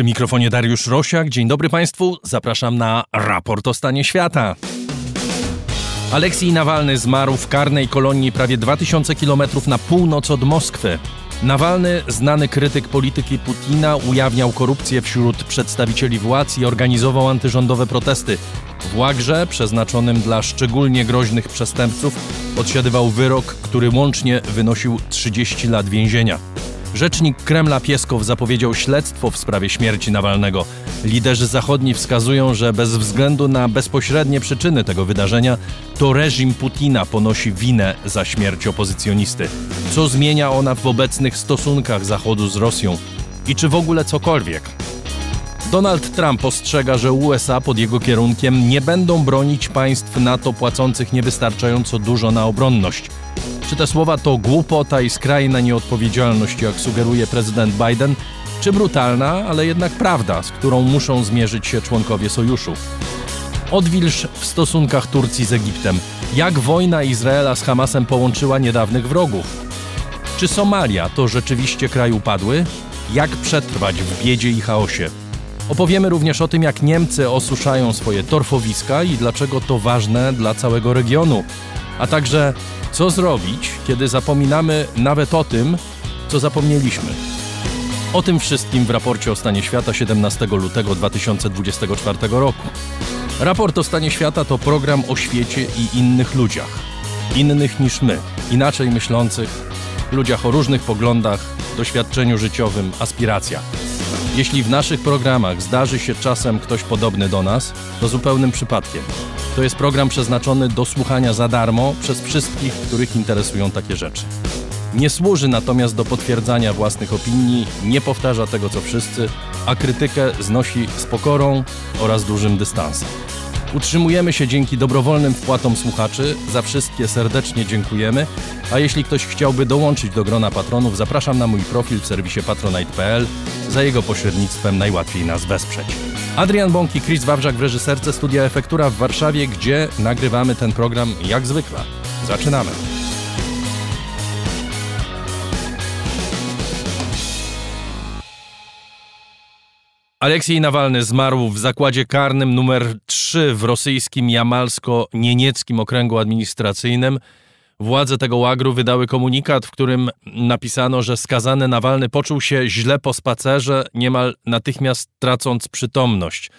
Przy mikrofonie Dariusz Rosiak. Dzień dobry Państwu. Zapraszam na raport o stanie świata. Aleksiej Nawalny zmarł w karnej kolonii prawie 2000 km na północ od Moskwy. Nawalny, znany krytyk polityki Putina, ujawniał korupcję wśród przedstawicieli władz i organizował antyrządowe protesty. W łagrze, przeznaczonym dla szczególnie groźnych przestępców, odsiadywał wyrok, który łącznie wynosił 30 lat więzienia. Rzecznik Kremla Pieskow zapowiedział śledztwo w sprawie śmierci Nawalnego. Liderzy zachodni wskazują, że bez względu na bezpośrednie przyczyny tego wydarzenia, to reżim Putina ponosi winę za śmierć opozycjonisty. Co zmienia ona w obecnych stosunkach Zachodu z Rosją? I czy w ogóle cokolwiek? Donald Trump ostrzega, że USA pod jego kierunkiem nie będą bronić państw NATO płacących niewystarczająco dużo na obronność. Czy te słowa to głupota i skrajna nieodpowiedzialność, jak sugeruje prezydent Biden, czy brutalna, ale jednak prawda, z którą muszą zmierzyć się członkowie sojuszu? Odwilż w stosunkach Turcji z Egiptem. Jak wojna Izraela z Hamasem połączyła niedawnych wrogów? Czy Somalia to rzeczywiście kraj upadły? Jak przetrwać w biedzie i chaosie? Opowiemy również o tym, jak Niemcy osuszają swoje torfowiska i dlaczego to ważne dla całego regionu, a także co zrobić, kiedy zapominamy nawet o tym, co zapomnieliśmy. O tym wszystkim w raporcie o stanie świata 17 lutego 2024 roku. Raport o stanie świata to program o świecie i innych ludziach. Innych niż my, inaczej myślących, ludziach o różnych poglądach, doświadczeniu życiowym, aspiracjach. Jeśli w naszych programach zdarzy się czasem ktoś podobny do nas, to zupełnym przypadkiem. To jest program przeznaczony do słuchania za darmo przez wszystkich, których interesują takie rzeczy. Nie służy natomiast do potwierdzania własnych opinii, nie powtarza tego co wszyscy, a krytykę znosi z pokorą oraz dużym dystansem. Utrzymujemy się dzięki dobrowolnym wpłatom słuchaczy. Za wszystkie serdecznie dziękujemy. A jeśli ktoś chciałby dołączyć do grona patronów, zapraszam na mój profil w serwisie patronite.pl. Za jego pośrednictwem najłatwiej nas wesprzeć. Adrian Bąk Chris Wawrzak w reżyserce Studia Efektura w Warszawie, gdzie nagrywamy ten program jak zwykle. Zaczynamy. Aleksiej Nawalny zmarł w zakładzie karnym numer 3 w rosyjskim Jamalsko-Nienieckim Okręgu Administracyjnym. Władze tego łagru wydały komunikat, w którym napisano, że skazany Nawalny poczuł się źle po spacerze, niemal natychmiast tracąc przytomność.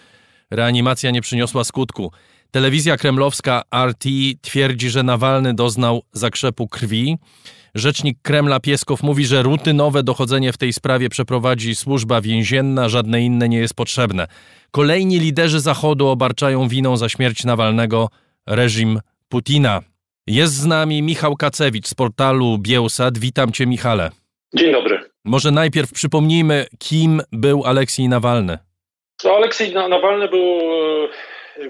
Reanimacja nie przyniosła skutku. Telewizja kremlowska RT twierdzi, że Nawalny doznał zakrzepu krwi. Rzecznik Kremla Pieskow mówi, że rutynowe dochodzenie w tej sprawie przeprowadzi służba więzienna, żadne inne nie jest potrzebne. Kolejni liderzy Zachodu obarczają winą za śmierć Nawalnego reżim Putina. Jest z nami Michał Kacewicz z portalu Bielsat. Witam cię, Michale. Dzień dobry. Może najpierw przypomnijmy, kim był Aleksiej Nawalny. To Aleksiej Nawalny był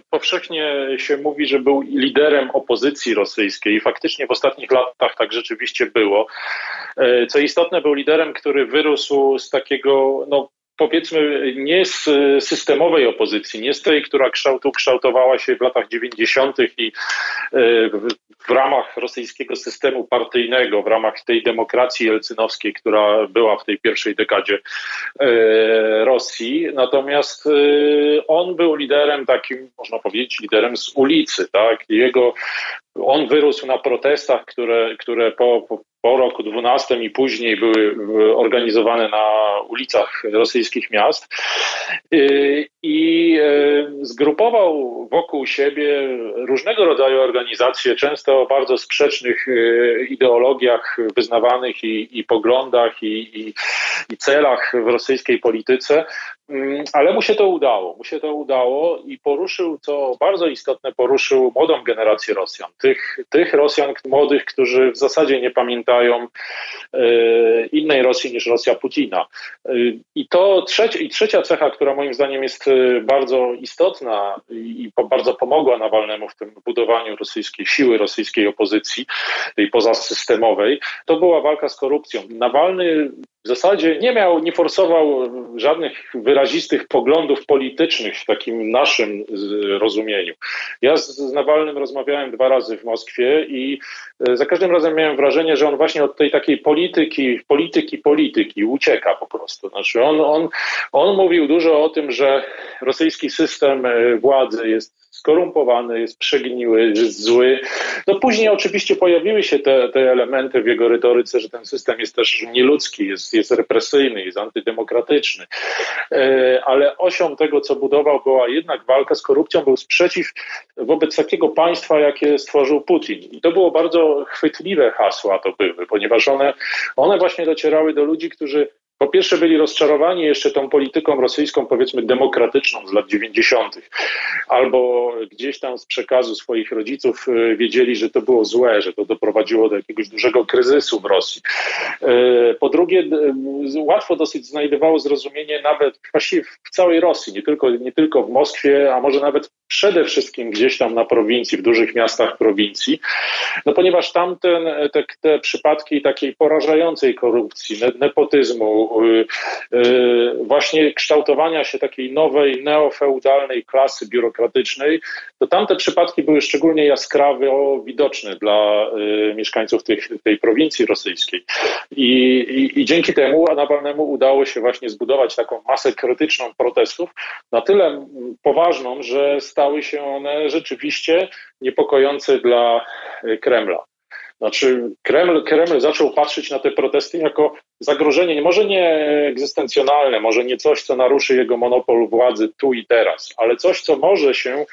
powszechnie się mówi, że był liderem opozycji rosyjskiej i faktycznie w ostatnich latach tak rzeczywiście było. E, co istotne, był liderem, który wyrósł z takiego no, powiedzmy nie z systemowej opozycji, nie z tej, która kształtu, kształtowała się w latach 90. i e, w ramach rosyjskiego systemu partyjnego, w ramach tej demokracji jelcynowskiej, która była w tej pierwszej dekadzie e, Rosji. Natomiast e, on był liderem takim, można powiedzieć, liderem z ulicy. Tak? Jego on wyrósł na protestach, które, które po, po, po roku 12 i później były organizowane na ulicach rosyjskich miast. Y, i y, zgrupował wokół siebie różnego rodzaju organizacje, często o bardzo sprzecznych y, ideologiach wyznawanych i, i poglądach i, i, i celach w rosyjskiej polityce, ale mu się to udało. Mu się to udało i poruszył, co bardzo istotne, poruszył młodą generację Rosjan. Tych, tych Rosjan młodych, którzy w zasadzie nie pamiętają e, innej Rosji niż Rosja Putina. E, I to trzecia, i trzecia cecha, która moim zdaniem jest e, bardzo istotna i bardzo pomogła Nawalnemu w tym budowaniu rosyjskiej siły, rosyjskiej opozycji, tej pozasystemowej, to była walka z korupcją. Nawalny w zasadzie nie miał, nie forsował żadnych wyrazistych poglądów politycznych w takim naszym rozumieniu. Ja z Nawalnym rozmawiałem dwa razy w Moskwie i e, za każdym razem miałem wrażenie, że on właśnie od tej takiej polityki, polityki, polityki ucieka po prostu. Znaczy on, on, on mówił dużo o tym, że rosyjski system e, władzy jest skorumpowany, jest przegniły, jest zły. No później oczywiście pojawiły się te, te elementy w jego retoryce, że ten system jest też nieludzki, jest, jest represyjny, jest antydemokratyczny. E, ale osią tego, co budował, była jednak walka z korupcją, był sprzeciw wobec takiego państwa, jakie stworzył Putin. I to było bardzo chwytliwe hasła to były, ponieważ one, one właśnie docierały do ludzi, którzy po pierwsze byli rozczarowani jeszcze tą polityką rosyjską, powiedzmy demokratyczną z lat 90., albo gdzieś tam z przekazu swoich rodziców e, wiedzieli, że to było złe, że to doprowadziło do jakiegoś dużego kryzysu w Rosji. E, po drugie, łatwo dosyć znajdowało zrozumienie nawet właściwie w całej Rosji, nie tylko, nie tylko w Moskwie, a może nawet przede wszystkim gdzieś tam na prowincji, w dużych miastach prowincji, no ponieważ tamten, te, te przypadki takiej porażającej korupcji, nepotyzmu, Y, y, właśnie kształtowania się takiej nowej, neofeudalnej klasy biurokratycznej, to tamte przypadki były szczególnie jaskrawe, widoczne dla y, mieszkańców tych, tej prowincji rosyjskiej. I, i, I dzięki temu Nawalnemu udało się właśnie zbudować taką masę krytyczną protestów, na tyle poważną, że stały się one rzeczywiście niepokojące dla Kremla. Znaczy, Kreml, Kreml zaczął patrzeć na te protesty jako zagrożenie, może nie egzystencjonalne, może nie coś, co naruszy jego monopol władzy tu i teraz, ale coś, co może się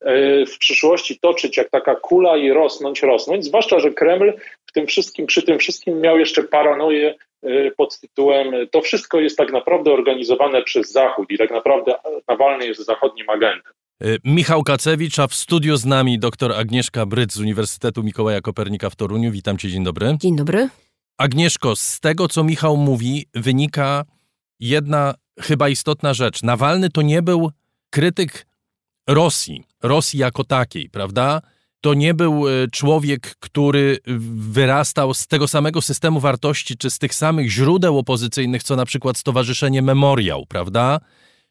e, w przyszłości toczyć jak taka kula i rosnąć, rosnąć. Zwłaszcza, że Kreml w tym wszystkim, przy tym wszystkim miał jeszcze paranoję e, pod tytułem to wszystko jest tak naprawdę organizowane przez Zachód i tak naprawdę Nawalny jest zachodnim agentem. Y, Michał Kacewicz, a w studiu z nami dr Agnieszka Bryc z Uniwersytetu Mikołaja Kopernika w Toruniu. Witam cię, dzień dobry. Dzień dobry. Agnieszko, z tego co Michał mówi, wynika jedna chyba istotna rzecz. Nawalny to nie był krytyk Rosji, Rosji jako takiej, prawda? To nie był y, człowiek, który wyrastał z tego samego systemu wartości, czy z tych samych źródeł opozycyjnych, co na przykład Stowarzyszenie Memoriał, prawda?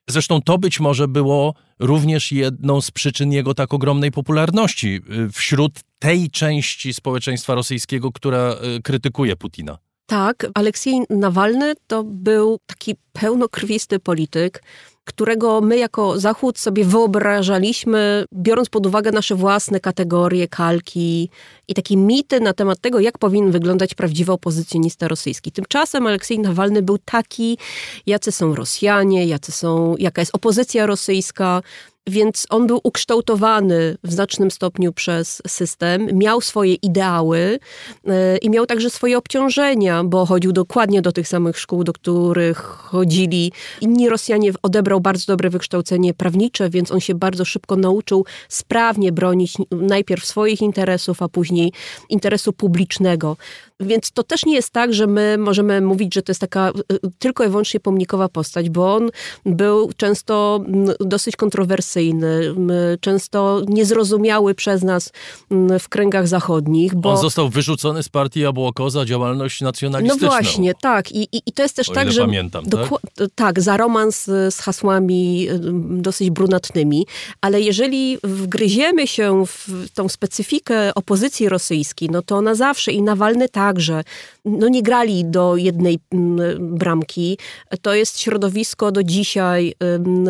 Zresztą to być może było również jedną z przyczyn jego tak ogromnej popularności y, wśród tej części społeczeństwa rosyjskiego, która y, krytykuje Putina. Tak, Aleksiej Nawalny to był taki pełnokrwisty polityk, którego my jako Zachód sobie wyobrażaliśmy, biorąc pod uwagę nasze własne kategorie, kalki i takie mity na temat tego, jak powinien wyglądać prawdziwy opozycjonista rosyjski. Tymczasem Aleksiej Nawalny był taki, jacy są Rosjanie, jacy są, jaka jest opozycja rosyjska, więc on był ukształtowany w znacznym stopniu przez system, miał swoje ideały e, i miał także swoje obciążenia, bo chodził dokładnie do tych samych szkół, do których chodzili inni Rosjanie. Odebrał bardzo dobre wykształcenie prawnicze, więc on się bardzo szybko nauczył sprawnie bronić najpierw swoich interesów, a później interesu publicznego. Więc to też nie jest tak, że my możemy mówić, że to jest taka y, y, tylko i wyłącznie pomnikowa postać, bo on był często mm, dosyć kontrowersyjny, często niezrozumiały przez nas mm, w kręgach zachodnich. Bo... On został wyrzucony z partii Abłoko za działalność nacjonalistyczną. No właśnie, tak. I, i, i to jest też o tak, że... pamiętam, tak? tak, za romans z hasłami y, dosyć brunatnymi, ale jeżeli wgryziemy się w tą specyfikę opozycji rosyjskiej, no to ona zawsze i Nawalny tak, także no nie grali do jednej mm, bramki. To jest środowisko do dzisiaj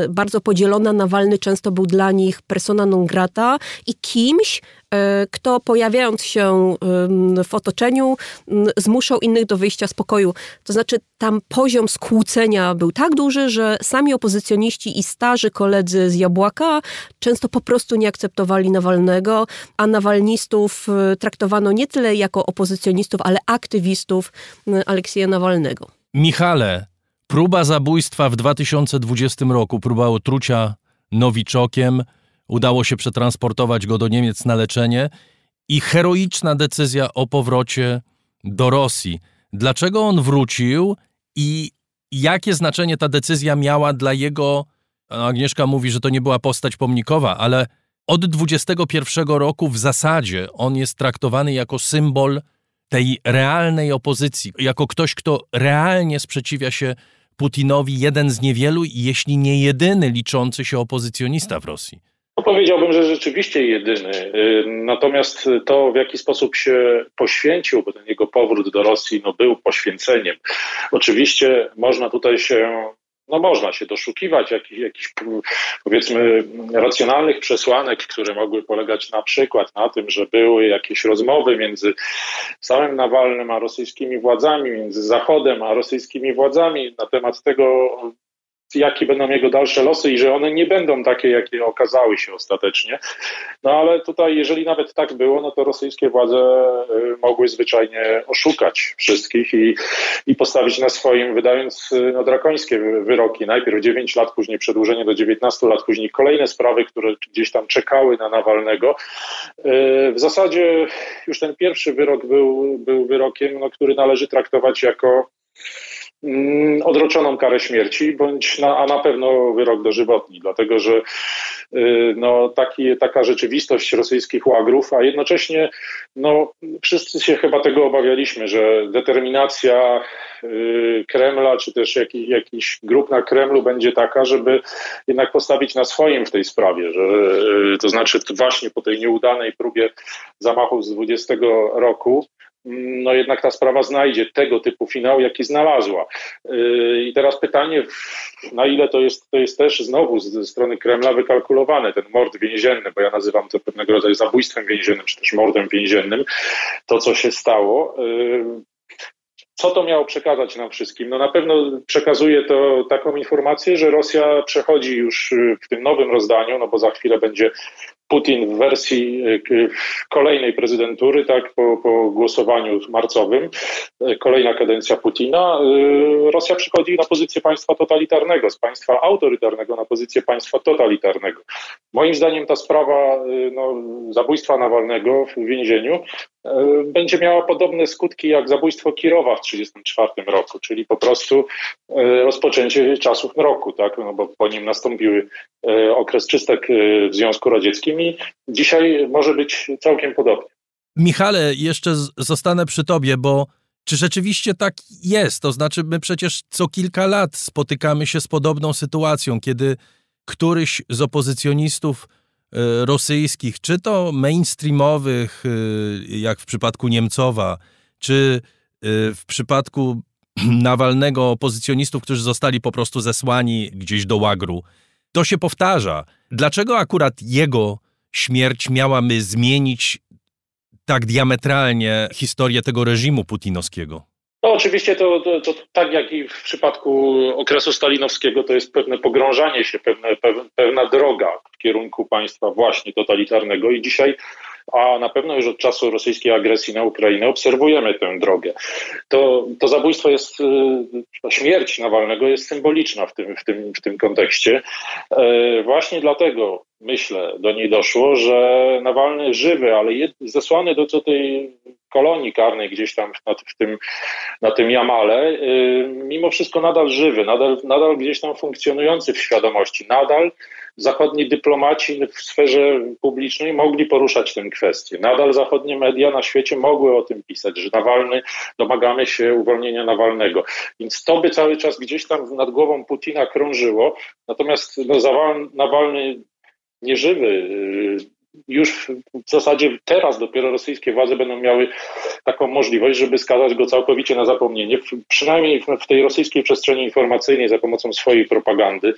bardzo podzielone. Nawalny często był dla nich persona non grata i kimś, E, kto pojawiając się w otoczeniu zmuszał innych do wyjścia z pokoju. To znaczy tam poziom skłócenia był tak duży, że sami opozycjoniści i starzy koledzy z Jabłaka często po prostu nie akceptowali Nawalnego, a nawalnistów e, traktowano nie tyle jako opozycjonistów, ale aktywistów Aleksieja Nawalnego. Michale, próba zabójstwa w 2020 roku, próba otrucia nowiczokiem – Udało się przetransportować go do Niemiec na leczenie i heroiczna decyzja o powrocie do Rosji. Dlaczego on wrócił i jakie znaczenie ta decyzja miała dla jego. Agnieszka mówi, że to nie była postać pomnikowa, ale od 21 roku w zasadzie on jest traktowany jako symbol tej realnej opozycji, jako ktoś, kto realnie sprzeciwia się Putinowi, jeden z niewielu, jeśli nie jedyny liczący się opozycjonista w Rosji? No powiedziałbym, że rzeczywiście jedyny. Natomiast to, w jaki sposób się poświęcił, bo ten jego powrót do Rosji no, był poświęceniem. Oczywiście można tutaj się no można się doszukiwać jakichś, jakichś powiedzmy racjonalnych przesłanek, które mogły polegać na przykład na tym, że były jakieś rozmowy między samym Nawalnym a rosyjskimi władzami, między Zachodem a rosyjskimi władzami na temat tego, jakie będą jego dalsze losy i że one nie będą takie, jakie okazały się ostatecznie. No ale tutaj, jeżeli nawet tak było, no to rosyjskie władze y, mogły zwyczajnie oszukać wszystkich i, i postawić na swoim, wydając y, no, drakońskie wyroki. Najpierw 9 lat, później przedłużenie do 19 lat, później kolejne sprawy, które gdzieś tam czekały na Nawalnego. Y, w zasadzie już ten pierwszy wyrok był, był wyrokiem, no, który należy traktować jako odroczoną karę śmierci, bądź na, a na pewno wyrok dożywotni, dlatego że y, no, taki, taka rzeczywistość rosyjskich łagrów, a jednocześnie no, wszyscy się chyba tego obawialiśmy, że determinacja y, Kremla, czy też jakiś, jakiś grup na Kremlu będzie taka, żeby jednak postawić na swoim w tej sprawie, że y, to znaczy właśnie po tej nieudanej próbie zamachu z 20 roku, no jednak ta sprawa znajdzie tego typu finał, jaki znalazła. Yy, I teraz pytanie, na ile to jest, to jest też znowu ze strony Kremla wykalkulowane, ten mord więzienny, bo ja nazywam to pewnego rodzaju zabójstwem więziennym, czy też mordem więziennym, to co się stało. Yy, co to miało przekazać nam wszystkim? No na pewno przekazuje to taką informację, że Rosja przechodzi już w tym nowym rozdaniu, no bo za chwilę będzie Putin w wersji e, kolejnej prezydentury, tak, po, po głosowaniu marcowym, e, kolejna kadencja Putina, e, Rosja przychodzi na pozycję państwa totalitarnego, z państwa autorytarnego na pozycję państwa totalitarnego. Moim zdaniem ta sprawa no, zabójstwa Nawalnego w więzieniu będzie miała podobne skutki jak zabójstwo Kirowa w 1934 roku, czyli po prostu rozpoczęcie czasów mroku, tak, no bo po nim nastąpiły okres czystek w Związku Radzieckim i dzisiaj może być całkiem podobnie. Michale, jeszcze zostanę przy tobie, bo czy rzeczywiście tak jest? To znaczy, my przecież co kilka lat spotykamy się z podobną sytuacją, kiedy któryś z opozycjonistów e, rosyjskich, czy to mainstreamowych, e, jak w przypadku Niemcowa, czy e, w przypadku Nawalnego opozycjonistów, którzy zostali po prostu zesłani gdzieś do łagru, to się powtarza. Dlaczego akurat jego śmierć miałaby zmienić tak diametralnie historię tego reżimu putinowskiego? No oczywiście to, to, to, tak jak i w przypadku okresu stalinowskiego, to jest pewne pogrążanie się, pewne, pewna droga w kierunku państwa właśnie totalitarnego i dzisiaj a na pewno już od czasu rosyjskiej agresji na Ukrainę obserwujemy tę drogę. To, to zabójstwo jest, y, śmierć Nawalnego jest symboliczna w tym, w tym, w tym kontekście. E, właśnie dlatego, myślę, do niej doszło, że Nawalny żywy, ale zesłany do, do tej kolonii karnej gdzieś tam na, w tym, na tym Jamale, y, mimo wszystko nadal żywy, nadal, nadal gdzieś tam funkcjonujący w świadomości, nadal zachodni dyplomaci w sferze publicznej mogli poruszać tę kwestię. Nadal zachodnie media na świecie mogły o tym pisać, że Nawalny, domagamy się uwolnienia Nawalnego. Więc to by cały czas gdzieś tam nad głową Putina krążyło. Natomiast no, Nawalny nieżywy, y, już w zasadzie teraz dopiero rosyjskie władze będą miały taką możliwość, żeby skazać go całkowicie na zapomnienie, przynajmniej w tej rosyjskiej przestrzeni informacyjnej za pomocą swojej propagandy.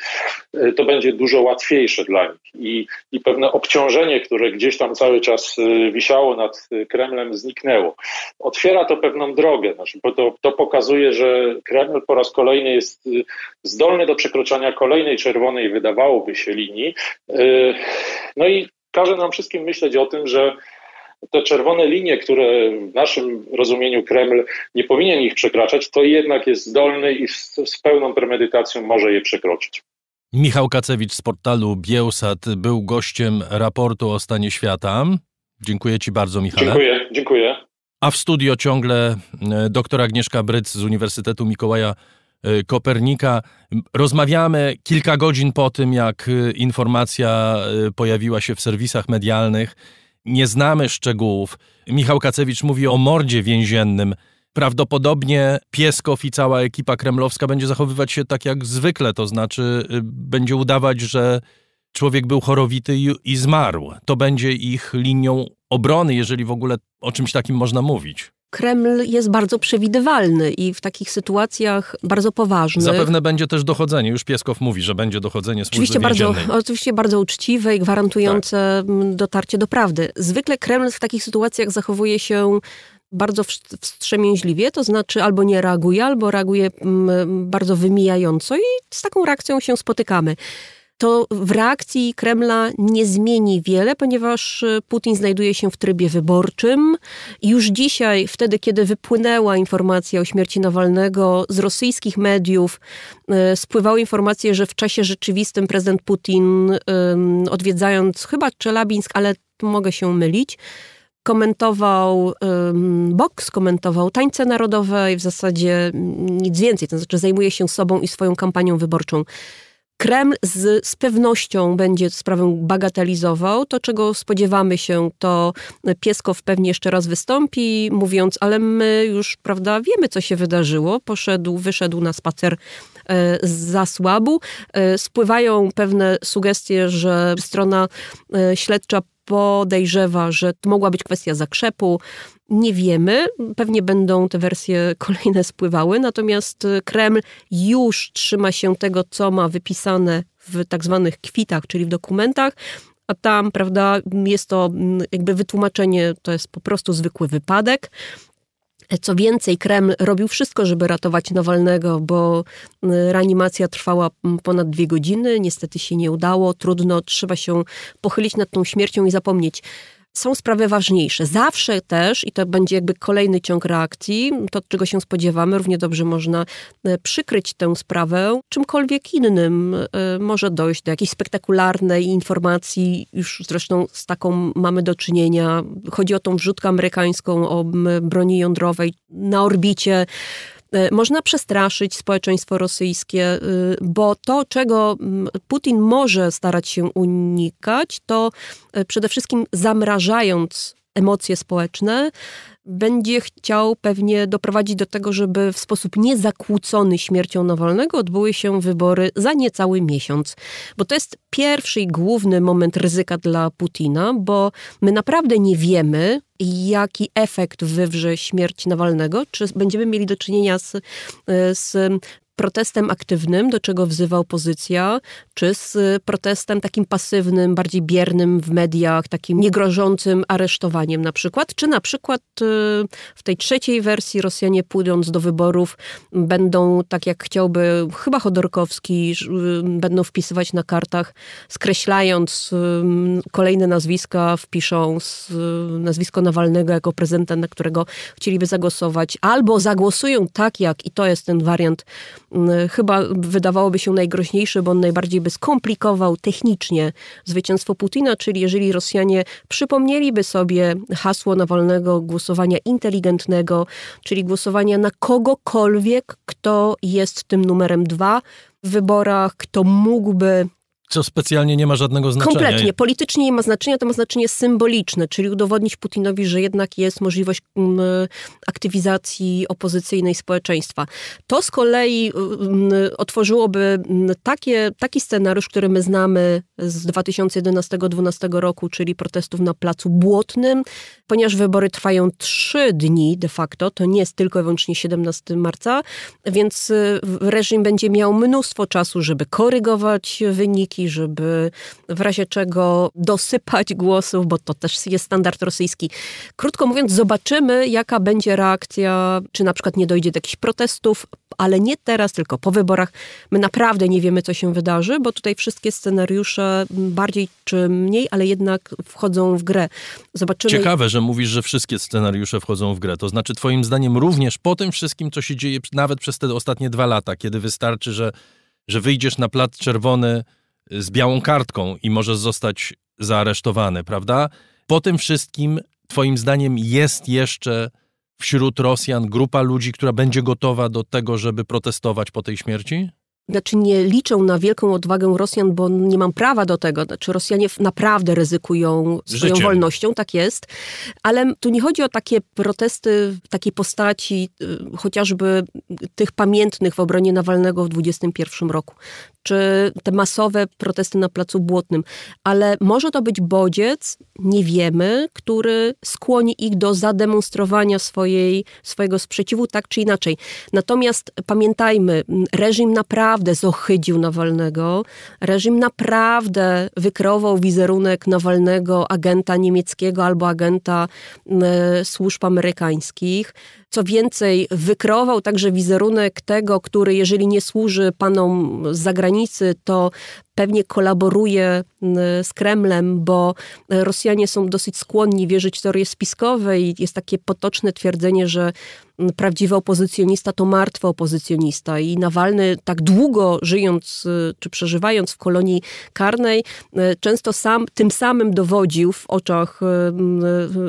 E, to będzie dużo łatwiejsze dla nich i, i pewne obciążenie, które gdzieś tam cały czas e, wisiało nad Kremlem, zniknęło. Otwiera to pewną drogę, znaczy, bo to, to pokazuje, że Kreml po raz kolejny jest e, zdolny do przekroczenia kolejnej czerwonej, wydawałoby się, linii. No i każe nam wszystkim myśleć o tym, że te czerwone linie, które w naszym rozumieniu Kreml nie powinien ich przekraczać, to jednak jest zdolny i z, z pełną premedytacją może je przekroczyć. Michał Kacewicz z portalu Bielsat był gościem raportu o stanie świata. Dziękuję Ci bardzo, Michale. Dziękuję, dziękuję. A w studio ciągle e, doktor Agnieszka Bryc z Uniwersytetu Mikołaja Kopernika. Rozmawiamy kilka godzin po tym, jak y, informacja y, pojawiła się w serwisach medialnych Nie znamy szczegółów. Michał Kacewicz mówi o mordzie więziennym. Prawdopodobnie Pieskow i cała ekipa kremlowska będzie zachowywać się tak jak zwykle, to znaczy y, będzie udawać, że człowiek był chorowity i, i zmarł. To będzie ich linią obrony, jeżeli w ogóle o czymś takim można mówić. Kreml jest bardzo przewidywalny i w takich sytuacjach bardzo poważnych. Zapewne będzie też dochodzenie. Już Pieskow mówi, że będzie dochodzenie służby oczywiście bardzo, oczywiście bardzo uczciwe i gwarantujące tak. dotarcie do prawdy. Zwykle Kreml w takich sytuacjach zachowuje się bardzo wstrzemięźliwie, to znaczy albo nie reaguje, albo reaguje bardzo wymijająco i z taką reakcją się spotykamy to w reakcji Kremla nie zmieni wiele, ponieważ e, Putin znajduje się w trybie wyborczym. Już dzisiaj, wtedy, kiedy wypłynęła informacja o śmierci Nawalnego, z rosyjskich mediów e, spływały informacje, że w czasie rzeczywistym prezydent Putin, odwiedzając chyba Czelabińsk, ale mogę się mylić, komentował um, boks, komentował tańce narodowe i w zasadzie nic więcej, to znaczy zajmuje się sobą i swoją kampanią wyborczą. Kreml z, z pewnością będzie sprawę bagatelizował. To, czego spodziewamy się, to Pieskow pewnie jeszcze raz wystąpi, mówiąc, ale my już, prawda, wiemy, co się wydarzyło. Poszedł, wyszedł na spacer e, z zasłabu. E, spływają pewne sugestie, że strona e, śledcza podejrzewa, że to mogła być kwestia zakrzepu. Nie wiemy, pewnie będą te wersje kolejne spływały, natomiast Kreml już trzyma się tego, co ma wypisane w tak zwanych kwitach, czyli w dokumentach, a tam, prawda, jest to mm, jakby wytłumaczenie, to jest po prostu zwykły wypadek. Co więcej, Kreml robił wszystko, żeby ratować Nawalnego, bo y, reanimacja trwała mm, ponad dwie godziny. Niestety się nie udało. Trudno, trzeba się pochylić nad tą śmiercią i zapomnieć są sprawy ważniejsze. Zawsze też, i to będzie jakby kolejny ciąg reakcji, to czego się spodziewamy, równie dobrze można e, przykryć tę sprawę czymkolwiek innym. E, może dojść do jakiejś spektakularnej informacji, już zresztą z taką mamy do czynienia. Chodzi o tą wrzutkę amerykańską o broni jądrowej na orbicie. E, można przestraszyć społeczeństwo rosyjskie, y, bo to, czego Putin może starać się unikać, to e, przede wszystkim zamrażając emocje społeczne, będzie chciał pewnie doprowadzić do tego, żeby w sposób niezakłócony śmiercią Nawalnego odbyły się wybory za niecały miesiąc. Bo to jest pierwszy i główny moment ryzyka dla Putina, bo my naprawdę nie wiemy, jaki efekt wywrze śmierć Nawalnego, czy będziemy mieli do czynienia z, z protestem aktywnym, do czego wzywa opozycja, czy z protestem takim pasywnym, bardziej biernym w mediach, takim niegrożącym aresztowaniem na przykład, czy na przykład y, w tej trzeciej wersji Rosjanie pójdąc do wyborów będą, tak jak chciałby chyba Chodorkowski, y, będą wpisywać na kartach, skreślając y, kolejne nazwiska, wpiszą nazwisko Nawalnego jako prezydenta, na którego chcieliby zagłosować, albo zagłosują tak jak, i to jest ten wariant chyba wydawałoby się najgroźniejszy, bo on najbardziej by skomplikował technicznie zwycięstwo Putina, czyli jeżeli Rosjanie przypomnieliby sobie hasło Nawalnego głosowania inteligentnego, czyli głosowania na kogokolwiek, kto jest tym numerem dwa w wyborach, kto mógłby co specjalnie nie ma żadnego znaczenia. Kompletnie. Politycznie nie ma znaczenia, to ma znaczenie symboliczne, czyli udowodnić Putinowi, że jednak jest możliwość mm, aktywizacji opozycyjnej społeczeństwa. To z kolei mm, otworzyłoby mm, takie, taki scenariusz, który my znamy z 2011-2012 roku, czyli protestów na Placu Błotnym, ponieważ wybory trwają trzy dni de facto, to nie jest tylko i wyłącznie 17 marca, więc y, reżim będzie miał mnóstwo czasu, żeby korygować wyniki, żeby w razie czego dosypać głosów, bo to też jest standard rosyjski. Krótko mówiąc, zobaczymy, jaka będzie reakcja, czy na przykład nie dojdzie do jakichś protestów, ale nie teraz, tylko po wyborach. My naprawdę nie wiemy, co się wydarzy, bo tutaj wszystkie scenariusze bardziej czy mniej, ale jednak wchodzą w grę. Zobaczymy. Ciekawe, że mówisz, że wszystkie scenariusze wchodzą w grę. To znaczy, Twoim zdaniem, również po tym wszystkim, co się dzieje, nawet przez te ostatnie dwa lata, kiedy wystarczy, że, że wyjdziesz na plac czerwony z białą kartką i możesz zostać zaaresztowany, prawda? Po tym wszystkim, Twoim zdaniem, jest jeszcze wśród Rosjan grupa ludzi, która będzie gotowa do tego, żeby protestować po tej śmierci? znaczy nie liczę na wielką odwagę Rosjan, bo nie mam prawa do tego. Znaczy Rosjanie naprawdę ryzykują swoją wolnością, tak jest. Ale tu nie chodzi o takie protesty w takiej postaci y, chociażby tych pamiętnych w obronie Nawalnego w 2021 roku, czy te masowe protesty na Placu Błotnym. Ale może to być bodziec, nie wiemy, który skłoni ich do zademonstrowania swojej, swojego sprzeciwu tak czy inaczej. Natomiast pamiętajmy, reżim naprawdę zohydził Nawalnego, reżim naprawdę wykreował wizerunek Nawalnego agenta niemieckiego albo agenta e, służb amerykańskich. Co więcej, wykreował także wizerunek tego, który jeżeli nie służy panom z zagranicy, to pewnie kolaboruje z Kremlem, bo Rosjanie są dosyć skłonni wierzyć w teorie spiskowe i jest takie potoczne twierdzenie, że prawdziwy opozycjonista to martwy opozycjonista. I Nawalny tak długo żyjąc czy przeżywając w kolonii karnej, często sam tym samym dowodził w oczach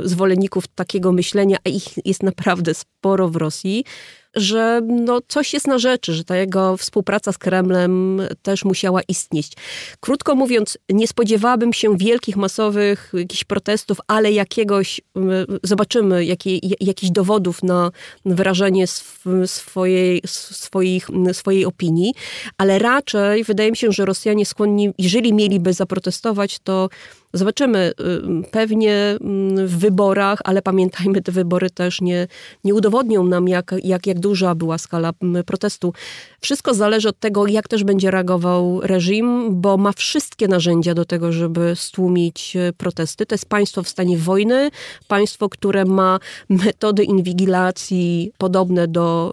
zwolenników takiego myślenia, a ich jest naprawdę sporo w Rosji, że no, coś jest na rzeczy, że ta jego współpraca z Kremlem też musiała istnieć. Krótko mówiąc, nie spodziewałabym się wielkich, masowych jakichś protestów, ale jakiegoś, zobaczymy, jakie, jakichś dowodów na wyrażenie swojej, swoich, swojej opinii, ale raczej wydaje mi się, że Rosjanie skłonni, jeżeli mieliby zaprotestować, to Zobaczymy y, pewnie mm, w wyborach, ale pamiętajmy, te wybory też nie, nie udowodnią nam, jak, jak, jak duża była skala mm, protestu. Wszystko zależy od tego, jak też będzie reagował reżim, bo ma wszystkie narzędzia do tego, żeby stłumić y, protesty. To jest państwo w stanie wojny, państwo, które ma metody inwigilacji podobne do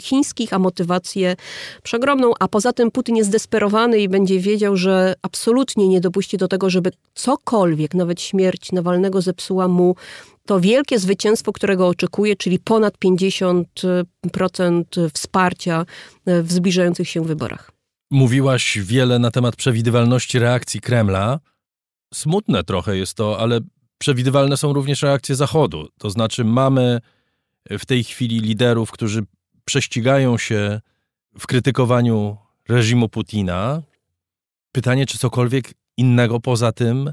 chińskich, a motywację przeogromną. A poza tym Putin jest zdesperowany i będzie wiedział, że absolutnie nie dopuści do tego, żeby cokolwiek, nawet śmierć Nawalnego zepsuła mu to wielkie zwycięstwo, którego oczekuje, czyli ponad 50% wsparcia w zbliżających się wyborach. Mówiłaś wiele na temat przewidywalności reakcji Kremla. Smutne trochę jest to, ale przewidywalne są również reakcje Zachodu. To znaczy, mamy w tej chwili liderów, którzy prześcigają się w krytykowaniu reżimu Putina. Pytanie, czy cokolwiek innego poza tym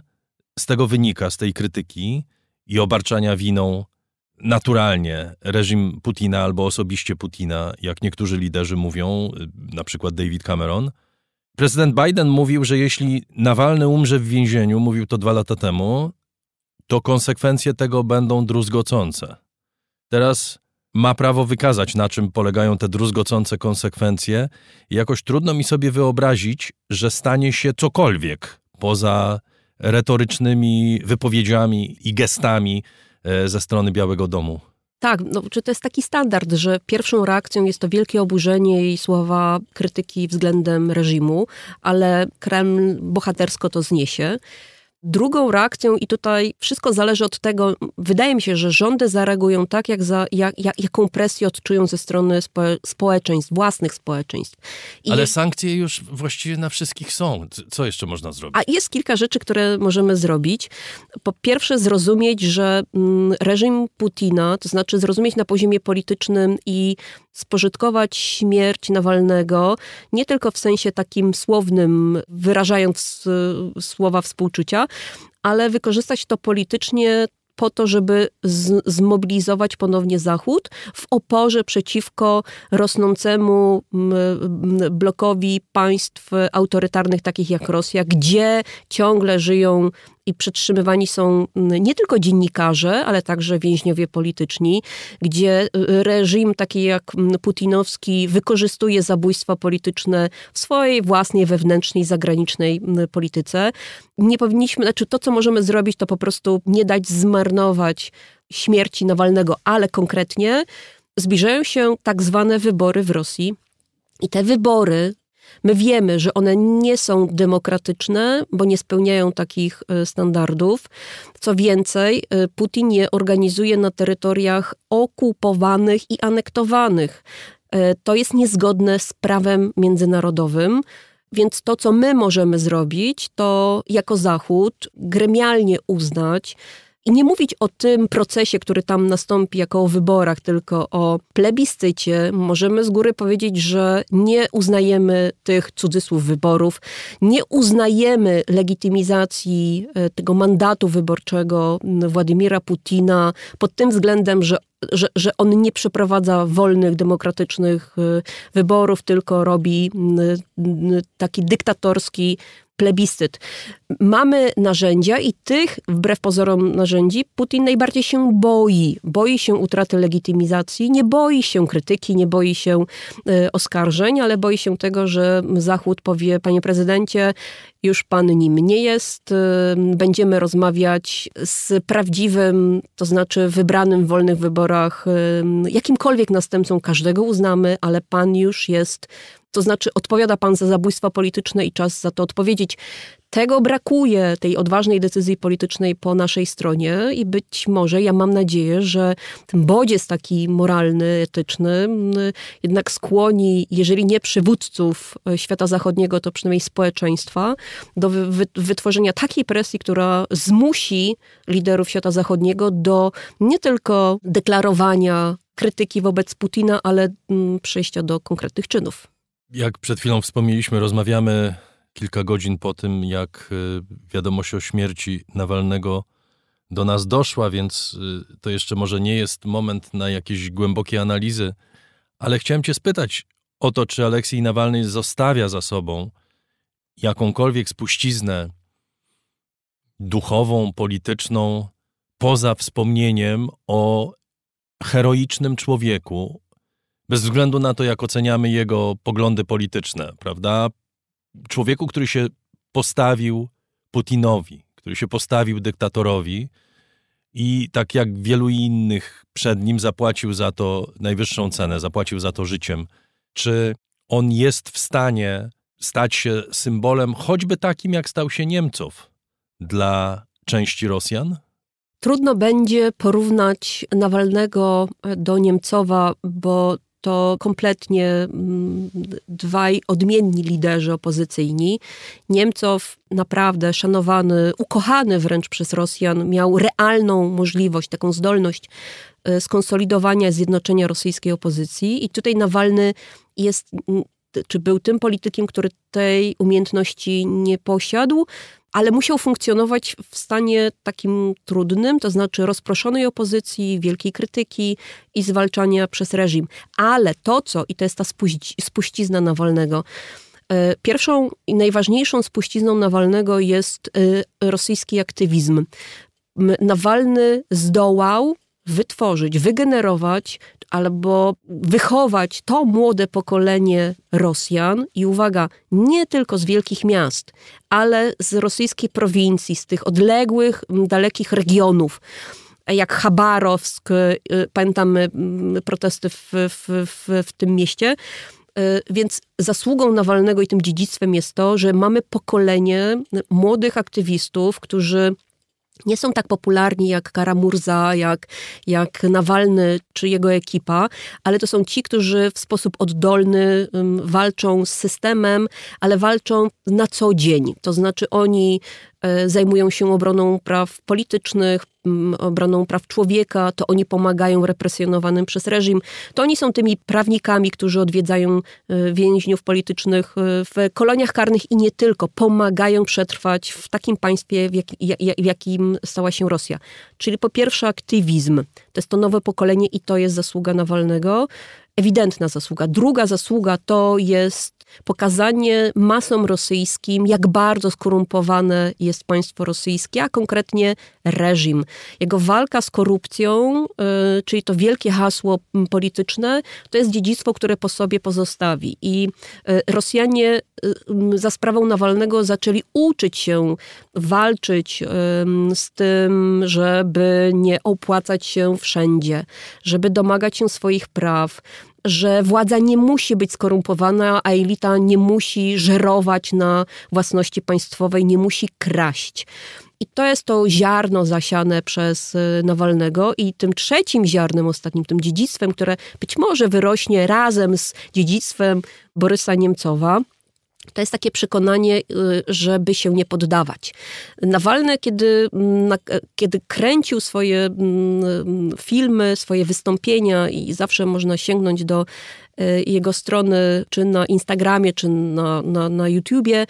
z tego wynika, z tej krytyki i obarczania winą naturalnie reżim Putina albo osobiście Putina, jak niektórzy liderzy mówią, na przykład David Cameron. Prezydent Biden mówił, że jeśli Nawalny umrze w więzieniu, mówił to dwa lata temu, to konsekwencje tego będą druzgocące. Teraz ma prawo wykazać, na czym polegają te druzgocące konsekwencje. Jakoś trudno mi sobie wyobrazić, że stanie się cokolwiek poza retorycznymi wypowiedziami i gestami e, ze strony Białego Domu. Tak, no, czy to jest taki standard, że pierwszą reakcją jest to wielkie oburzenie i słowa krytyki względem reżimu, ale Kreml bohatersko to zniesie. Drugą reakcją, i tutaj wszystko zależy od tego, wydaje mi się, że rządy zareagują tak, jak za, jak, jak, jaką presję odczują ze strony spo, społeczeństw, własnych społeczeństw. I Ale sankcje już właściwie na wszystkich są. Co jeszcze można zrobić? A jest kilka rzeczy, które możemy zrobić. Po pierwsze, zrozumieć, że mm, reżim Putina, to znaczy zrozumieć na poziomie politycznym i spożytkować śmierć Nawalnego, nie tylko w sensie takim słownym, wyrażając y, słowa współczucia, ale wykorzystać to politycznie po to, żeby z, zmobilizować ponownie Zachód w oporze przeciwko rosnącemu blokowi państw autorytarnych, takich jak Rosja, gdzie ciągle żyją i przetrzymywani są nie tylko dziennikarze, ale także więźniowie polityczni, gdzie y, reżim taki jak putinowski wykorzystuje zabójstwa polityczne w swojej własnej wewnętrznej, zagranicznej polityce. Nie powinniśmy, znaczy to, co możemy zrobić, to po prostu nie dać zmarnować śmierci Nawalnego, ale konkretnie zbliżają się tak zwane wybory w Rosji. I te wybory My wiemy, że one nie są demokratyczne, bo nie spełniają takich e, standardów. Co więcej, e, Putin je organizuje na terytoriach okupowanych i anektowanych. E, to jest niezgodne z prawem międzynarodowym. Więc to, co my możemy zrobić, to jako Zachód gremialnie uznać, i nie mówić o tym procesie, który tam nastąpi jako o wyborach, tylko o plebiscycie, możemy z góry powiedzieć, że nie uznajemy tych cudzysłów wyborów, nie uznajemy legitymizacji e, tego mandatu wyborczego Władimira Putina pod tym względem, że że, że on nie przeprowadza wolnych, demokratycznych e, wyborów, tylko robi taki dyktatorski plebiscyt. Mamy narzędzia i tych, wbrew pozorom narzędzi, Putin najbardziej się boi. Boi się utraty legitymizacji, nie boi się krytyki, nie boi się y, oskarżeń, ale boi się tego, że Zachód powie, panie prezydencie, już pan nim nie jest, y, będziemy rozmawiać z prawdziwym, to znaczy wybranym w wolnych wyborach, y, jakimkolwiek następcą każdego uznamy, ale pan już jest to znaczy, odpowiada pan za zabójstwa polityczne i czas za to odpowiedzieć. Tego brakuje, tej odważnej decyzji politycznej po naszej stronie i być może, ja mam nadzieję, że ten bodziec taki moralny, etyczny jednak skłoni, jeżeli nie przywódców e, świata zachodniego, to przynajmniej społeczeństwa, do wytworzenia takiej presji, która zmusi liderów świata zachodniego do nie tylko deklarowania krytyki wobec Putina, ale przejścia do konkretnych czynów. Jak przed chwilą wspomnieliśmy, rozmawiamy kilka godzin po tym, jak y, wiadomość o śmierci Nawalnego do nas doszła, więc y, to jeszcze może nie jest moment na jakieś głębokie analizy, ale chciałem Cię spytać o to, czy Aleksiej Nawalny zostawia za sobą jakąkolwiek spuściznę duchową, polityczną, poza wspomnieniem o heroicznym człowieku, bez względu na to, jak oceniamy jego poglądy polityczne, prawda? Człowieku, który się postawił Putinowi, który się postawił dyktatorowi i tak jak wielu innych przed nim zapłacił za to najwyższą cenę, zapłacił za to życiem. Czy on jest w stanie stać się symbolem, choćby takim, jak stał się Niemców dla części Rosjan? Trudno będzie porównać Nawalnego do Niemcowa, bo to kompletnie mm, dwaj odmienni liderzy opozycyjni. Niemcow naprawdę szanowany, ukochany wręcz przez Rosjan, miał realną możliwość, taką zdolność e, skonsolidowania, zjednoczenia rosyjskiej opozycji i tutaj Nawalny jest czy był tym politykiem, który tej umiejętności nie posiadł, ale musiał funkcjonować w stanie takim trudnym, to znaczy rozproszonej opozycji, wielkiej krytyki i zwalczania przez reżim. Ale to, co, i to jest ta spuścizna Nawalnego, e, Pierwszą i najważniejszą spuścizną Nawalnego jest e, rosyjski aktywizm. Nawalny zdołał wytworzyć, wygenerować albo wychować to młode pokolenie Rosjan i uwaga, nie tylko z wielkich miast, ale z rosyjskiej prowincji, z tych odległych, dalekich regionów jak Chabarowsk, y, pamiętamy protesty w, w, w, w tym mieście. Y, więc zasługą Nawalnego i tym dziedzictwem jest to, że mamy pokolenie młodych aktywistów, którzy nie są tak popularni jak Karamurza, jak, jak Nawalny czy jego ekipa, ale to są ci, którzy w sposób oddolny walczą z systemem, ale walczą na co dzień. To znaczy oni zajmują się obroną praw politycznych, obroną praw człowieka, to oni pomagają represjonowanym przez reżim, to oni są tymi prawnikami, którzy odwiedzają e, więźniów politycznych e, w koloniach karnych i nie tylko, pomagają przetrwać w takim państwie, w, w jakim stała się Rosja. Czyli po pierwsze aktywizm, to jest to nowe pokolenie i to jest zasługa Nawalnego, ewidentna zasługa. Druga zasługa to jest pokazanie masom rosyjskim, jak bardzo skorumpowane jest państwo rosyjskie, a konkretnie reżim. Jego walka z korupcją, y, czyli to wielkie hasło polityczne, to jest dziedzictwo, które po sobie pozostawi. I y, Rosjanie y, za sprawą Nawalnego zaczęli uczyć się walczyć z tym, żeby nie opłacać się wszędzie, żeby domagać się swoich praw, że władza nie musi być skorumpowana, a elita nie musi żerować na własności państwowej, nie musi kraść. I to jest to ziarno zasiane przez y, Nawalnego. I tym trzecim ziarnem ostatnim, tym dziedzictwem, które być może wyrośnie razem z dziedzictwem Borysa Niemcowa, to jest takie przekonanie, y, żeby się nie poddawać. Nawalny, kiedy, mm, kiedy kręcił swoje mm, filmy, swoje wystąpienia i zawsze można sięgnąć do y, jego strony, czy na Instagramie, czy na, na, na YouTubie,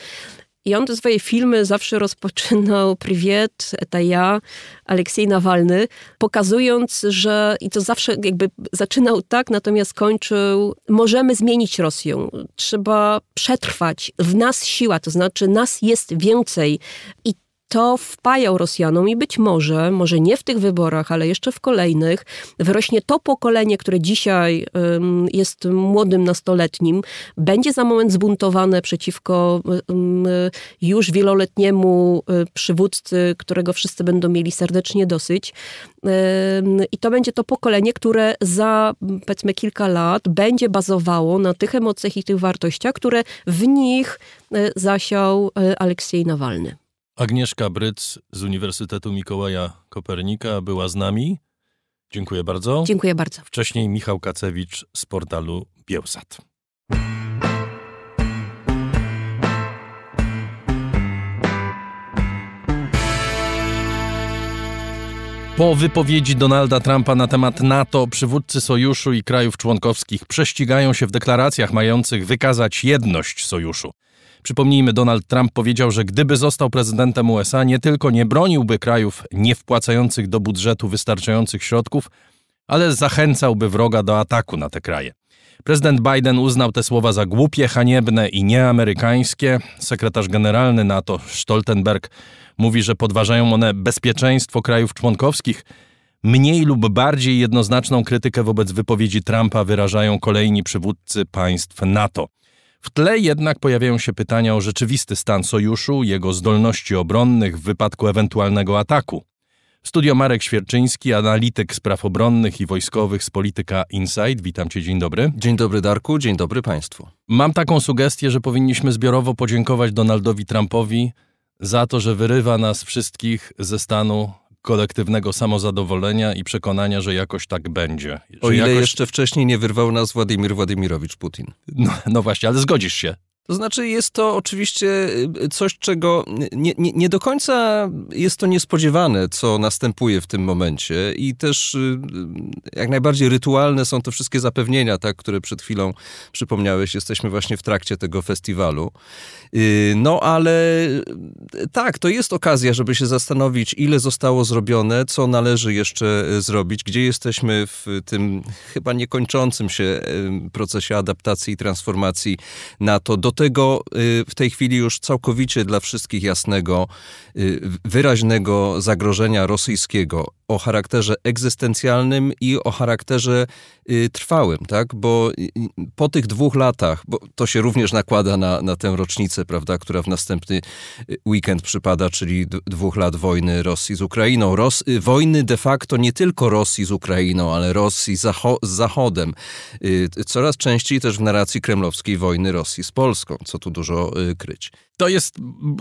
i on te swoje filmy zawsze rozpoczynał Privet, eta ja, Aleksiej Nawalny, pokazując, że i to zawsze jakby zaczynał tak, natomiast kończył, możemy zmienić Rosję, trzeba przetrwać, w nas siła, to znaczy nas jest więcej. I to wpajał Rosjanom i być może, może nie w tych wyborach, ale jeszcze w kolejnych, wyrośnie to pokolenie, które dzisiaj um, jest młodym nastoletnim, będzie za moment zbuntowane przeciwko um, już wieloletniemu um, przywódcy, którego wszyscy będą mieli serdecznie dosyć. I to będzie to pokolenie, które za powiedzmy kilka lat będzie bazowało na tych emocjach i tych wartościach, które w nich e, zasiał e, Aleksiej Nawalny. Agnieszka Bryc z Uniwersytetu Mikołaja Kopernika była z nami. Dziękuję bardzo. Dziękuję bardzo. Wcześniej Michał Kacewicz z portalu Bielsat. Po wypowiedzi Donalda Trumpa na temat NATO, przywódcy sojuszu i krajów członkowskich prześcigają się w deklaracjach mających wykazać jedność sojuszu. Przypomnijmy, Donald Trump powiedział, że gdyby został prezydentem USA, nie tylko nie broniłby krajów nie wpłacających do budżetu wystarczających środków, ale zachęcałby wroga do ataku na te kraje. Prezydent Biden uznał te słowa za głupie, haniebne i nieamerykańskie. Sekretarz generalny NATO Stoltenberg mówi, że podważają one bezpieczeństwo krajów członkowskich. Mniej lub bardziej jednoznaczną krytykę wobec wypowiedzi Trumpa wyrażają kolejni przywódcy państw NATO. W tle jednak pojawiają się pytania o rzeczywisty stan sojuszu, jego zdolności obronnych w wypadku ewentualnego ataku. Studio Marek Świerczyński, analityk spraw obronnych i wojskowych z Polityka Insight. Witam cię, dzień dobry. Dzień dobry Darku, dzień dobry państwu. Mam taką sugestię, że powinniśmy zbiorowo podziękować Donaldowi Trumpowi za to, że wyrywa nas wszystkich ze stanu kolektywnego samozadowolenia i przekonania, że jakoś tak będzie. O ile jakoś... jeszcze wcześniej nie wyrwał nas Władimir Władimirowicz Putin. No, no właśnie, ale zgodzisz się. To znaczy, jest to oczywiście y, coś, czego nie, nie, nie, do końca jest to niespodziewane, co następuje w tym momencie, i też y, jak najbardziej rytualne są te wszystkie zapewnienia, tak, które przed chwilą przypomniałeś. Jesteśmy właśnie w trakcie tego festiwalu. Y, no ale tak, to jest okazja, żeby się zastanowić, ile zostało zrobione, co należy jeszcze zrobić, gdzie jesteśmy w tym chyba niekończącym się procesie adaptacji i transformacji NATO do tego y, w tej chwili już całkowicie dla wszystkich jasnego, y, wyraźnego zagrożenia rosyjskiego o charakterze egzystencjalnym i o charakterze y, trwałym, tak? Bo po tych dwóch latach, bo to się również nakłada na, na tę rocznicę, prawda, która w następny weekend przypada, czyli dwóch lat wojny Rosji z Ukrainą. Ros wojny de facto nie tylko Rosji z Ukrainą, ale Rosji zacho z Zachodem. Coraz częściej też w narracji kremlowskiej wojny Rosji z Polską co tu dużo y, kryć. To jest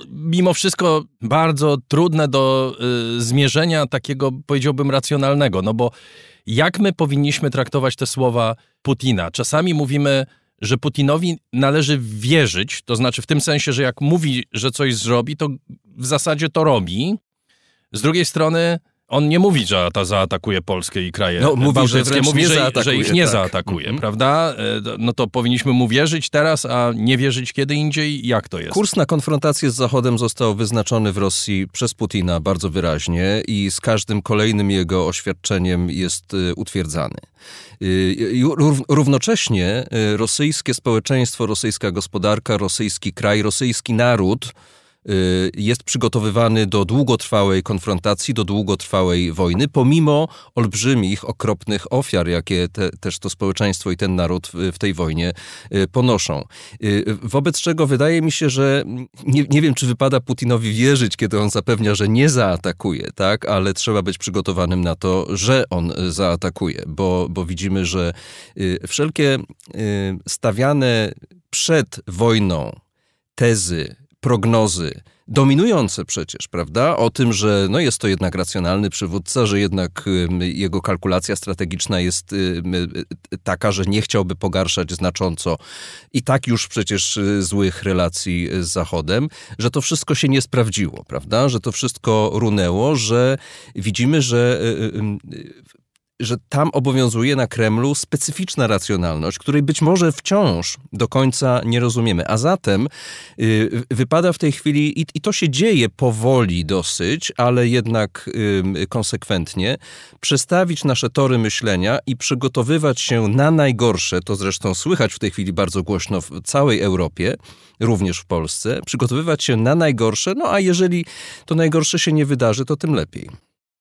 mimo wszystko bardzo trudne do y, zmierzenia takiego, powiedziałbym, racjonalnego, no bo jak my powinniśmy traktować te słowa Putina? Czasami mówimy, że Putinowi należy wierzyć, to znaczy w tym sensie, że jak mówi, że coś zrobi, to w zasadzie to robi. Z drugiej strony on nie mówi, że ta zaatakuje Polskę i kraje no, mówi, bałtyckie, mówi, że, że, ich nie tak. zaatakuje, mm -hmm. prawda? E, no to powinniśmy mu wierzyć teraz, a nie wierzyć kiedy indziej? Jak to jest? Kurs na konfrontację z Zachodem został wyznaczony w Rosji przez Putina bardzo wyraźnie i z każdym kolejnym jego oświadczeniem jest e, utwierdzany. E, równocześnie rosyjskie społeczeństwo, rosyjska gospodarka, rosyjski kraj, rosyjski naród jest przygotowywany do długotrwałej konfrontacji, do długotrwałej wojny, pomimo olbrzymich, okropnych ofiar, jakie te, też to społeczeństwo i ten naród w, w, tej wojnie y, ponoszą. Y, wobec czego wydaje mi się, że nie, nie wiem, czy wypada Putinowi wierzyć, kiedy on zapewnia, że nie zaatakuje, tak? ale trzeba być przygotowanym na to, że on zaatakuje, bo, bo widzimy, że wszelkie stawiane przed wojną tezy, prognozy dominujące przecież, prawda? O tym, że no jest to jednak racjonalny przywódca, że jednak jego kalkulacja strategiczna jest taka, że nie chciałby pogarszać znacząco i tak już przecież złych relacji z Zachodem, że to wszystko się nie sprawdziło, prawda? Że to wszystko runęło, że widzimy, że że tam obowiązuje na Kremlu specyficzna racjonalność, której być może wciąż do końca nie rozumiemy. A zatem y, wypada w tej chwili, i, i, to się dzieje powoli dosyć, ale jednak konsekwentnie, przestawić nasze tory myślenia i przygotowywać się na najgorsze, to zresztą słychać w tej chwili bardzo głośno w całej Europie, również w Polsce, przygotowywać się na najgorsze, no a jeżeli to najgorsze się nie wydarzy, to tym lepiej.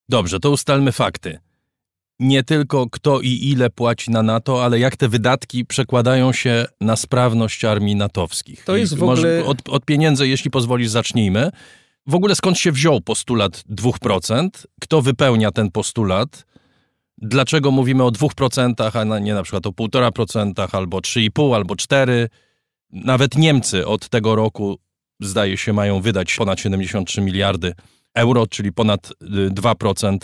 Dobrze, to ustalmy fakty nie tylko kto i ile płaci na NATO, ale jak te wydatki przekładają się na sprawność armii natowskich. To jest w ogóle... Od, od pieniędzy, jeśli pozwolisz, zacznijmy. W ogóle skąd się wziął postulat 2%? Kto wypełnia ten postulat? Dlaczego mówimy o 2%, a nie na przykład o 1,5% albo 3,5 albo 4? Nawet Niemcy od tego roku, zdaje się, mają wydać ponad 73 miliardy euro, czyli ponad 2% y,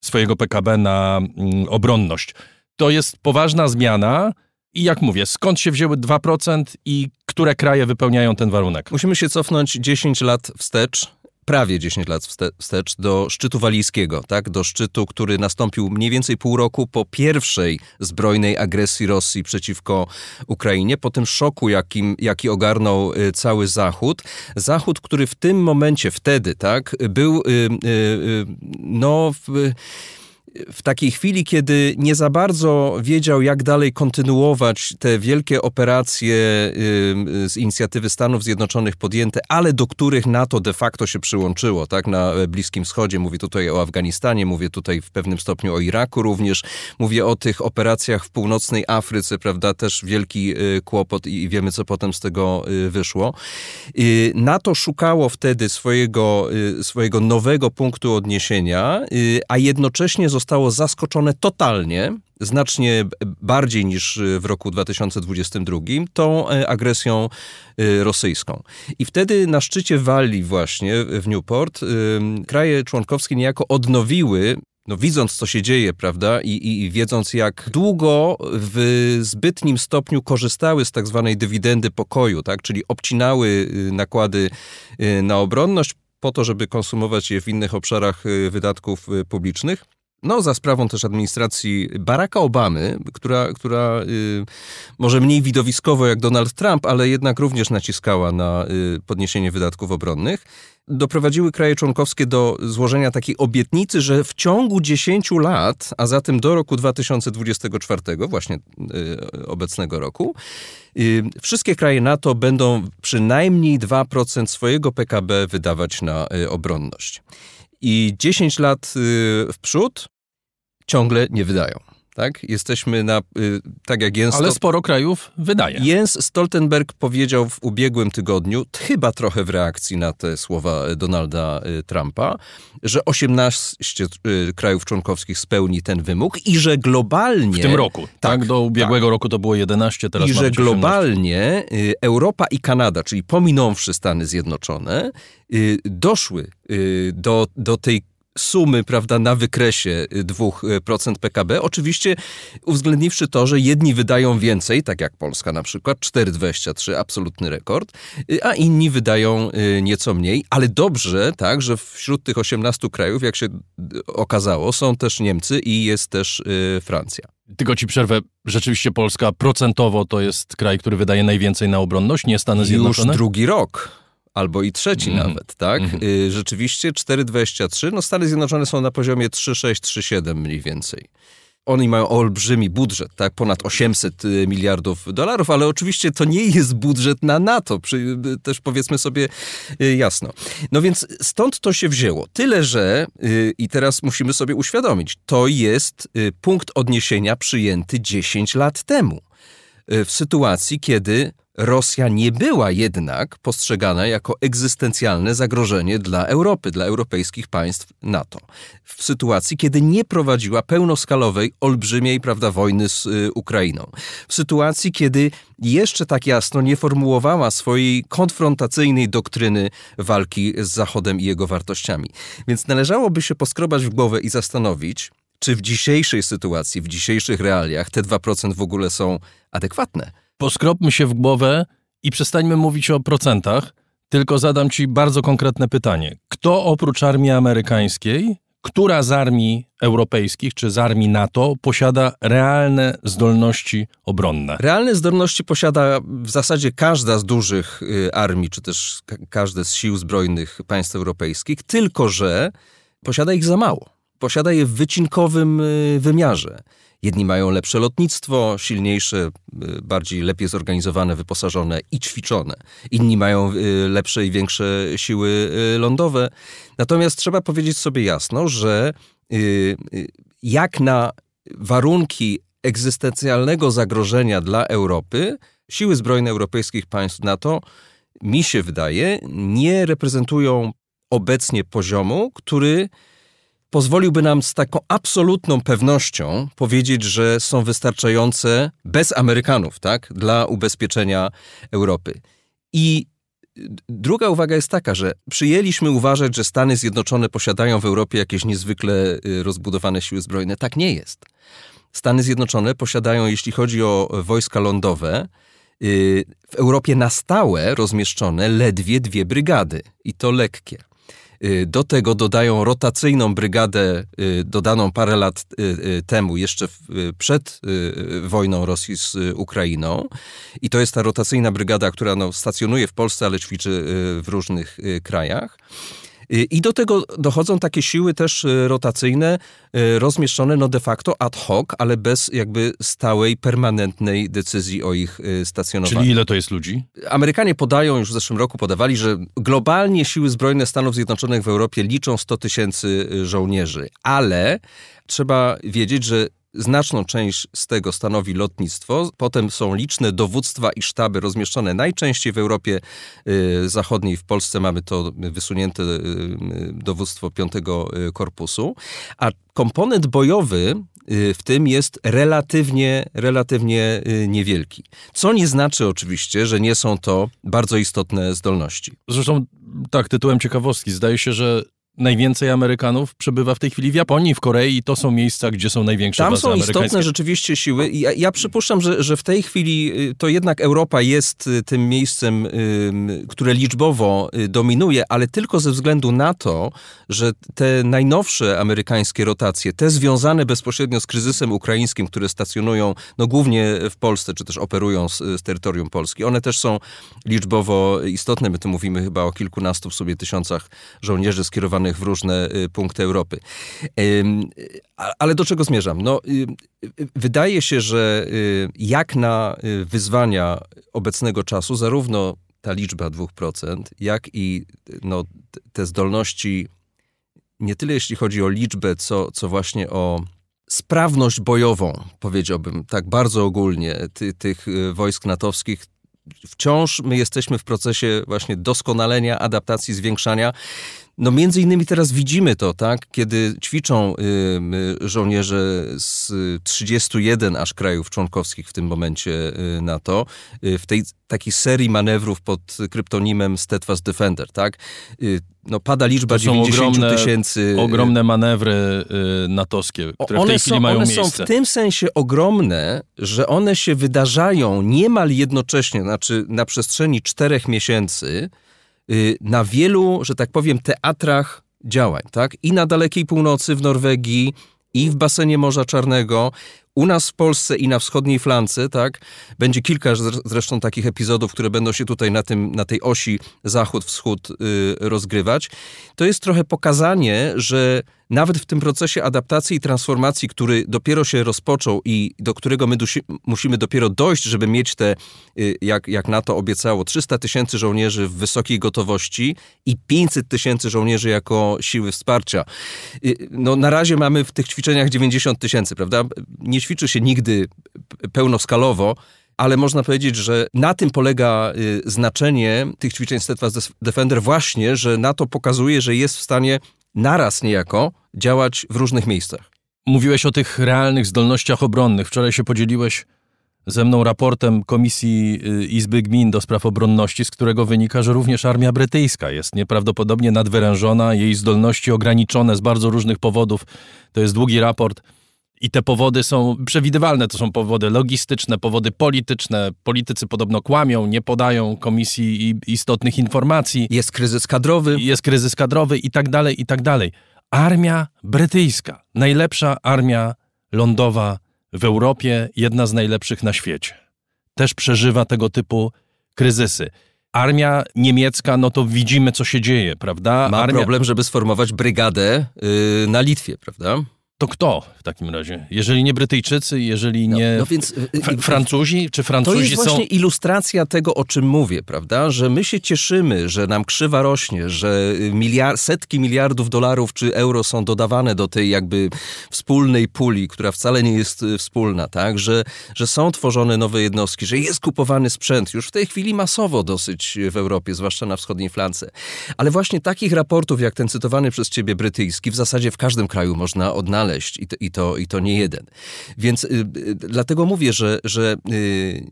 swojego PKB na mm, obronność. To jest poważna zmiana. I jak mówię, skąd się wzięły 2% i które kraje wypełniają ten warunek? Musimy się cofnąć 10 lat wstecz prawie 10 lat wstecz do szczytu walijskiego, tak? do szczytu, który nastąpił mniej więcej pół roku po pierwszej zbrojnej agresji Rosji przeciwko Ukrainie, po tym szoku, jakim, jaki ogarnął y, cały Zachód. Zachód, który w tym momencie, wtedy, tak, był y, y, no... w takiej chwili, kiedy nie za bardzo wiedział, jak dalej kontynuować te wielkie operacje z inicjatywy Stanów Zjednoczonych podjęte, ale do których NATO de facto się przyłączyło, tak, na Bliskim Wschodzie. Mówię tutaj o Afganistanie, mówię tutaj w pewnym stopniu o Iraku również, mówię o tych operacjach w północnej Afryce, prawda, też wielki y, kłopot i wiemy, co potem z tego y, wyszło. Y, NATO szukało wtedy swojego, swojego nowego punktu odniesienia, a jednocześnie zostało zostało zaskoczone totalnie, znacznie bardziej niż w roku 2022, tą e, agresją e, rosyjską. I wtedy na szczycie Walii właśnie w Newport kraje członkowskie niejako odnowiły no, widząc, co się dzieje, prawda, i, i, wiedząc, jak długo w zbytnim stopniu korzystały z tak zwanej dywidendy pokoju, tak, czyli obcinały nakłady na obronność po to, żeby konsumować je w innych obszarach wydatków publicznych, no, za sprawą też administracji Baracka Obamy, która, która y, może mniej widowiskowo jak Donald Trump, ale jednak również naciskała na y, podniesienie wydatków obronnych, doprowadziły kraje członkowskie do złożenia takiej obietnicy, że w ciągu 10 lat, a zatem do roku 2024, właśnie y, obecnego roku, y, wszystkie kraje NATO będą przynajmniej 2% swojego PKB wydawać na y, obronność i 10 lat y, w przód ciągle nie wydają. Tak? Jesteśmy na, y, tak jak Jens... Ale sporo krajów wydaje. Jens Stoltenberg powiedział w ubiegłym tygodniu, chyba trochę w reakcji na te słowa Donalda y, Trumpa, że 18 krajów członkowskich spełni ten wymóg i że globalnie... W tym roku. Tak, tak do ubiegłego tak. roku to było 11, teraz I że globalnie Europa i Kanada, czyli pominąwszy Stany Zjednoczone, doszły do, do tej sumy, prawda, na wykresie 2% PKB. Oczywiście uwzględniwszy to, że jedni wydają więcej, tak jak Polska na przykład, 4,23, absolutny rekord, a inni wydają y, nieco mniej, ale dobrze, tak, że wśród tych 18 krajów, jak się okazało, są też Niemcy i jest też y, Francja. Tylko ci przerwę. Rzeczywiście Polska procentowo to jest kraj, który wydaje najwięcej na obronność, nie Stany Zjednoczone? Już drugi rok albo i trzeci mm. nawet, tak? Mm. Rzeczywiście 4,23. No Stany Zjednoczone są na poziomie 3,6, 3,7 mniej więcej. Oni mają olbrzymi budżet, tak? Ponad 800 y, miliardów dolarów, ale oczywiście to nie jest budżet na NATO, przy, też powiedzmy sobie y, jasno. No więc stąd to się wzięło. Tyle, że i teraz musimy sobie uświadomić, to jest punkt odniesienia przyjęty 10 lat temu w sytuacji, kiedy Rosja nie była jednak postrzegana jako egzystencjalne zagrożenie dla Europy, dla europejskich państw NATO. W sytuacji, kiedy nie prowadziła pełnoskalowej, olbrzymiej prawda, wojny z y, Ukrainą. W sytuacji, kiedy jeszcze tak jasno nie formułowała swojej konfrontacyjnej doktryny walki z Zachodem i jego wartościami. Więc należałoby się poskrobać w głowę i zastanowić, czy w dzisiejszej sytuacji, w dzisiejszych realiach te 2% w ogóle są adekwatne poskropmy się w głowę i przestańmy mówić o procentach, tylko zadam ci bardzo konkretne pytanie. Kto oprócz armii amerykańskiej, która z armii europejskich czy z armii NATO posiada realne zdolności obronne? Realne zdolności posiada w zasadzie każda z dużych y, armii, czy też każde z sił zbrojnych państw europejskich, tylko że posiada ich za mało. Posiada je w wycinkowym y, wymiarze. Jedni mają lepsze lotnictwo, silniejsze, y, bardziej lepiej zorganizowane, wyposażone i ćwiczone. Inni mają y, lepsze i większe siły lądowe. Natomiast trzeba powiedzieć sobie jasno, że jak na warunki egzystencjalnego zagrożenia dla Europy, siły zbrojne europejskich państw NATO, mi się wydaje, nie reprezentują obecnie poziomu, który pozwoliłby nam z taką absolutną pewnością powiedzieć, że są wystarczające bez Amerykanów, tak, dla ubezpieczenia Europy. I druga uwaga jest taka, że przyjęliśmy uważać, że Stany Zjednoczone posiadają w Europie jakieś niezwykle y, rozbudowane siły zbrojne. Tak nie jest. Stany Zjednoczone posiadają, jeśli chodzi o wojska lądowe, y, w Europie na stałe rozmieszczone ledwie dwie brygady i to lekkie. Y, do tego dodają rotacyjną brygadę y, dodaną parę lat y, temu, jeszcze przed wojną Rosji z Ukrainą. I to jest ta rotacyjna brygada, która no, stacjonuje w Polsce, ale ćwiczy w różnych krajach. I do tego dochodzą takie siły też y, rotacyjne, y, rozmieszczone no de facto ad hoc, ale bez jakby stałej, permanentnej decyzji o ich y, stacjonowaniu. Czyli ile to jest ludzi? Amerykanie podają, już w zeszłym roku podawali, że globalnie siły zbrojne Stanów Zjednoczonych w Europie liczą 100 tysięcy żołnierzy, ale trzeba wiedzieć, że Znaczną część z tego stanowi lotnictwo. Potem są liczne dowództwa i sztaby rozmieszczone najczęściej w Europie y, Zachodniej. W Polsce mamy to wysunięte y, dowództwo piątego y, korpusu. A komponent bojowy w tym jest relatywnie, relatywnie niewielki. Co nie znaczy oczywiście, że nie są to bardzo istotne zdolności. Zresztą tak, tytułem ciekawostki, zdaje się, że najwięcej Amerykanów przebywa w tej chwili w Japonii, w Korei i to są miejsca, gdzie są największe Tam są istotne rzeczywiście siły i ja, ja przypuszczam, że, że w tej chwili y, to jednak Europa jest y, tym miejscem, które liczbowo y, dominuje, ale tylko ze względu na to, że te najnowsze amerykańskie rotacje, te związane bezpośrednio z kryzysem ukraińskim, które stacjonują no, głównie w Polsce, czy też operują z, z terytorium Polski, one też są liczbowo istotne. My tu mówimy chyba o kilkunastu w sobie tysiącach żołnierzy skierowanych w różne y, punkty Europy. Ale do czego zmierzam? No, y, y, wydaje się, że jak na wyzwania obecnego czasu, zarówno ta liczba 2%, jak i no, te zdolności, nie tyle jeśli chodzi o liczbę, co, co właśnie o sprawność bojową, powiedziałbym tak bardzo ogólnie, ty, tych wojsk natowskich, wciąż my jesteśmy w procesie właśnie doskonalenia, adaptacji, zwiększania. No między innymi teraz widzimy to, tak, kiedy ćwiczą żołnierze z 31 aż krajów członkowskich w tym momencie y, NATO, y, w tej takiej serii manewrów pod kryptonimem Steadfast Defender, tak? Y, no pada liczba to 90 tysięcy. Y, ogromne manewry natowskie, które one w tej chwili są, mają one miejsce. One są w tym sensie ogromne, że one się wydarzają niemal jednocześnie, znaczy na przestrzeni czterech miesięcy, na wielu, że tak powiem, teatrach działań, tak? I na dalekiej północy w Norwegii, i w basenie Morza Czarnego, u nas w Polsce i na wschodniej flance, tak, będzie kilka zresztą takich epizodów, które będą się tutaj na, tym, na tej osi zachód-wschód yy, rozgrywać. To jest trochę pokazanie, że nawet w tym procesie adaptacji i transformacji, który dopiero się rozpoczął i do którego my dusi, musimy dopiero dojść, żeby mieć te, y, jak, jak NATO obiecało, 300 tysięcy żołnierzy w wysokiej gotowości i 500 tysięcy żołnierzy jako siły wsparcia. Y, no, na razie mamy w tych ćwiczeniach 90 tysięcy, prawda? Nie ćwiczy się nigdy pełnoskalowo, ale można powiedzieć, że na tym polega y, znaczenie tych ćwiczeń Steadfast Defender właśnie, że NATO pokazuje, że jest w stanie naraz niejako działać w różnych miejscach. Mówiłeś o tych realnych zdolnościach obronnych. Wczoraj się podzieliłeś ze mną raportem Komisji y, Izby Gmin do spraw obronności, z którego wynika, że również armia brytyjska jest nieprawdopodobnie nadwyrężona, jej zdolności ograniczone z bardzo różnych powodów. To jest długi raport. I te powody są przewidywalne. To są powody logistyczne, powody polityczne. Politycy podobno kłamią, nie podają komisji istotnych informacji. Jest kryzys kadrowy. Jest kryzys kadrowy i tak dalej, i tak dalej. Armia brytyjska, najlepsza armia lądowa w Europie, jedna z najlepszych na świecie. Też przeżywa tego typu kryzysy. Armia niemiecka, no to widzimy, co się dzieje, prawda? Ma Armia... problem, żeby sformować brygadę yy, na Litwie, prawda? To kto w takim razie? Jeżeli nie Brytyjczycy, jeżeli no, nie no, no więc, y, y, Francuzi, czy Francuzi To jest są... właśnie ilustracja tego, o czym mówię, prawda? Że my się cieszymy, że nam krzywa rośnie, że miliard, setki miliardów dolarów czy euro są dodawane do tej jakby wspólnej puli, która wcale nie jest y, wspólna, tak? Że, że są tworzone nowe jednostki, że jest kupowany sprzęt już w tej chwili masowo dosyć w Europie, zwłaszcza na wschodniej flance. Ale właśnie takich raportów, jak ten cytowany przez ciebie brytyjski, w zasadzie w każdym kraju można odnaleźć znaleźć i to, i to, i to nie jeden. Więc y, y, dlatego mówię, że, że y,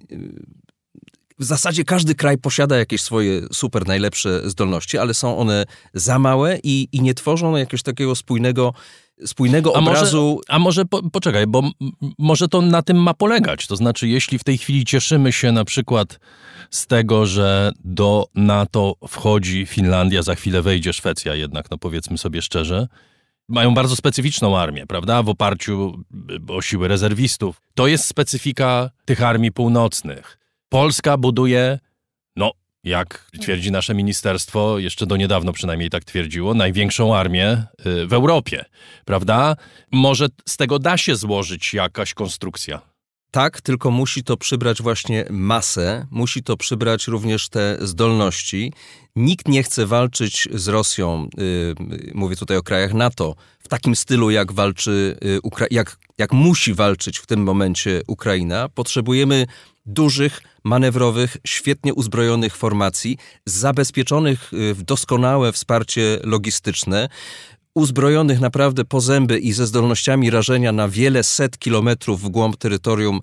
w zasadzie każdy kraj posiada jakieś swoje super najlepsze zdolności, ale są one za małe i, i nie tworzą jakiegoś takiego spójnego spójnego a obrazu. Może, a może po, poczekaj, bo może to na tym ma polegać. To znaczy, jeśli w tej chwili cieszymy się na przykład z tego, że do NATO wchodzi Finlandia, za chwilę wejdzie Szwecja jednak, no powiedzmy sobie szczerze, mają bardzo specyficzną armię, prawda, w oparciu o siły rezerwistów. To jest specyfika tych armii północnych. Polska buduje, no, jak twierdzi nasze ministerstwo, jeszcze do niedawno przynajmniej tak twierdziło, największą armię y, w Europie, prawda? Może z tego da się złożyć jakaś konstrukcja. Tak, tylko musi to przybrać właśnie masę, musi to przybrać również te zdolności. Nikt nie chce walczyć z Rosją, yy, mówię tutaj o krajach NATO, w takim stylu, jak walczy, Ukra- jak, jak musi walczyć w tym momencie Ukraina. Potrzebujemy dużych, manewrowych, świetnie uzbrojonych formacji, zabezpieczonych y, w doskonałe wsparcie logistyczne, uzbrojonych naprawdę po zęby i ze zdolnościami rażenia na wiele set kilometrów w głąb terytorium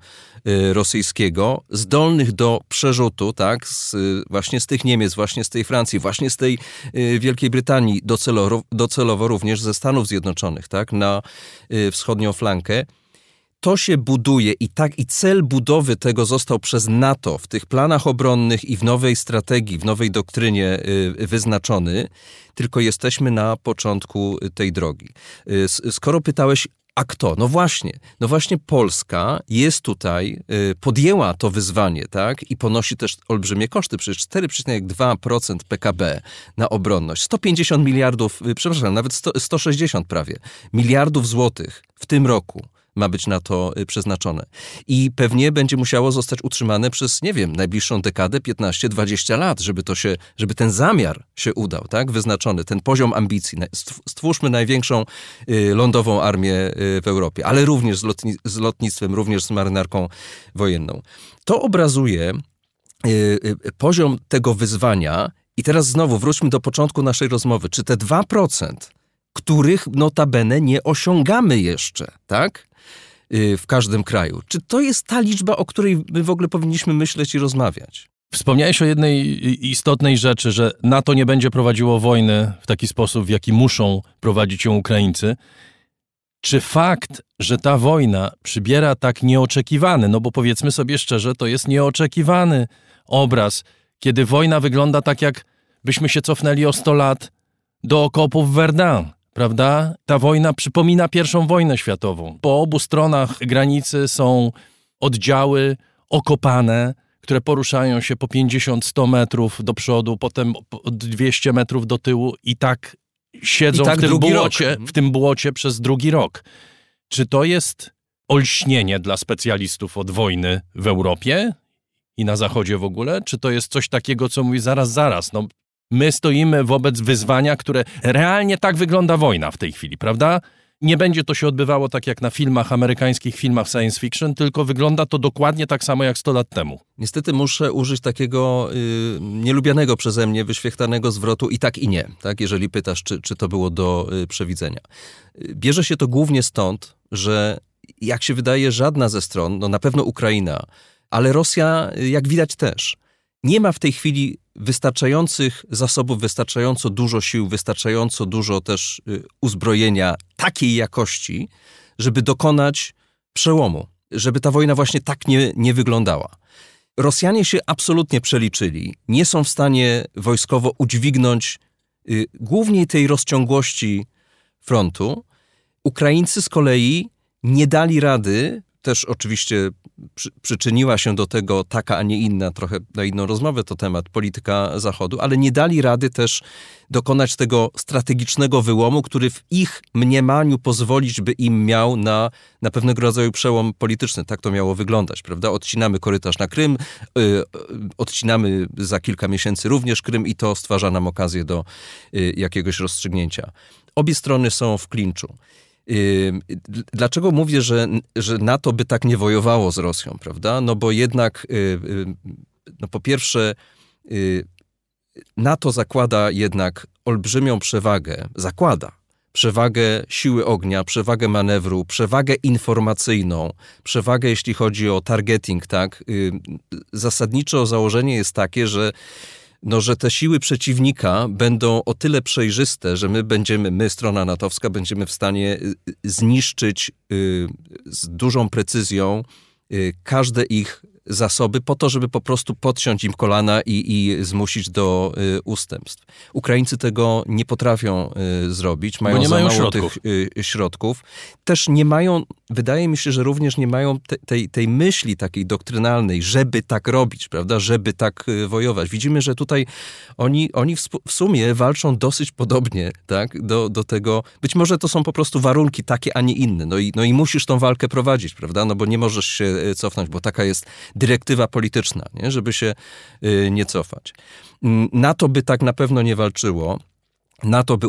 y, rosyjskiego, zdolnych do przerzutu, tak, z, właśnie z tych Niemiec, właśnie z tej Francji, właśnie z tej y, Wielkiej Brytanii, docelowo, docelowo również ze Stanów Zjednoczonych, tak, na y, wschodnią flankę to się buduje i tak i cel budowy tego został przez NATO w tych planach obronnych i w nowej strategii, w nowej doktrynie y, wyznaczony, tylko jesteśmy na początku tej drogi. Y, skoro pytałeś a kto? No właśnie, no właśnie Polska jest tutaj, y, podjęła to wyzwanie, tak? I ponosi też olbrzymie koszty, przecież 4,2% PKB na obronność, 150 miliardów, przepraszam, nawet 100, 160 prawie, miliardów złotych w tym roku ma być na to y, przeznaczone. I pewnie będzie musiało zostać utrzymane przez, nie wiem, najbliższą dekadę, 15-20 lat, żeby to się, żeby ten zamiar się udał, tak, wyznaczony, ten poziom ambicji. Stwórzmy największą y, lądową armię y, w Europie, ale również z, lotni z lotnictwem, również z marynarką wojenną. To obrazuje poziom tego wyzwania i teraz znowu wróćmy do początku naszej rozmowy. Czy te 2%, których notabene nie osiągamy jeszcze, tak? Y, w każdym kraju. Czy to jest ta liczba, o której my w ogóle powinniśmy myśleć i rozmawiać? Wspomniałeś o jednej istotnej rzeczy, że NATO nie będzie prowadziło wojny w taki sposób, w jaki muszą prowadzić ją Ukraińcy. Czy fakt, że ta wojna przybiera tak nieoczekiwany, no bo powiedzmy sobie szczerze, to jest nieoczekiwany obraz, kiedy wojna wygląda tak, jak byśmy się cofnęli o 100 lat do okopów Verdun, prawda? Ta wojna przypomina pierwszą wojnę światową. Po obu stronach granicy są oddziały okopane, które poruszają się po 50-100 metrów do przodu, potem 200 metrów do tyłu i tak siedzą I tak w, tym błocie, w tym błocie przez drugi rok. Czy to jest olśnienie dla specjalistów od wojny w Europie i na Zachodzie w ogóle? Czy to jest coś takiego, co mówi zaraz, zaraz, no My stoimy wobec wyzwania, które realnie tak wygląda wojna w tej chwili, prawda? Nie będzie to się odbywało tak jak na filmach, amerykańskich filmach science fiction, tylko wygląda to dokładnie tak samo jak 100 lat temu. Niestety muszę użyć takiego y, nielubianego przeze mnie, wyświechtanego zwrotu i tak i nie, tak? jeżeli pytasz, czy, czy to było do y, przewidzenia. Y, bierze się to głównie stąd, że jak się wydaje, żadna ze stron, no na pewno Ukraina, ale Rosja, y, jak widać też, nie ma w tej chwili wystarczających zasobów, wystarczająco dużo sił, wystarczająco dużo też y, uzbrojenia takiej jakości, żeby dokonać przełomu, żeby ta wojna właśnie tak nie, nie wyglądała. Rosjanie się absolutnie przeliczyli, nie są w stanie wojskowo udźwignąć y, głównie tej rozciągłości frontu. Ukraińcy z kolei nie dali rady też oczywiście przy, przyczyniła się do tego taka, a nie inna, trochę na inną rozmowę to temat, polityka Zachodu, ale nie dali rady też dokonać tego strategicznego wyłomu, który w ich mniemaniu pozwolić by im miał na, na pewnego rodzaju przełom polityczny. Tak to miało wyglądać, prawda? Odcinamy korytarz na Krym, yy, odcinamy za kilka miesięcy również Krym i to stwarza nam okazję do yy, jakiegoś rozstrzygnięcia. Obie strony są w klinczu. Dlaczego mówię, że, że NATO by tak nie wojowało z Rosją, prawda? No bo jednak, y, y, no po pierwsze, y, NATO zakłada jednak olbrzymią przewagę, zakłada przewagę siły ognia, przewagę manewru, przewagę informacyjną, przewagę jeśli chodzi o targeting, tak? Zasadniczo założenie jest takie, że no, że te siły przeciwnika będą o tyle przejrzyste, że my będziemy, my, strona natowska, będziemy w stanie y, y, zniszczyć y, z dużą precyzją każde ich zasoby po to, żeby po prostu podciąć im kolana i, i zmusić do y, ustępstw. Ukraińcy tego nie potrafią y, zrobić, mają Bo nie za mają mało środków. tych y, środków. Też nie mają, wydaje mi się, że również nie mają te, tej, tej myśli takiej doktrynalnej, żeby tak robić, prawda, żeby tak y, wojować. Widzimy, że tutaj oni, oni w, w sumie walczą dosyć podobnie, tak, do, do tego. Być może to są po prostu warunki takie, a nie inne. No i, no i musisz tą walkę prowadzić, prawda, no bo nie możesz się y, cofnąć, bo taka jest dyrektywa polityczna, nie? żeby się y, nie cofać. Mm, NATO by tak na pewno nie walczyło. NATO by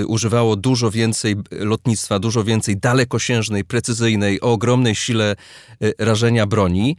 y, używało dużo więcej lotnictwa, dużo więcej dalekosiężnej, precyzyjnej, o ogromnej sile y, rażenia broni.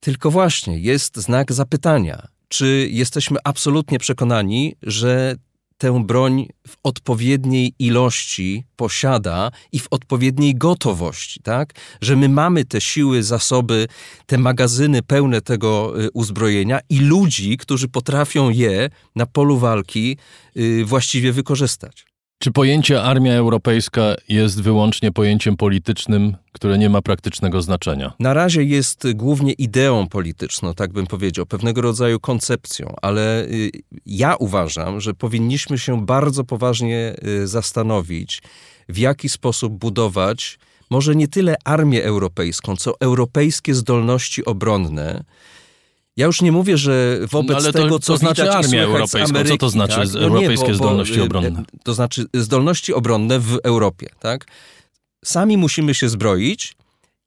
Tylko właśnie jest znak zapytania, czy jesteśmy absolutnie przekonani, że tę broń w odpowiedniej ilości posiada i w odpowiedniej gotowości, tak? Że my mamy te siły, zasoby, te magazyny pełne tego y, uzbrojenia i ludzi, którzy potrafią je na polu walki y, właściwie wykorzystać. Czy pojęcie armia europejska jest wyłącznie pojęciem politycznym, które nie ma praktycznego znaczenia? Na razie jest głównie ideą polityczną, tak bym powiedział, pewnego rodzaju koncepcją, ale y, ja uważam, że powinniśmy się bardzo poważnie y, zastanowić, w jaki sposób budować może nie tyle armię europejską, co europejskie zdolności obronne. Ja już nie mówię, że wobec No ale to- tego, to co znaczy widać i armię słychać z europejską. Co Ameryki, to znaczy tak? z- europejskie bo- bo, zdolności y, obronne? y, To znaczy zdolności obronne w Europie, tak? Sami musimy się zbroić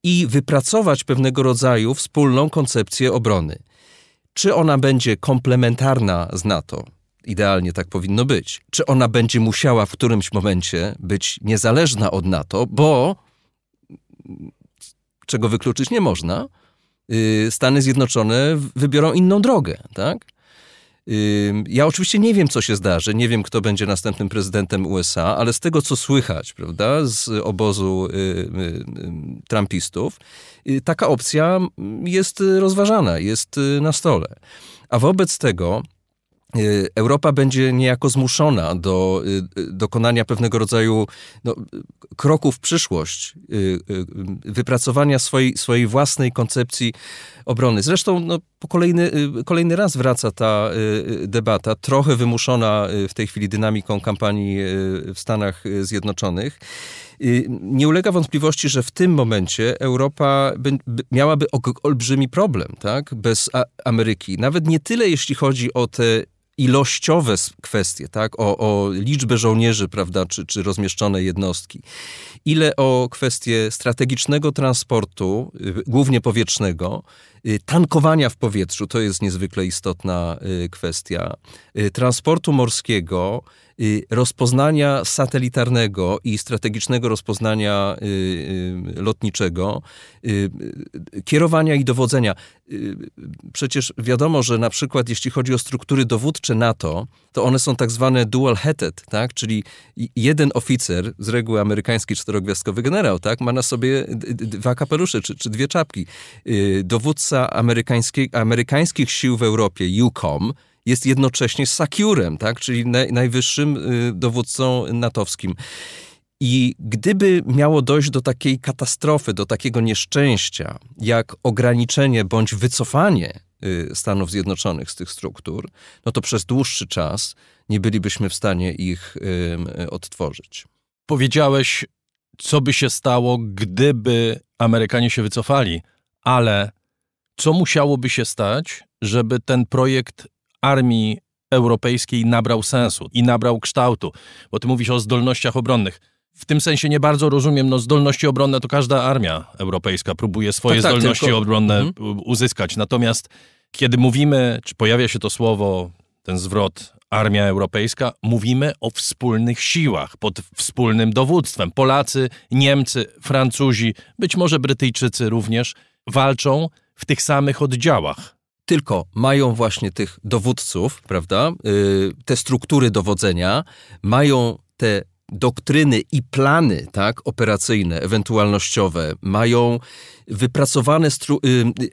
i wypracować pewnego rodzaju wspólną koncepcję obrony. Czy ona będzie komplementarna z NATO? Idealnie tak powinno być. Czy ona będzie musiała w którymś momencie być niezależna od NATO, bo czego wykluczyć nie można, Stany Zjednoczone wybiorą inną drogę, tak? Ja oczywiście nie wiem, co się zdarzy, nie wiem, kto będzie następnym prezydentem USA, ale z tego, co słychać, prawda, z obozu y, y, y, trumpistów, y, taka opcja jest y, rozważana, jest y, na stole. A wobec tego y, Europa będzie niejako zmuszona do y, y, dokonania pewnego rodzaju no, kroku w przyszłość, y, y, y, wypracowania swojej, swojej własnej koncepcji obrony. Zresztą no, po kolejny, y, kolejny raz wraca ta y, y, debata, trochę wymuszona y, w tej chwili dynamiką kampanii y, w Stanach y, Zjednoczonych. Y, Nie ulega wątpliwości, że w tym momencie Europa by, by miałaby olbrzymi problem, tak? Bez Ameryki. Nawet nie tyle, jeśli chodzi o te ilościowe kwestie, tak? O, o liczbę żołnierzy, prawda, czy, czy rozmieszczone jednostki, ile o kwestie strategicznego transportu, y, głównie powietrznego, tankowania w powietrzu, to jest niezwykle istotna y, kwestia, y, transportu morskiego, rozpoznania satelitarnego i strategicznego rozpoznania lotniczego, kierowania i dowodzenia. Przecież wiadomo, że na przykład jeśli chodzi o struktury dowódcze NATO, to one są tak zwane dual-headed, tak? czyli jeden oficer, z reguły amerykański czterogwiazdkowy generał, tak? ma na sobie dwa kapelusze czy, czy dwie czapki. Dowódca amerykańskich sił w Europie, UCOM, jest jednocześnie Sakiurem, tak? czyli najwyższym y, dowódcą natowskim. I gdyby miało dojść do takiej katastrofy, do takiego nieszczęścia, jak ograniczenie bądź wycofanie y, Stanów Zjednoczonych z tych struktur, no to przez dłuższy czas nie bylibyśmy w stanie ich odtworzyć. Powiedziałeś, co by się stało, gdyby Amerykanie się wycofali, ale co musiałoby się stać, żeby ten projekt armii europejskiej nabrał sensu i nabrał kształtu? Bo ty mówisz o zdolnościach obronnych. W tym sensie nie bardzo rozumiem, no zdolności obronne to każda armia europejska próbuje swoje tak, tak, zdolności tylko... obronne mhm. uzyskać. Natomiast kiedy mówimy, czy pojawia się to słowo, ten zwrot armia europejska, mówimy o wspólnych siłach, pod wspólnym dowództwem. Polacy, Niemcy, Francuzi, być może Brytyjczycy również walczą w tych samych oddziałach. Tylko mają właśnie tych dowódców, prawda? Y, te struktury dowodzenia, mają te doktryny i plany tak, operacyjne, ewentualnościowe, mają wypracowane y,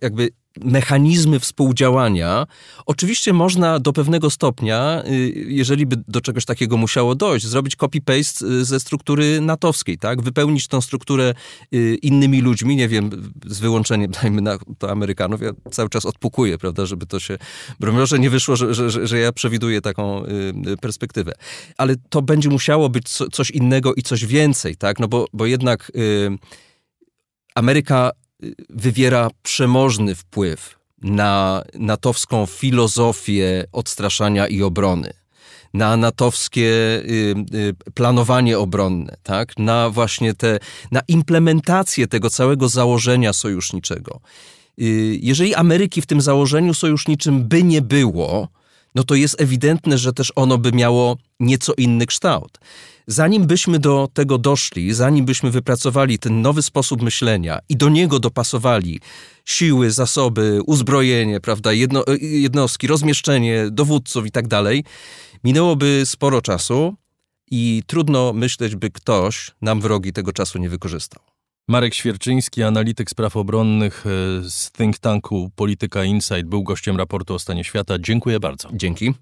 jakby mechanizmy współdziałania. Oczywiście można do pewnego stopnia, y, jeżeli by do czegoś takiego musiało dojść, zrobić copy-paste y, ze struktury natowskiej, tak? Wypełnić tą strukturę y, innymi ludźmi, nie wiem, z wyłączeniem, dajmy na to Amerykanów, ja cały czas odpukuję, prawda, żeby to się, broń może nie wyszło, że, że, że ja przewiduję taką perspektywę. Ale to będzie musiało być coś innego i coś więcej, tak? No bo, bo jednak Ameryka wywiera przemożny wpływ na natowską filozofię odstraszania i obrony, na natowskie y, y, planowanie obronne, tak? na właśnie te, na implementację tego całego założenia sojuszniczego. Y, jeżeli Ameryki w tym założeniu sojuszniczym by nie było, no to jest ewidentne, że też ono by miało nieco inny kształt. Zanim byśmy do tego doszli, zanim byśmy wypracowali ten nowy sposób myślenia i do niego dopasowali siły, zasoby, uzbrojenie, prawda, jedno, jednostki, rozmieszczenie dowódców i tak dalej, minęłoby sporo czasu i trudno myśleć, by ktoś nam wrogi tego czasu nie wykorzystał. Marek Świerczyński, analityk spraw obronnych e, z think tanku Polityka Insight, był gościem raportu o stanie świata. Dziękuję bardzo. Dzięki.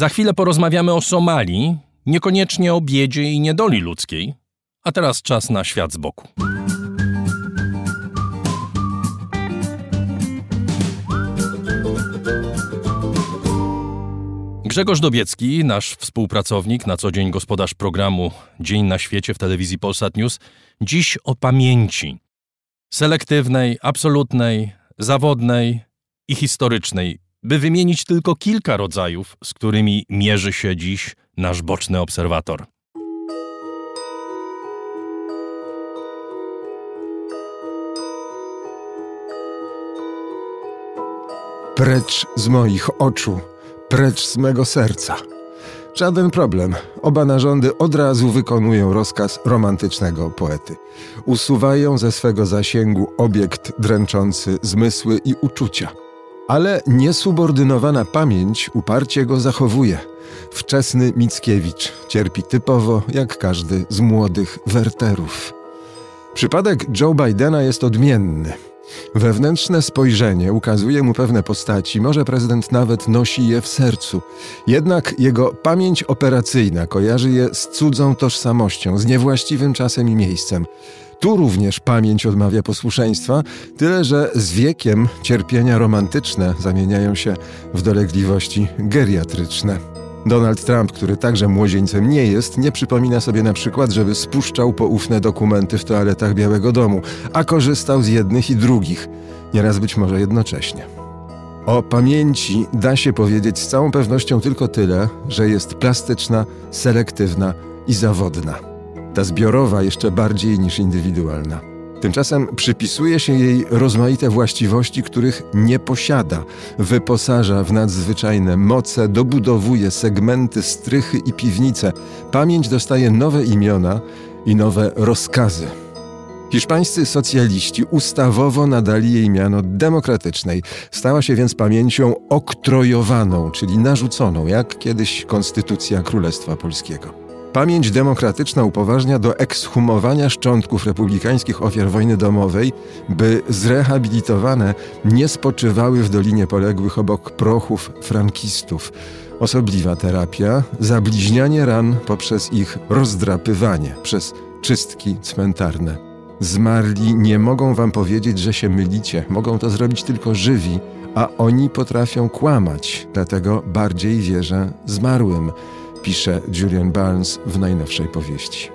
Za chwilę porozmawiamy o Somalii, niekoniecznie o biedzie i niedoli ludzkiej. A teraz czas na świat z boku. Grzegorz Dobiecki, nasz współpracownik, na co dzień gospodarz programu Dzień na świecie w telewizji Polsat News, dziś o pamięci. Selektywnej, absolutnej, zawodnej i historycznej by wymienić tylko kilka rodzajów, z którymi mierzy się dziś nasz boczny obserwator. Precz z moich oczu, precz z mego serca. Żaden problem. Oba narządy od razu wykonują rozkaz romantycznego poety. Usuwają ze swego zasięgu obiekt dręczący zmysły i uczucia. Ale niesubordynowana pamięć uparcie go zachowuje. Wczesny Mickiewicz cierpi typowo jak każdy z młodych Werterów. Przypadek Joe Bidena jest odmienny. Wewnętrzne spojrzenie ukazuje mu pewne postaci, może prezydent nawet nosi je w sercu. Jednak jego pamięć operacyjna kojarzy je z cudzą tożsamością, z niewłaściwym czasem i miejscem. Tu również pamięć odmawia posłuszeństwa, tyle że z wiekiem cierpienia romantyczne zamieniają się w dolegliwości geriatryczne. Donald Trump, który także młodzieńcem nie jest, nie przypomina sobie na przykład, żeby spuszczał poufne dokumenty w toaletach Białego Domu, a korzystał z jednych i drugich, nieraz być może jednocześnie. O pamięci da się powiedzieć z całą pewnością tylko tyle, że jest plastyczna, selektywna i zawodna. Ta zbiorowa jeszcze bardziej niż indywidualna. Tymczasem przypisuje się jej rozmaite właściwości, których nie posiada. Wyposaża w nadzwyczajne moce, dobudowuje segmenty, strychy i piwnice. Pamięć dostaje nowe imiona i nowe rozkazy. Hiszpańscy socjaliści ustawowo nadali jej miano demokratycznej. Stała się więc pamięcią oktrojowaną, czyli narzuconą, jak kiedyś Konstytucja Królestwa Polskiego. Pamięć demokratyczna upoważnia do ekshumowania szczątków republikańskich ofiar wojny domowej, by zrehabilitowane nie spoczywały w Dolinie Poległych obok prochów frankistów. Osobliwa terapia, zabliźnianie ran poprzez ich rozdrapywanie, przez czystki cmentarne. Zmarli nie mogą wam powiedzieć, że się mylicie, mogą to zrobić tylko żywi, a oni potrafią kłamać, dlatego bardziej wierzę zmarłym pisze Julian Barnes w najnowszej powieści.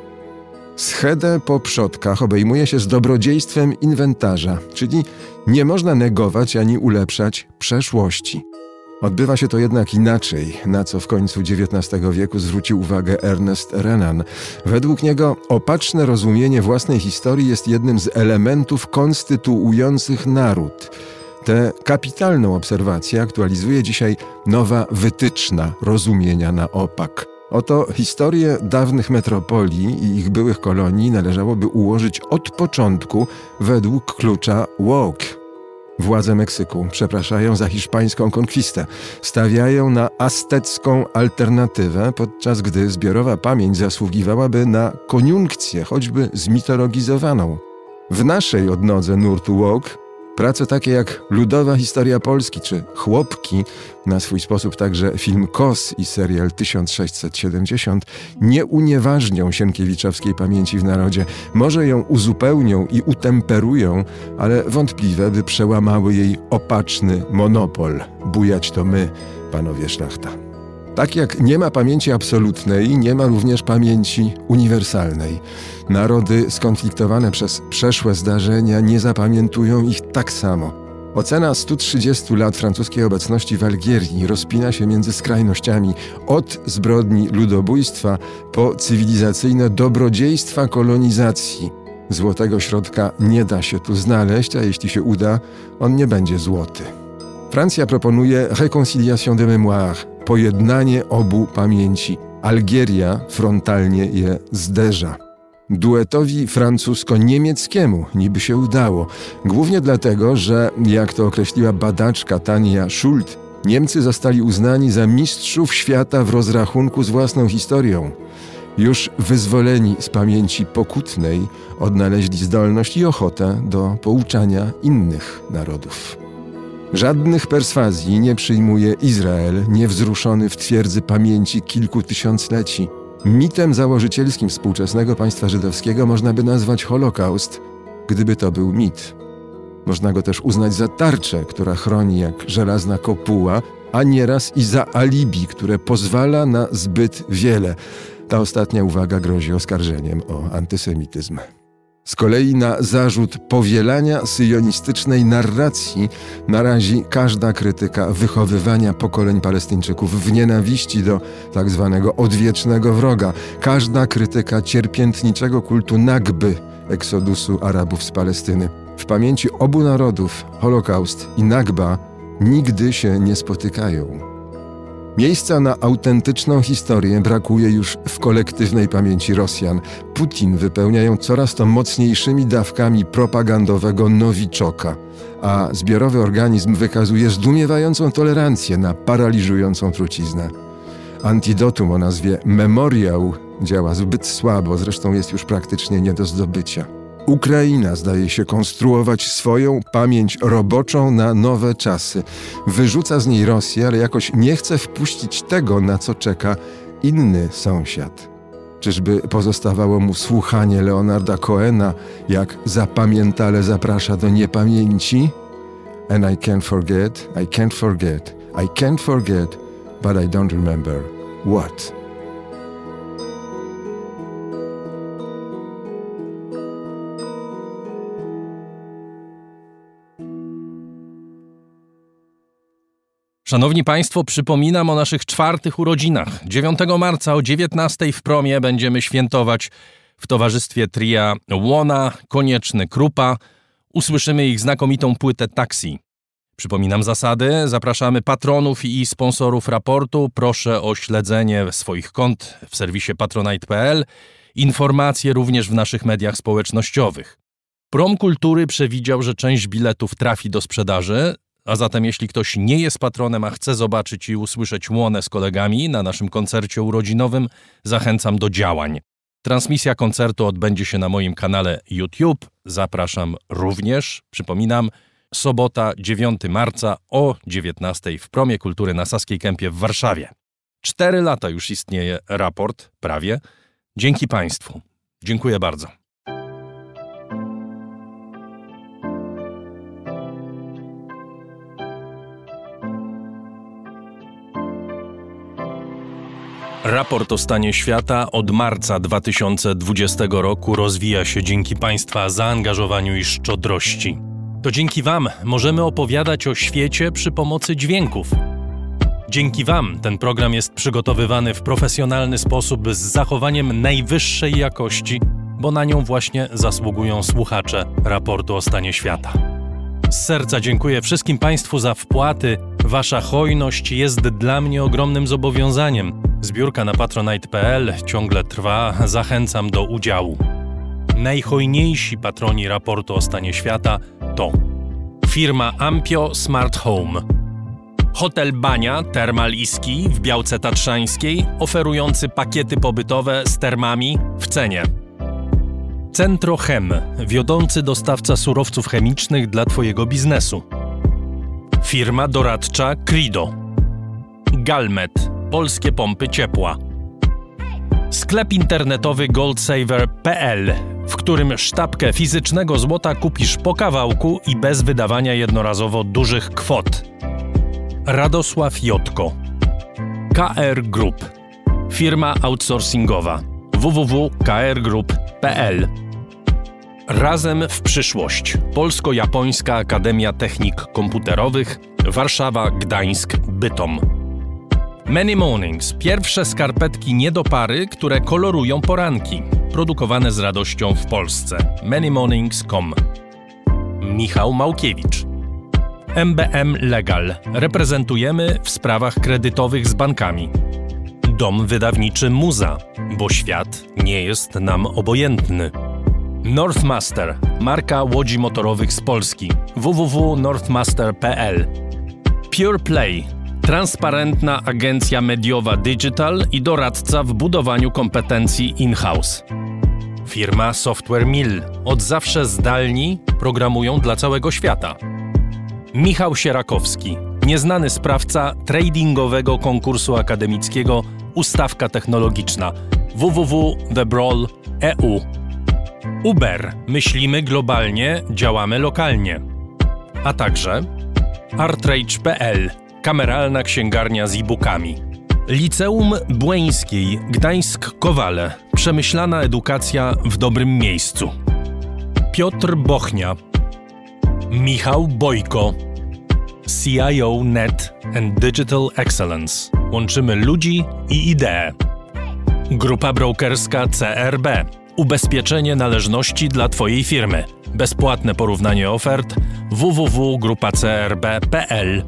Schedę po przodkach obejmuje się z dobrodziejstwem inwentarza, czyli nie można negować ani ulepszać przeszłości. Odbywa się to jednak inaczej, na co w końcu XIX wieku zwrócił uwagę Ernest Renan. Według niego opatrzne rozumienie własnej historii jest jednym z elementów konstytuujących naród. Tę kapitalną obserwację aktualizuje dzisiaj nowa wytyczna rozumienia na opak. Oto historię dawnych metropolii i ich byłych kolonii należałoby ułożyć od początku według klucza woke. Władze Meksyku przepraszają za hiszpańską konkwistę, stawiają na aztecką alternatywę, podczas gdy zbiorowa pamięć zasługiwałaby na koniunkcję, choćby zmitologizowaną. W naszej odnodze nurtu woke Prace takie jak Ludowa Historia Polski czy Chłopki, na swój sposób także film Kos i serial 1670 nie unieważnią Sienkiewiczowskiej pamięci w narodzie. Może ją uzupełnią i utemperują, ale wątpliwe, by przełamały jej opaczny monopol. Bujać to my, panowie szlachta. Tak jak nie ma pamięci absolutnej, nie ma również pamięci uniwersalnej. Narody skonfliktowane przez przeszłe zdarzenia nie zapamiętują ich tak samo. Ocena 130 lat francuskiej obecności w Algierii rozpina się między skrajnościami od zbrodni ludobójstwa po cywilizacyjne dobrodziejstwa kolonizacji. Złotego środka nie da się tu znaleźć, a jeśli się uda, on nie będzie złoty. Francja proponuje réconciliation de mémoire, pojednanie obu pamięci. Algieria frontalnie je zderza. Duetowi francusko-niemieckiemu niby się udało, głównie dlatego, że, jak to określiła badaczka Tania Schult, Niemcy zostali uznani za mistrzów świata w rozrachunku z własną historią. Już wyzwoleni z pamięci pokutnej odnaleźli zdolność i ochotę do pouczania innych narodów. Żadnych perswazji nie przyjmuje Izrael, niewzruszony w twierdzy pamięci kilku tysiącleci. Mitem założycielskim współczesnego państwa żydowskiego można by nazwać Holokaust, gdyby to był mit. Można go też uznać za tarczę, która chroni jak żelazna kopuła, a nieraz i za alibi, które pozwala na zbyt wiele. Ta ostatnia uwaga grozi oskarżeniem o antysemityzm. Z kolei na zarzut powielania syjonistycznej narracji narazi każda krytyka wychowywania pokoleń Palestyńczyków w nienawiści do tak zwanego odwiecznego wroga, każda krytyka cierpiętniczego kultu Nagby, eksodusu Arabów z Palestyny. W pamięci obu narodów Holokaust i Nagba nigdy się nie spotykają. Miejsca na autentyczną historię brakuje już w kolektywnej pamięci Rosjan. Putin wypełniają coraz to mocniejszymi dawkami propagandowego nowiczoka, a zbiorowy organizm wykazuje zdumiewającą tolerancję na paraliżującą truciznę. Antidotum o nazwie memoriał działa zbyt słabo, zresztą jest już praktycznie nie do zdobycia. Ukraina zdaje się konstruować swoją pamięć roboczą na nowe czasy. Wyrzuca z niej Rosję, ale jakoś nie chce wpuścić tego, na co czeka inny sąsiad. Czyżby pozostawało mu słuchanie Leonarda Coena, jak zapamiętale zaprasza do niepamięci? And I can't forget, I can't forget, I can't forget, but I don't remember what. Szanowni Państwo, przypominam o naszych czwartych urodzinach. 9 marca o 19 w promie będziemy świętować w towarzystwie tria Łona, Konieczny, Krupa. Usłyszymy ich znakomitą płytę Taxi. Przypominam zasady, zapraszamy patronów i sponsorów raportu. Proszę o śledzenie swoich kont w serwisie patronite.pl. Informacje również w naszych mediach społecznościowych. Prom Kultury przewidział, że część biletów trafi do sprzedaży. A zatem jeśli ktoś nie jest patronem, a chce zobaczyć i usłyszeć łonę z kolegami na naszym koncercie urodzinowym, zachęcam do działań. Transmisja koncertu odbędzie się na moim kanale YouTube. Zapraszam również. Przypominam, sobota 9 marca o 19 w Promie Kultury na Saskiej Kępie w Warszawie. Cztery lata już istnieje raport, prawie. Dzięki Państwu. Dziękuję bardzo. Raport o stanie świata od marca 2020 roku rozwija się dzięki Państwa zaangażowaniu i szczodrości. To dzięki Wam możemy opowiadać o świecie przy pomocy dźwięków. Dzięki Wam ten program jest przygotowywany w profesjonalny sposób z zachowaniem najwyższej jakości, bo na nią właśnie zasługują słuchacze raportu o stanie świata. Z serca dziękuję wszystkim Państwu za wpłaty. Wasza hojność jest dla mnie ogromnym zobowiązaniem. Zbiórka na patronite.pl ciągle trwa, zachęcam do udziału. Najhojniejsi patroni raportu o stanie świata to firma Ampio Smart Home, hotel Bania Termal Iski w Białce Tatrzańskiej, oferujący pakiety pobytowe z termami w cenie. Centrochem, wiodący dostawca surowców chemicznych dla Twojego biznesu. Firma doradcza Crido. Galmet, polskie pompy ciepła. Sklep internetowy goldsaver.pl, w którym sztabkę fizycznego złota kupisz po kawałku i bez wydawania jednorazowo dużych kwot. Radosław Jotko. KR Group. Firma outsourcingowa. www.krgroup.pl Razem w przyszłość. Polsko-Japońska Akademia Technik Komputerowych. Warszawa, Gdańsk, Bytom. Many Mornings. Pierwsze skarpetki nie do pary, które kolorują poranki. Produkowane z radością w Polsce. manymornings.com Michał Małkiewicz. MBM Legal. Reprezentujemy w sprawach kredytowych z bankami. Dom wydawniczy Muza, bo świat nie jest nam obojętny. Northmaster, marka łodzi motorowych z Polski. www.northmaster.pl Pure Play, transparentna agencja mediowa digital i doradca w budowaniu kompetencji in-house. Firma Software Mill, od zawsze zdalni, programują dla całego świata. Michał Sierakowski, nieznany sprawca tradingowego konkursu akademickiego Ustawka Technologiczna www.thebrawl.eu Uber. Myślimy globalnie, działamy lokalnie. A także artrage.pl kameralna księgarnia z e-bookami. Liceum Błeńskiej Gdańsk-Kowale. Przemyślana edukacja w dobrym miejscu. Piotr Bochnia. Michał Bojko. CIO Net and Digital Excellence. Łączymy ludzi i idee. Grupa brokerska CRB. Ubezpieczenie należności dla Twojej firmy. Bezpłatne porównanie ofert www.grupacrb.pl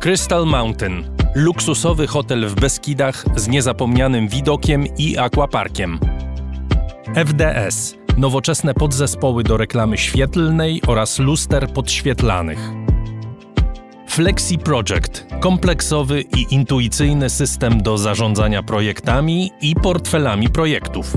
Crystal Mountain. Luksusowy hotel w Beskidach z niezapomnianym widokiem i aquaparkiem. FDS. Nowoczesne podzespoły do reklamy świetlnej oraz luster podświetlanych. Flexi Project kompleksowy i intuicyjny system do zarządzania projektami i portfelami projektów.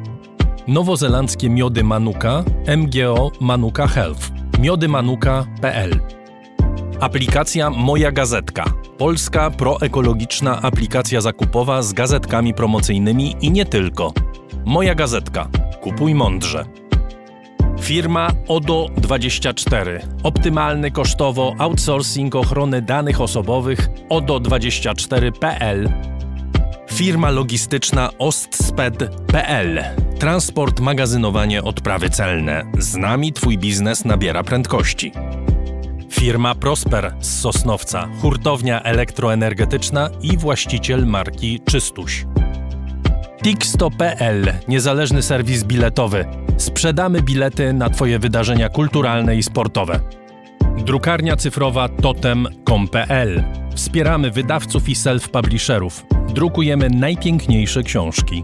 Nowozelandzkie miody Manuka, MGO Manuka Health. miodymanuka.pl Aplikacja Moja Gazetka. Polska proekologiczna aplikacja zakupowa z gazetkami promocyjnymi i nie tylko. Moja Gazetka. Kupuj mądrze. Firma ODO24. Optymalny kosztowo outsourcing ochrony danych osobowych ODO24.pl. Firma logistyczna ostsped.pl. Transport, magazynowanie, odprawy celne. Z nami Twój biznes nabiera prędkości. Firma Prosper z Sosnowca, hurtownia elektroenergetyczna i właściciel marki Czystuś. Tixto.pl, niezależny serwis biletowy. Sprzedamy bilety na Twoje wydarzenia kulturalne i sportowe. Drukarnia cyfrowa totem.com.pl. Wspieramy wydawców i self-publisherów. Drukujemy najpiękniejsze książki.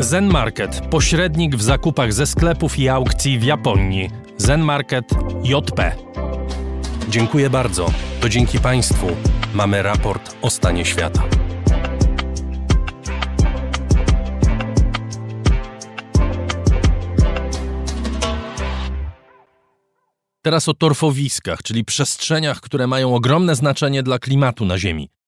Zen Market pośrednik w zakupach ze sklepów i aukcji w Japonii. Zen Market JP. Dziękuję bardzo. To dzięki Państwu mamy raport o stanie świata. Teraz o torfowiskach, czyli przestrzeniach, które mają ogromne znaczenie dla klimatu na Ziemi.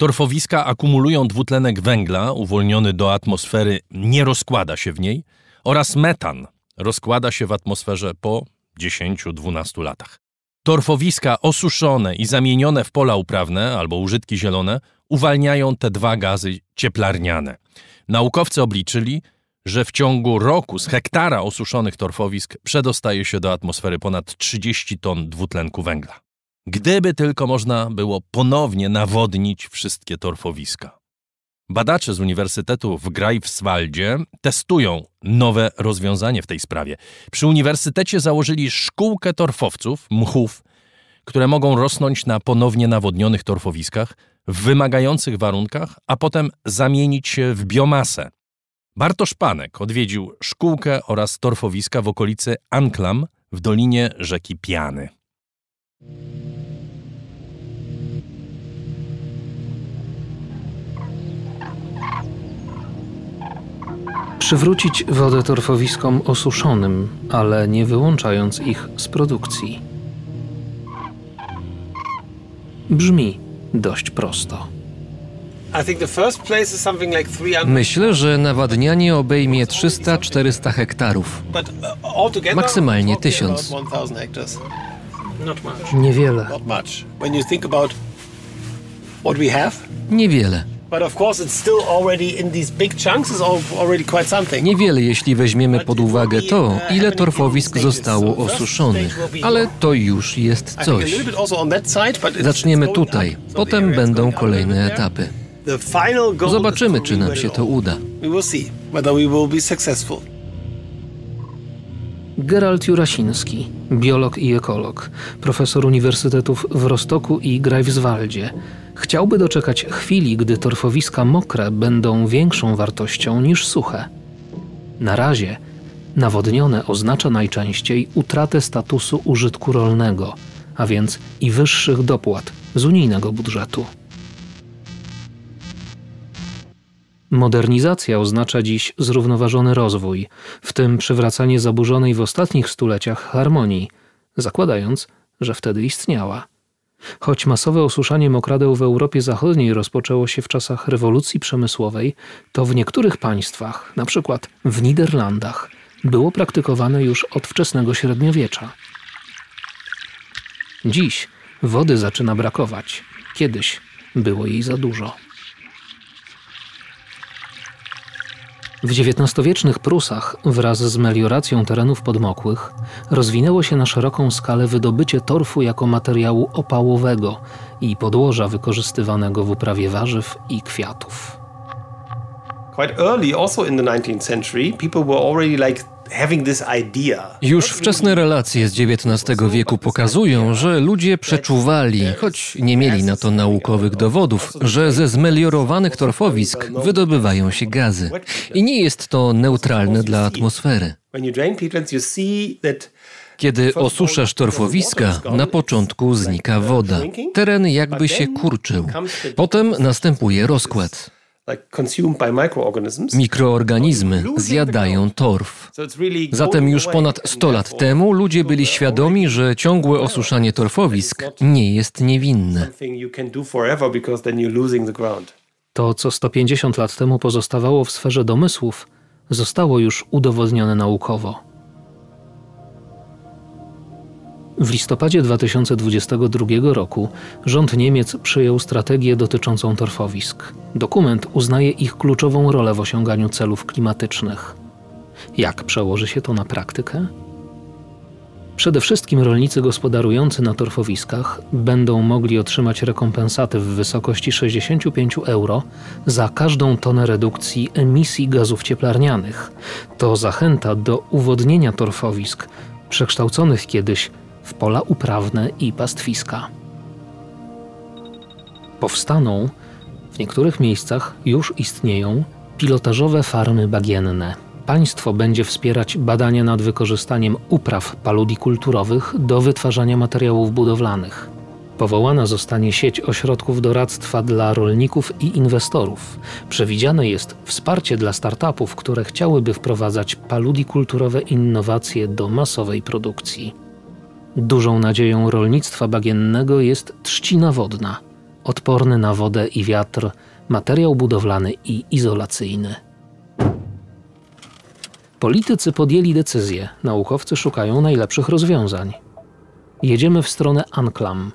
Torfowiska akumulują dwutlenek węgla, uwolniony do atmosfery, nie rozkłada się w niej, oraz metan, rozkłada się w atmosferze po 10-12 latach. Torfowiska osuszone i zamienione w pola uprawne albo użytki zielone uwalniają te dwa gazy cieplarniane. Naukowcy obliczyli, że w ciągu roku z hektara osuszonych torfowisk przedostaje się do atmosfery ponad 30 ton dwutlenku węgla. Gdyby tylko można było ponownie nawodnić wszystkie torfowiska. Badacze z Uniwersytetu w Greifswaldzie testują nowe rozwiązanie w tej sprawie. Przy uniwersytecie założyli szkółkę torfowców, mchów, które mogą rosnąć na ponownie nawodnionych torfowiskach w wymagających warunkach, a potem zamienić się w biomasę. Bartosz Panek odwiedził szkółkę oraz torfowiska w okolicy Anklam w dolinie rzeki Piany. Przywrócić wodę torfowiskom osuszonym, ale nie wyłączając ich z produkcji. Brzmi dość prosto. Myślę, że nawadnianie obejmie 300-400 hektarów. Maksymalnie 1000. Niewiele. Niewiele. Niewiele, jeśli weźmiemy pod uwagę to, ile torfowisk zostało osuszonych, ale to już jest coś. Zaczniemy tutaj, potem będą kolejne etapy. Zobaczymy, czy nam się to uda. Gerald Jurasiński, biolog i ekolog, profesor uniwersytetów w Rostoku i Greifswaldzie, chciałby doczekać chwili, gdy torfowiska mokre będą większą wartością niż suche. Na razie nawodnione oznacza najczęściej utratę statusu użytku rolnego, a więc i wyższych dopłat z unijnego budżetu. Modernizacja oznacza dziś zrównoważony rozwój, w tym przywracanie zaburzonej w ostatnich stuleciach harmonii, zakładając, że wtedy istniała. Choć masowe osuszanie mokradeł w Europie Zachodniej rozpoczęło się w czasach rewolucji przemysłowej, to w niektórych państwach, przykład w Niderlandach, było praktykowane już od wczesnego średniowiecza. Dziś wody zaczyna brakować. Kiedyś było jej za dużo. W XIX-wiecznych Prusach wraz z melioracją terenów podmokłych rozwinęło się na szeroką skalę wydobycie torfu jako materiału opałowego i podłoża wykorzystywanego w uprawie warzyw i kwiatów. Quite early also in the 19th century people were already like już wczesne relacje z XIX wieku pokazują, że ludzie przeczuwali, choć nie mieli na to naukowych dowodów, że ze zmeliorowanych torfowisk wydobywają się gazy. I nie jest to neutralne dla atmosfery. Kiedy osuszasz torfowiska, na początku znika woda. Teren jakby się kurczył. Potem następuje rozkład. Mikroorganizmy zjadają torf. Zatem już ponad 100 lat temu ludzie byli świadomi, że ciągłe osuszanie torfowisk nie jest niewinne. To, co 150 lat temu pozostawało w sferze domysłów, zostało już udowodnione naukowo. W listopadzie 2022 roku rząd Niemiec przyjął strategię dotyczącą torfowisk. Dokument uznaje ich kluczową rolę w osiąganiu celów klimatycznych. Jak przełoży się to na praktykę? Przede wszystkim rolnicy gospodarujący na torfowiskach będą mogli otrzymać rekompensaty w wysokości 65 euro za każdą tonę redukcji emisji gazów cieplarnianych. To zachęta do uwodnienia torfowisk, przekształconych kiedyś w pola uprawne i pastwiska. Powstaną, w niektórych miejscach już istnieją, pilotażowe farmy bagienne. Państwo będzie wspierać badania nad wykorzystaniem upraw paludikulturowych do wytwarzania materiałów budowlanych. Powołana zostanie sieć ośrodków doradztwa dla rolników i inwestorów. Przewidziane jest wsparcie dla startupów, które chciałyby wprowadzać paludikulturowe innowacje do masowej produkcji. Dużą nadzieją rolnictwa bagiennego jest trzcina wodna, odporny na wodę i wiatr, materiał budowlany i izolacyjny. Politycy podjęli decyzję, naukowcy szukają najlepszych rozwiązań. Jedziemy w stronę Anklam.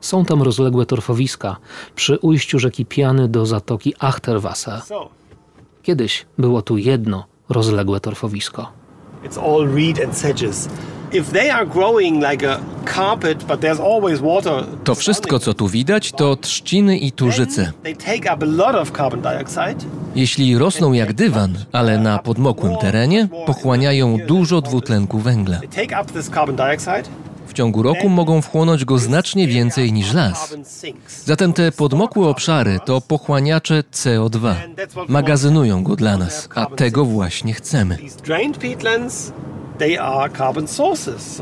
Są tam rozległe torfowiska przy ujściu rzeki Piany do zatoki Achterwasser. Kiedyś było tu jedno rozległe torfowisko. It's all reed and sedges. To wszystko, co tu widać, to trzciny i tużyce. Jeśli rosną jak dywan, ale na podmokłym terenie, pochłaniają dużo dwutlenku węgla. W ciągu roku mogą wchłonąć go znacznie więcej niż las. Zatem te podmokłe obszary to pochłaniacze CO2. Magazynują go dla nas, a tego właśnie chcemy.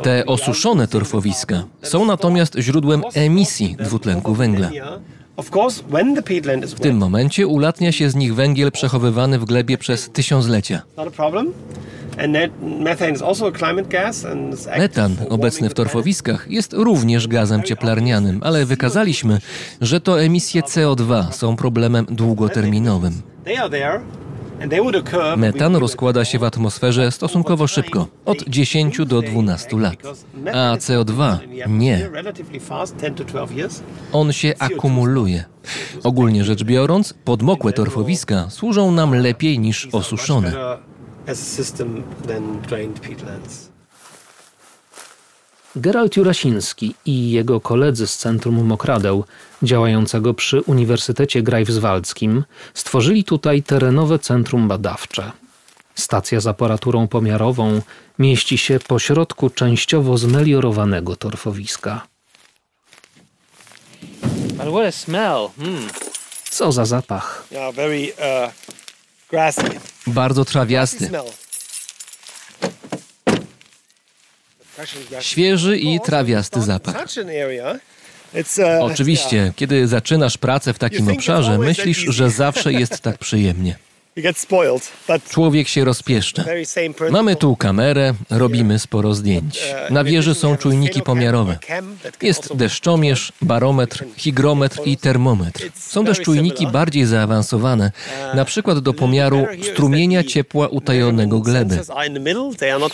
Te osuszone torfowiska są natomiast źródłem emisji dwutlenku węgla. W tym momencie ulatnia się z nich węgiel przechowywany w glebie przez tysiąclecia. Metan, obecny w torfowiskach, jest również gazem cieplarnianym, ale wykazaliśmy, że to emisje CO2 są problemem długoterminowym. Metan rozkłada się w atmosferze stosunkowo szybko, od 10 do 12 lat, a CO2 nie. On się akumuluje. Ogólnie rzecz biorąc, podmokłe torfowiska służą nam lepiej niż osuszone. Gerald Jurasiński i jego koledzy z Centrum Mokradeł, działającego przy Uniwersytecie Greifswaldzkim, stworzyli tutaj terenowe centrum badawcze. Stacja z aparaturą pomiarową mieści się pośrodku częściowo zmeliorowanego torfowiska. But what a smell. Mm. Co za zapach. Yeah, very uh, grassy. Bardzo trawiasty. Smell. Świeży i trawiasty zapach. Uh, Oczywiście, kiedy zaczynasz pracę w takim obszarze, myślisz, że zawsze jest tak przyjemnie. Człowiek się rozpieszcza. Mamy tu kamerę, robimy sporo zdjęć. Na wieży są czujniki pomiarowe. Jest deszczomierz, barometr, hygrometr i termometr. Są też czujniki bardziej zaawansowane, na przykład do pomiaru strumienia ciepła utajonego gleby.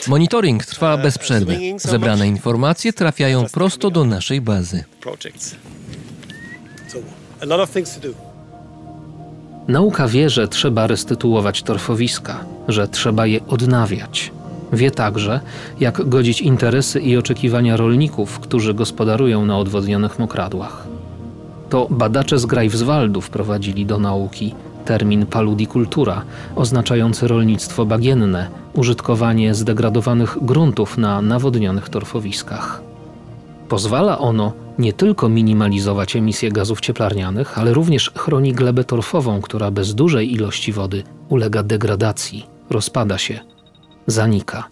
Monitoring trwa bez przerwy. Zebrane informacje trafiają prosto do naszej bazy. a lot of things to do. Nauka wie, że trzeba restytuować torfowiska, że trzeba je odnawiać. Wie także, jak godzić interesy i oczekiwania rolników, którzy gospodarują na odwodnionych mokradłach. To badacze z Greifswaldu wprowadzili do nauki termin paludikultura, oznaczający rolnictwo bagienne, użytkowanie zdegradowanych gruntów na nawodnionych torfowiskach. Pozwala ono nie tylko minimalizować emisję gazów cieplarnianych, ale również chroni glebę torfową, która bez dużej ilości wody ulega degradacji, rozpada się, zanika.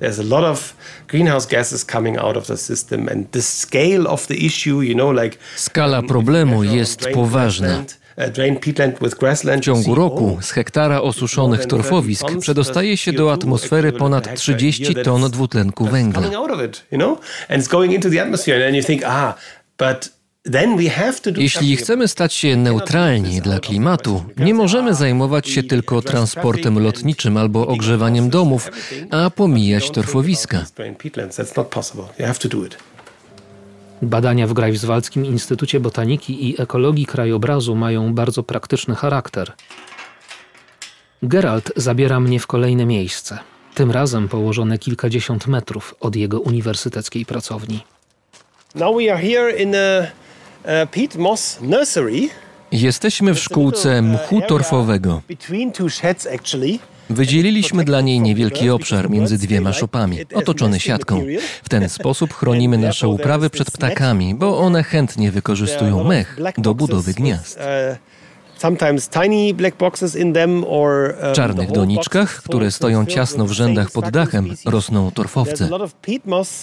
There's a lot of greenhouse gases coming out of the system, and the scale of the issue, you know, like Skala problemu jest poważna. W W ciągu roku z hektara osuszonych torfowisk przedostaje się do atmosfery ponad 30 ton dwutlenku węgla. Jeśli chcemy stać się neutralni dla klimatu, nie możemy zajmować się tylko transportem lotniczym albo ogrzewaniem domów, a pomijać torfowiska. Badania w Greifswaldzkim Instytucie Botaniki i Ekologii Krajobrazu mają bardzo praktyczny charakter. Gerald zabiera mnie w kolejne miejsce, tym razem położone kilkadziesiąt metrów od jego uniwersyteckiej pracowni. Now we are here in a, a peat moss nursery. Jesteśmy w szkółce mchu torfowego. Wydzieliliśmy dla niej niewielki obszar między dwiema szopami, otoczony siatką. W ten sposób chronimy nasze uprawy przed ptakami, bo one chętnie wykorzystują mech do budowy gniazd. W czarnych doniczkach, które stoją ciasno w rzędach pod dachem, rosną torfowce.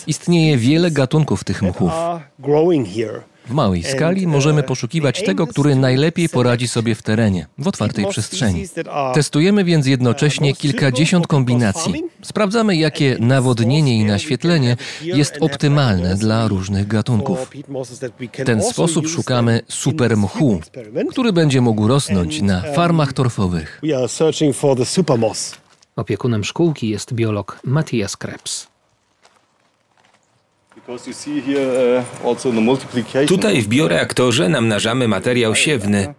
Istnieje wiele gatunków tych mchów. W małej skali możemy poszukiwać tego, który najlepiej poradzi sobie w terenie, w otwartej przestrzeni. Testujemy więc jednocześnie kilkadziesiąt kombinacji. Sprawdzamy, jakie nawodnienie i naświetlenie jest optymalne dla różnych gatunków. W ten sposób szukamy super mchu, który będzie mógł rosnąć na farmach torfowych. Opiekunem szkółki jest biolog Matthias Krebs. Tutaj w bioreaktorze namnażamy materiał siewny.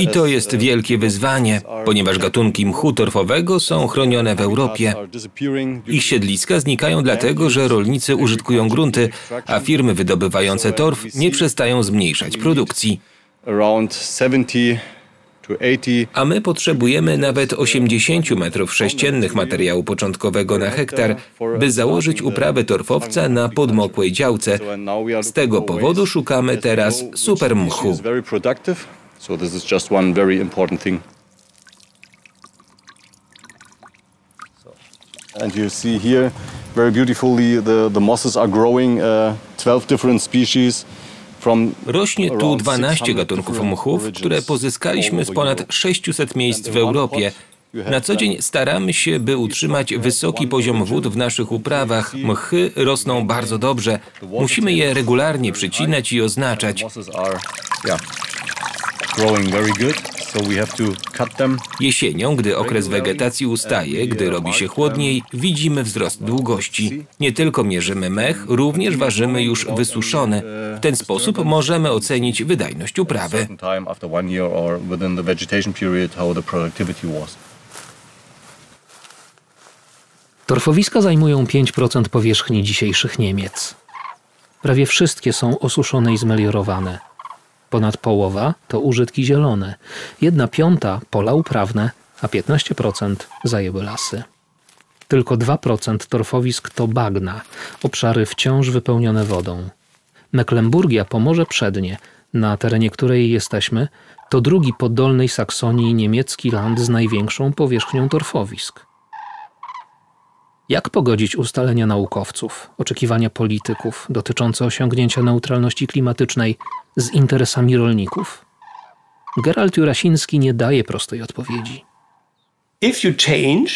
I to jest wielkie wyzwanie, ponieważ gatunki mchu torfowego są chronione w Europie. Ich siedliska znikają dlatego, że rolnicy użytkują grunty, a firmy wydobywające torf nie przestają zmniejszać produkcji. A my potrzebujemy nawet 80 metrów sześciennych materiału początkowego na hektar, by założyć uprawę torfowca na podmokłej działce. Z tego powodu szukamy teraz super mchu. And you see here very beautifully the, the mosses are growing, uh, 12 different species. Rośnie tu 12 gatunków mchów, które pozyskaliśmy z ponad 600 miejsc w Europie. Na co dzień staramy się, by utrzymać wysoki poziom wód w naszych uprawach. Mchy rosną bardzo dobrze. Musimy je regularnie przycinać i oznaczać. Jesienią, gdy okres wegetacji ustaje, gdy robi się chłodniej, widzimy wzrost długości. Nie tylko mierzymy mech, również ważymy już wysuszony. W ten sposób możemy ocenić wydajność uprawy. Torfowiska zajmują 5% powierzchni dzisiejszych Niemiec. Prawie wszystkie są osuszone i zmeliorowane. Ponad połowa to użytki zielone, jedna piąta pola uprawne, a 15% zajęły lasy. Tylko 2% torfowisk to bagna, obszary wciąż wypełnione wodą. Mecklenburgia, Pomorze Przednie, na terenie której jesteśmy, to drugi po Dolnej Saksonii niemiecki land z największą powierzchnią torfowisk. Jak pogodzić ustalenia naukowców, oczekiwania polityków dotyczące osiągnięcia neutralności klimatycznej z interesami rolników? Gerald Jurasiński nie daje prostej odpowiedzi. If you change,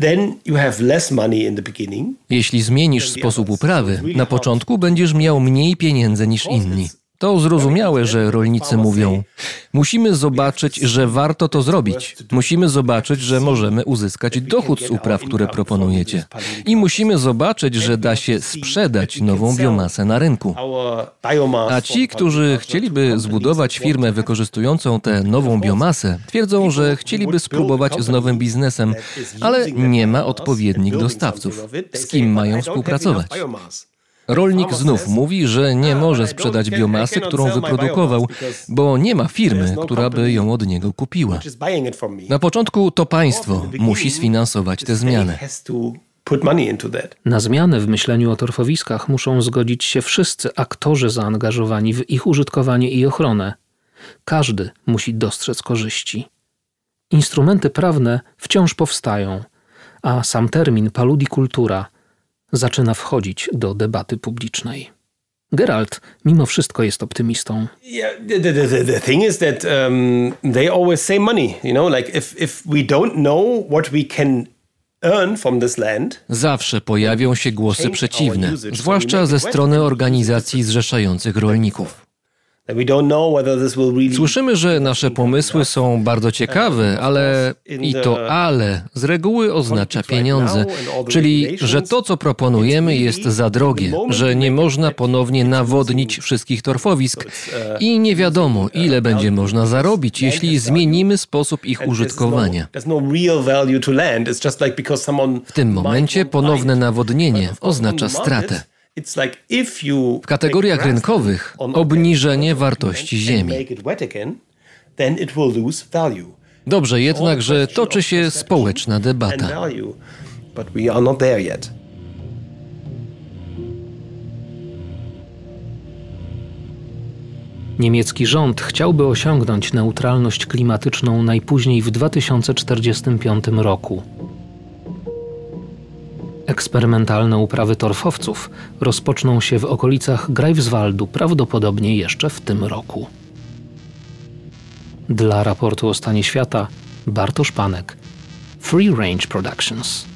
then you have less money in the beginning. Jeśli zmienisz sposób uprawy, na początku będziesz miał mniej pieniędzy niż inni. To zrozumiałe, że rolnicy mówią: Musimy zobaczyć, że warto to zrobić. Musimy zobaczyć, że możemy uzyskać dochód z upraw, które proponujecie. I musimy zobaczyć, że da się sprzedać nową biomasę na rynku. A ci, którzy chcieliby zbudować firmę wykorzystującą tę nową biomasę, twierdzą, że chcieliby spróbować z nowym biznesem, ale nie ma odpowiednich dostawców. Z kim mają współpracować? Rolnik znów mówi, że nie może sprzedać biomasy, którą wyprodukował, bo nie ma firmy, która by ją od niego kupiła. Na początku to państwo musi sfinansować tę zmianę. Na zmianę w myśleniu o torfowiskach muszą zgodzić się wszyscy aktorzy zaangażowani w ich użytkowanie i ochronę. Każdy musi dostrzec korzyści. Instrumenty prawne wciąż powstają, a sam termin paludikultura – zaczyna wchodzić do debaty publicznej. Geralt mimo wszystko jest optymistą. Yeah, the, the, the thing is that um, they always say money, you know, like if, if we don't know what we can Zawsze pojawią się głosy przeciwne, zwłaszcza ze strony organizacji zrzeszających rolników. Słyszymy, że nasze pomysły są bardzo ciekawe, ale i to ale z reguły oznacza pieniądze, czyli że to, co proponujemy, jest za drogie, że nie można ponownie nawodnić wszystkich torfowisk i nie wiadomo, ile będzie można zarobić, jeśli zmienimy sposób ich użytkowania. W tym momencie ponowne nawodnienie oznacza stratę. W kategoriach rynkowych obniżenie wartości ziemi. Dobrze jednak, że toczy się społeczna debata. Niemiecki rząd chciałby osiągnąć neutralność klimatyczną najpóźniej w 2045 roku. Eksperymentalne uprawy torfowców rozpoczną się w okolicach Greifswaldu prawdopodobnie jeszcze w tym roku. Dla raportu o stanie świata Bartosz Panek, Free Range Productions.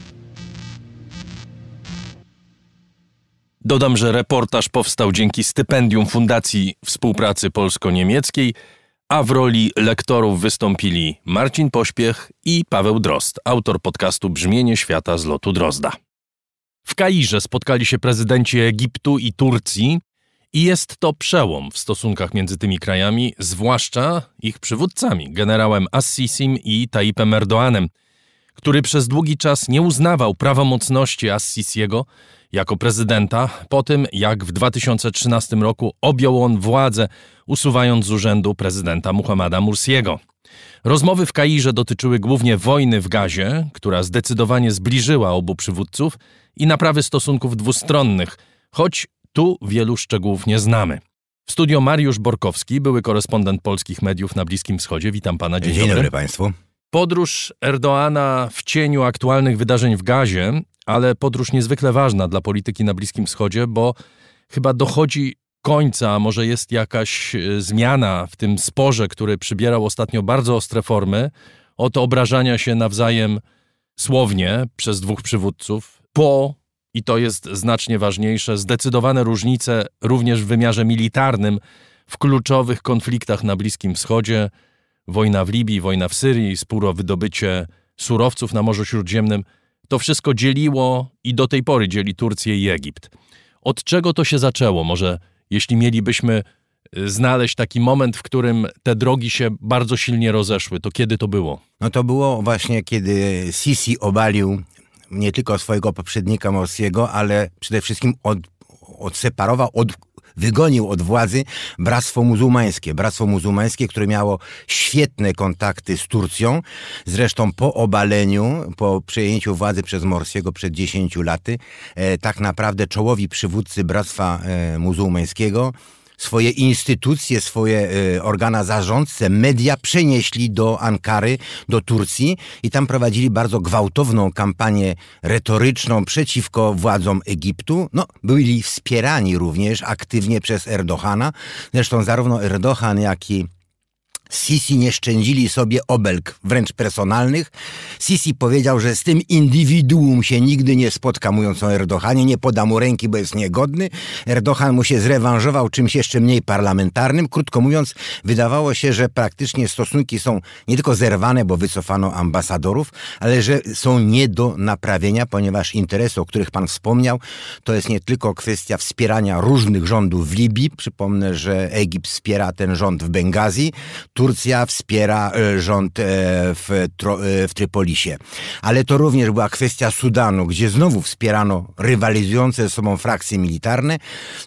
Dodam, że reportaż powstał dzięki stypendium Fundacji Współpracy Polsko-Niemieckiej, a w roli lektorów wystąpili Marcin Pośpiech i Paweł Drozd, autor podcastu Brzmienie świata z lotu Drozda. W Kairze spotkali się prezydenci Egiptu i Turcji i jest to przełom w stosunkach między tymi krajami, zwłaszcza ich przywódcami, generałem Assisim i Tayyipem Erdoanem, który przez długi czas nie uznawał prawomocności Assisiego jako prezydenta po tym, jak w 2013 roku objął on władzę, usuwając z urzędu prezydenta Muhammada Mursiego. Rozmowy w Kairze dotyczyły głównie wojny w Gazie, która zdecydowanie zbliżyła obu przywódców i naprawy stosunków dwustronnych, choć tu wielu szczegółów nie znamy. W studio Mariusz Borkowski, były korespondent polskich mediów na Bliskim Wschodzie. Witam pana. Dzień, Dzień dobry. dobry państwu. Podróż Erdoana w cieniu aktualnych wydarzeń w Gazie, ale podróż niezwykle ważna dla polityki na Bliskim Wschodzie, bo chyba dochodzi końca, może jest jakaś e, zmiana w tym sporze, który przybierał ostatnio bardzo ostre formy, od obrażania się nawzajem słownie przez dwóch przywódców, po, i to jest znacznie ważniejsze, zdecydowane różnice również w wymiarze militarnym w kluczowych konfliktach na Bliskim Wschodzie, wojna w Libii, wojna w Syrii, spór o wydobycie surowców na Morzu Śródziemnym, to wszystko dzieliło i do tej pory dzieli Turcję i Egipt. Od czego to się zaczęło? Może jeśli mielibyśmy y, znaleźć taki moment, w którym te drogi się bardzo silnie rozeszły, to kiedy to było? No to było właśnie, kiedy Sisi obalił nie tylko swojego poprzednika Morsiego, ale przede wszystkim od, odseparował, od, wygonił od władzy Bractwo Muzułmańskie. Bractwo Muzułmańskie, które miało świetne kontakty z Turcją. Zresztą po obaleniu, po przejęciu władzy przez Morsiego przed 10 laty, e, tak naprawdę czołowi przywódcy Bractwa e, Muzułmańskiego swoje instytucje, swoje y, organa zarządcze, media przenieśli do Ankary, do Turcji i tam prowadzili bardzo gwałtowną kampanię retoryczną przeciwko władzom Egiptu. No, byli wspierani również aktywnie przez Erdogana. Zresztą zarówno Erdogan, jak i Sisi nie szczędzili sobie obelg, wręcz personalnych. Sisi powiedział, że z tym indywiduum się nigdy nie spotka, mówiąc o Erdoganie, nie poda mu ręki, bo jest niegodny. Erdogan mu się zrewanżował czymś jeszcze mniej parlamentarnym. Krótko mówiąc, wydawało się, że praktycznie stosunki są nie tylko zerwane, bo wycofano ambasadorów, ale że są nie do naprawienia, ponieważ interesy, o których pan wspomniał, to jest nie tylko kwestia wspierania różnych rządów w Libii. Przypomnę, że Egipt wspiera ten rząd w Bengazji, Turcja wspiera e, rząd e, w, e, w Trypolisie. Ale to również była kwestia Sudanu, gdzie znowu wspierano rywalizujące ze sobą frakcje militarne.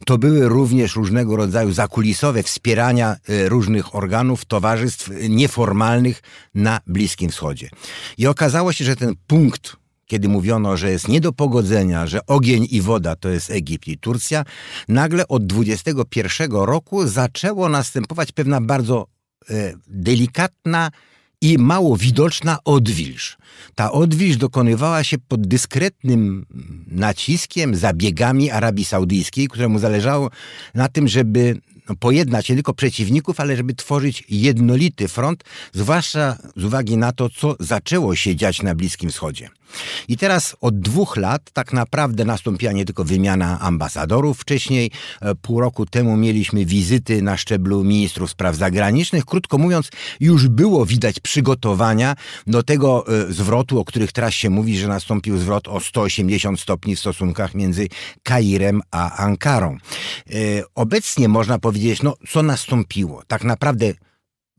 To były również różnego rodzaju zakulisowe wspierania różnych organów, towarzystw nieformalnych na Bliskim Wschodzie. I okazało się, że ten punkt kiedy mówiono, że jest nie do pogodzenia, że ogień i woda to jest Egipt i Turcja, nagle od 21 roku zaczęło następować pewna bardzo delikatna i mało widoczna odwilż. Ta odwilż dokonywała się pod dyskretnym naciskiem, zabiegami Arabii Saudyjskiej, któremu zależało na tym, żeby no, pojednać nie tylko przeciwników, ale żeby tworzyć jednolity front, zwłaszcza z uwagi na to, co zaczęło się dziać na Bliskim Wschodzie. I teraz od dwóch lat tak naprawdę nastąpiła nie tylko wymiana ambasadorów. Wcześniej, e, pół roku temu, mieliśmy wizyty na szczeblu ministrów spraw zagranicznych. Krótko mówiąc, już było widać przygotowania do tego e, zwrotu, o których teraz się mówi, że nastąpił zwrot o 180 stopni w stosunkach między Kairem a Ankarą. E, obecnie można powiedzieć, no co nastąpiło? Tak naprawdę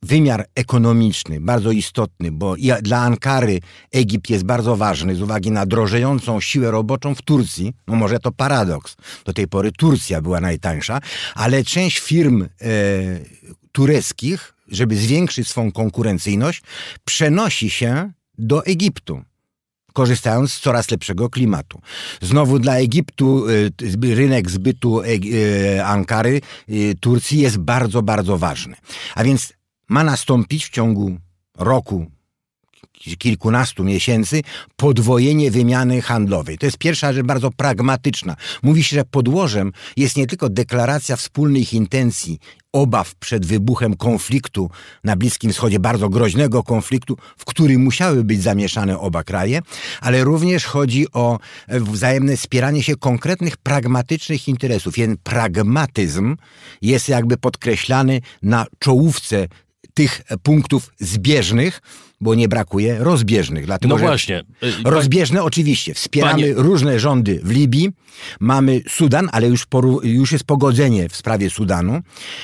wymiar ekonomiczny, bardzo istotny, bo dla Ankary Egipt jest bardzo ważny z uwagi na drożejącą siłę roboczą w Turcji. No może to paradoks. Do tej pory Turcja była najtańsza, ale część firm e, tureckich, żeby zwiększyć swą konkurencyjność, przenosi się do Egiptu korzystając z coraz lepszego klimatu. Znowu dla Egiptu e, rynek zbytu e, Ankary, Turcji jest bardzo, bardzo ważny. A więc ma nastąpić w ciągu roku, kilkunastu miesięcy podwojenie wymiany handlowej. To jest pierwsza rzecz bardzo pragmatyczna. Mówi się, że podłożem jest nie tylko deklaracja wspólnych intencji, obaw przed wybuchem konfliktu na Bliskim Wschodzie, bardzo groźnego konfliktu, w którym musiały być zamieszane oba kraje, ale również chodzi o wzajemne wspieranie się konkretnych, pragmatycznych interesów. Jeden pragmatyzm jest jakby podkreślany na czołówce tych punktów zbieżnych, bo nie brakuje rozbieżnych. Dlatego, no właśnie. Y, rozbieżne oczywiście. Wspieramy Panie... różne rządy w Libii. Mamy Sudan, ale już, już jest pogodzenie w sprawie Sudanu.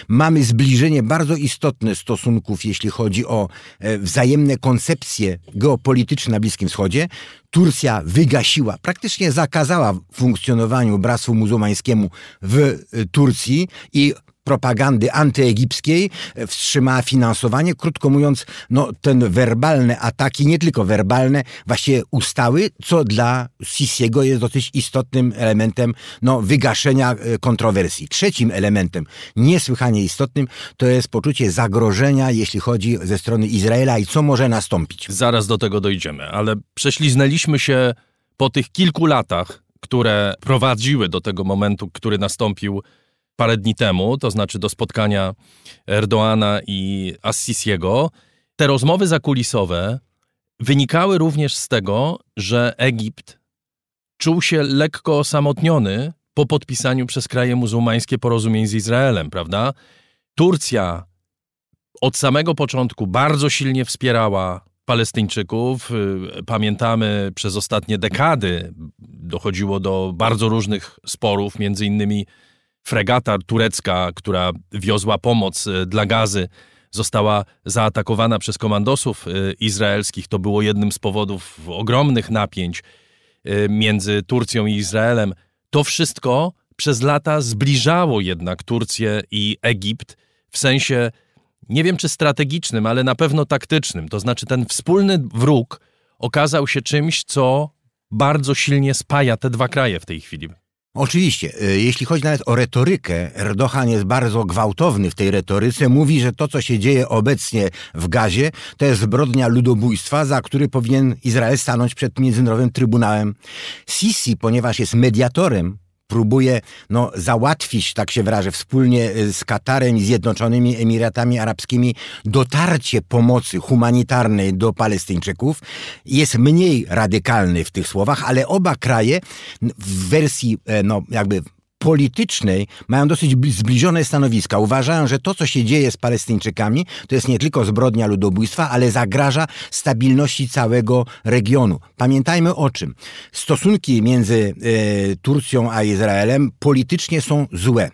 Mamy zbliżenie bardzo istotne stosunków, jeśli chodzi o e, wzajemne koncepcje geopolityczne na Bliskim Wschodzie. Turcja wygasiła, praktycznie zakazała funkcjonowaniu Bractwu Muzułmańskiemu w e, Turcji i propagandy antyegipskiej e, wstrzymała finansowanie. Krótko mówiąc, no, ten werbalne ataki, nie tylko werbalne, właściwie ustały, co dla Sisiego jest dosyć istotnym elementem no, wygaszenia e, kontrowersji. Trzecim elementem, niesłychanie istotnym, to jest poczucie zagrożenia, jeśli chodzi ze strony Izraela i co może nastąpić. Zaraz do tego dojdziemy, ale prześliznęliśmy się po tych kilku latach, które prowadziły do tego momentu, który nastąpił parę dni temu, to znaczy do spotkania Erdoana i Assisiego, te rozmowy zakulisowe wynikały również z tego, że Egipt czuł się lekko osamotniony po podpisaniu przez kraje muzułmańskie porozumień z Izraelem, prawda? Turcja od samego początku bardzo silnie wspierała Palestyńczyków. Pamiętamy, przez ostatnie dekady dochodziło do bardzo różnych sporów, między innymi fregata turecka, która wiozła pomoc e, dla gazy, została zaatakowana przez komandosów e, izraelskich. To było jednym z powodów ogromnych napięć. y, między Turcją i Izraelem. To wszystko przez lata zbliżało jednak Turcję i Egipt w sensie, nie wiem czy strategicznym, ale na pewno taktycznym. To znaczy ten wspólny wróg okazał się czymś, co bardzo silnie spaja te dwa kraje w tej chwili. Oczywiście, y, jeśli chodzi nawet o retorykę, Erdogan jest bardzo gwałtowny w tej retoryce. Mówi, że to, co się dzieje obecnie w Gazie, to jest zbrodnia ludobójstwa, za który powinien Izrael stanąć przed Międzynarodowym Trybunałem. Sisi, ponieważ jest mediatorem próbuje no, załatwić, tak się wyrażę, wspólnie y, z Katarem i Zjednoczonymi Emiratami Arabskimi dotarcie pomocy humanitarnej do Palestyńczyków. Jest mniej radykalny w tych słowach, ale oba kraje w wersji e, no, jakby politycznej mają dosyć zbliżone stanowiska. Uważają, że to, co się dzieje z Palestyńczykami, to jest nie tylko zbrodnia ludobójstwa, ale zagraża stabilności całego regionu. Pamiętajmy o czym. Stosunki między e, Turcją a Izraelem politycznie są złe.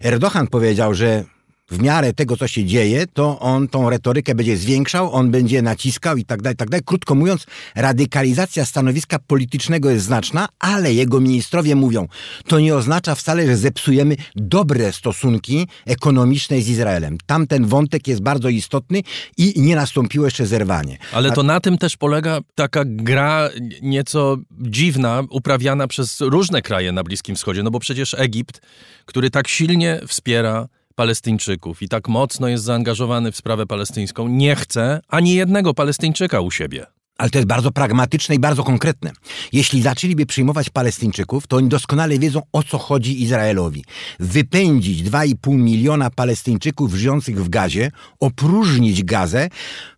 Erdogan powiedział, że w miarę tego, co się dzieje, to on tą retorykę będzie zwiększał, on będzie naciskał i tak dalej, tak dalej. Krótko mówiąc, radykalizacja stanowiska politycznego jest znaczna, ale jego ministrowie mówią, to nie oznacza wcale, że zepsujemy dobre stosunki ekonomiczne z Izraelem. Tamten wątek jest bardzo istotny i nie nastąpiło jeszcze zerwanie. Ale to na tym też polega taka gra nieco dziwna, uprawiana przez różne kraje na Bliskim Wschodzie, no bo przecież Egipt, który tak silnie wspiera Palestyńczyków i tak mocno jest zaangażowany w sprawę palestyńską, nie chce ani jednego Palestyńczyka u siebie. Ale to jest bardzo pragmatyczne i bardzo konkretne. Jeśli zaczęliby przyjmować Palestyńczyków, to oni doskonale wiedzą, o co chodzi Izraelowi. Wypędzić 2,5 miliona Palestyńczyków żyjących w gazie, opróżnić gazę,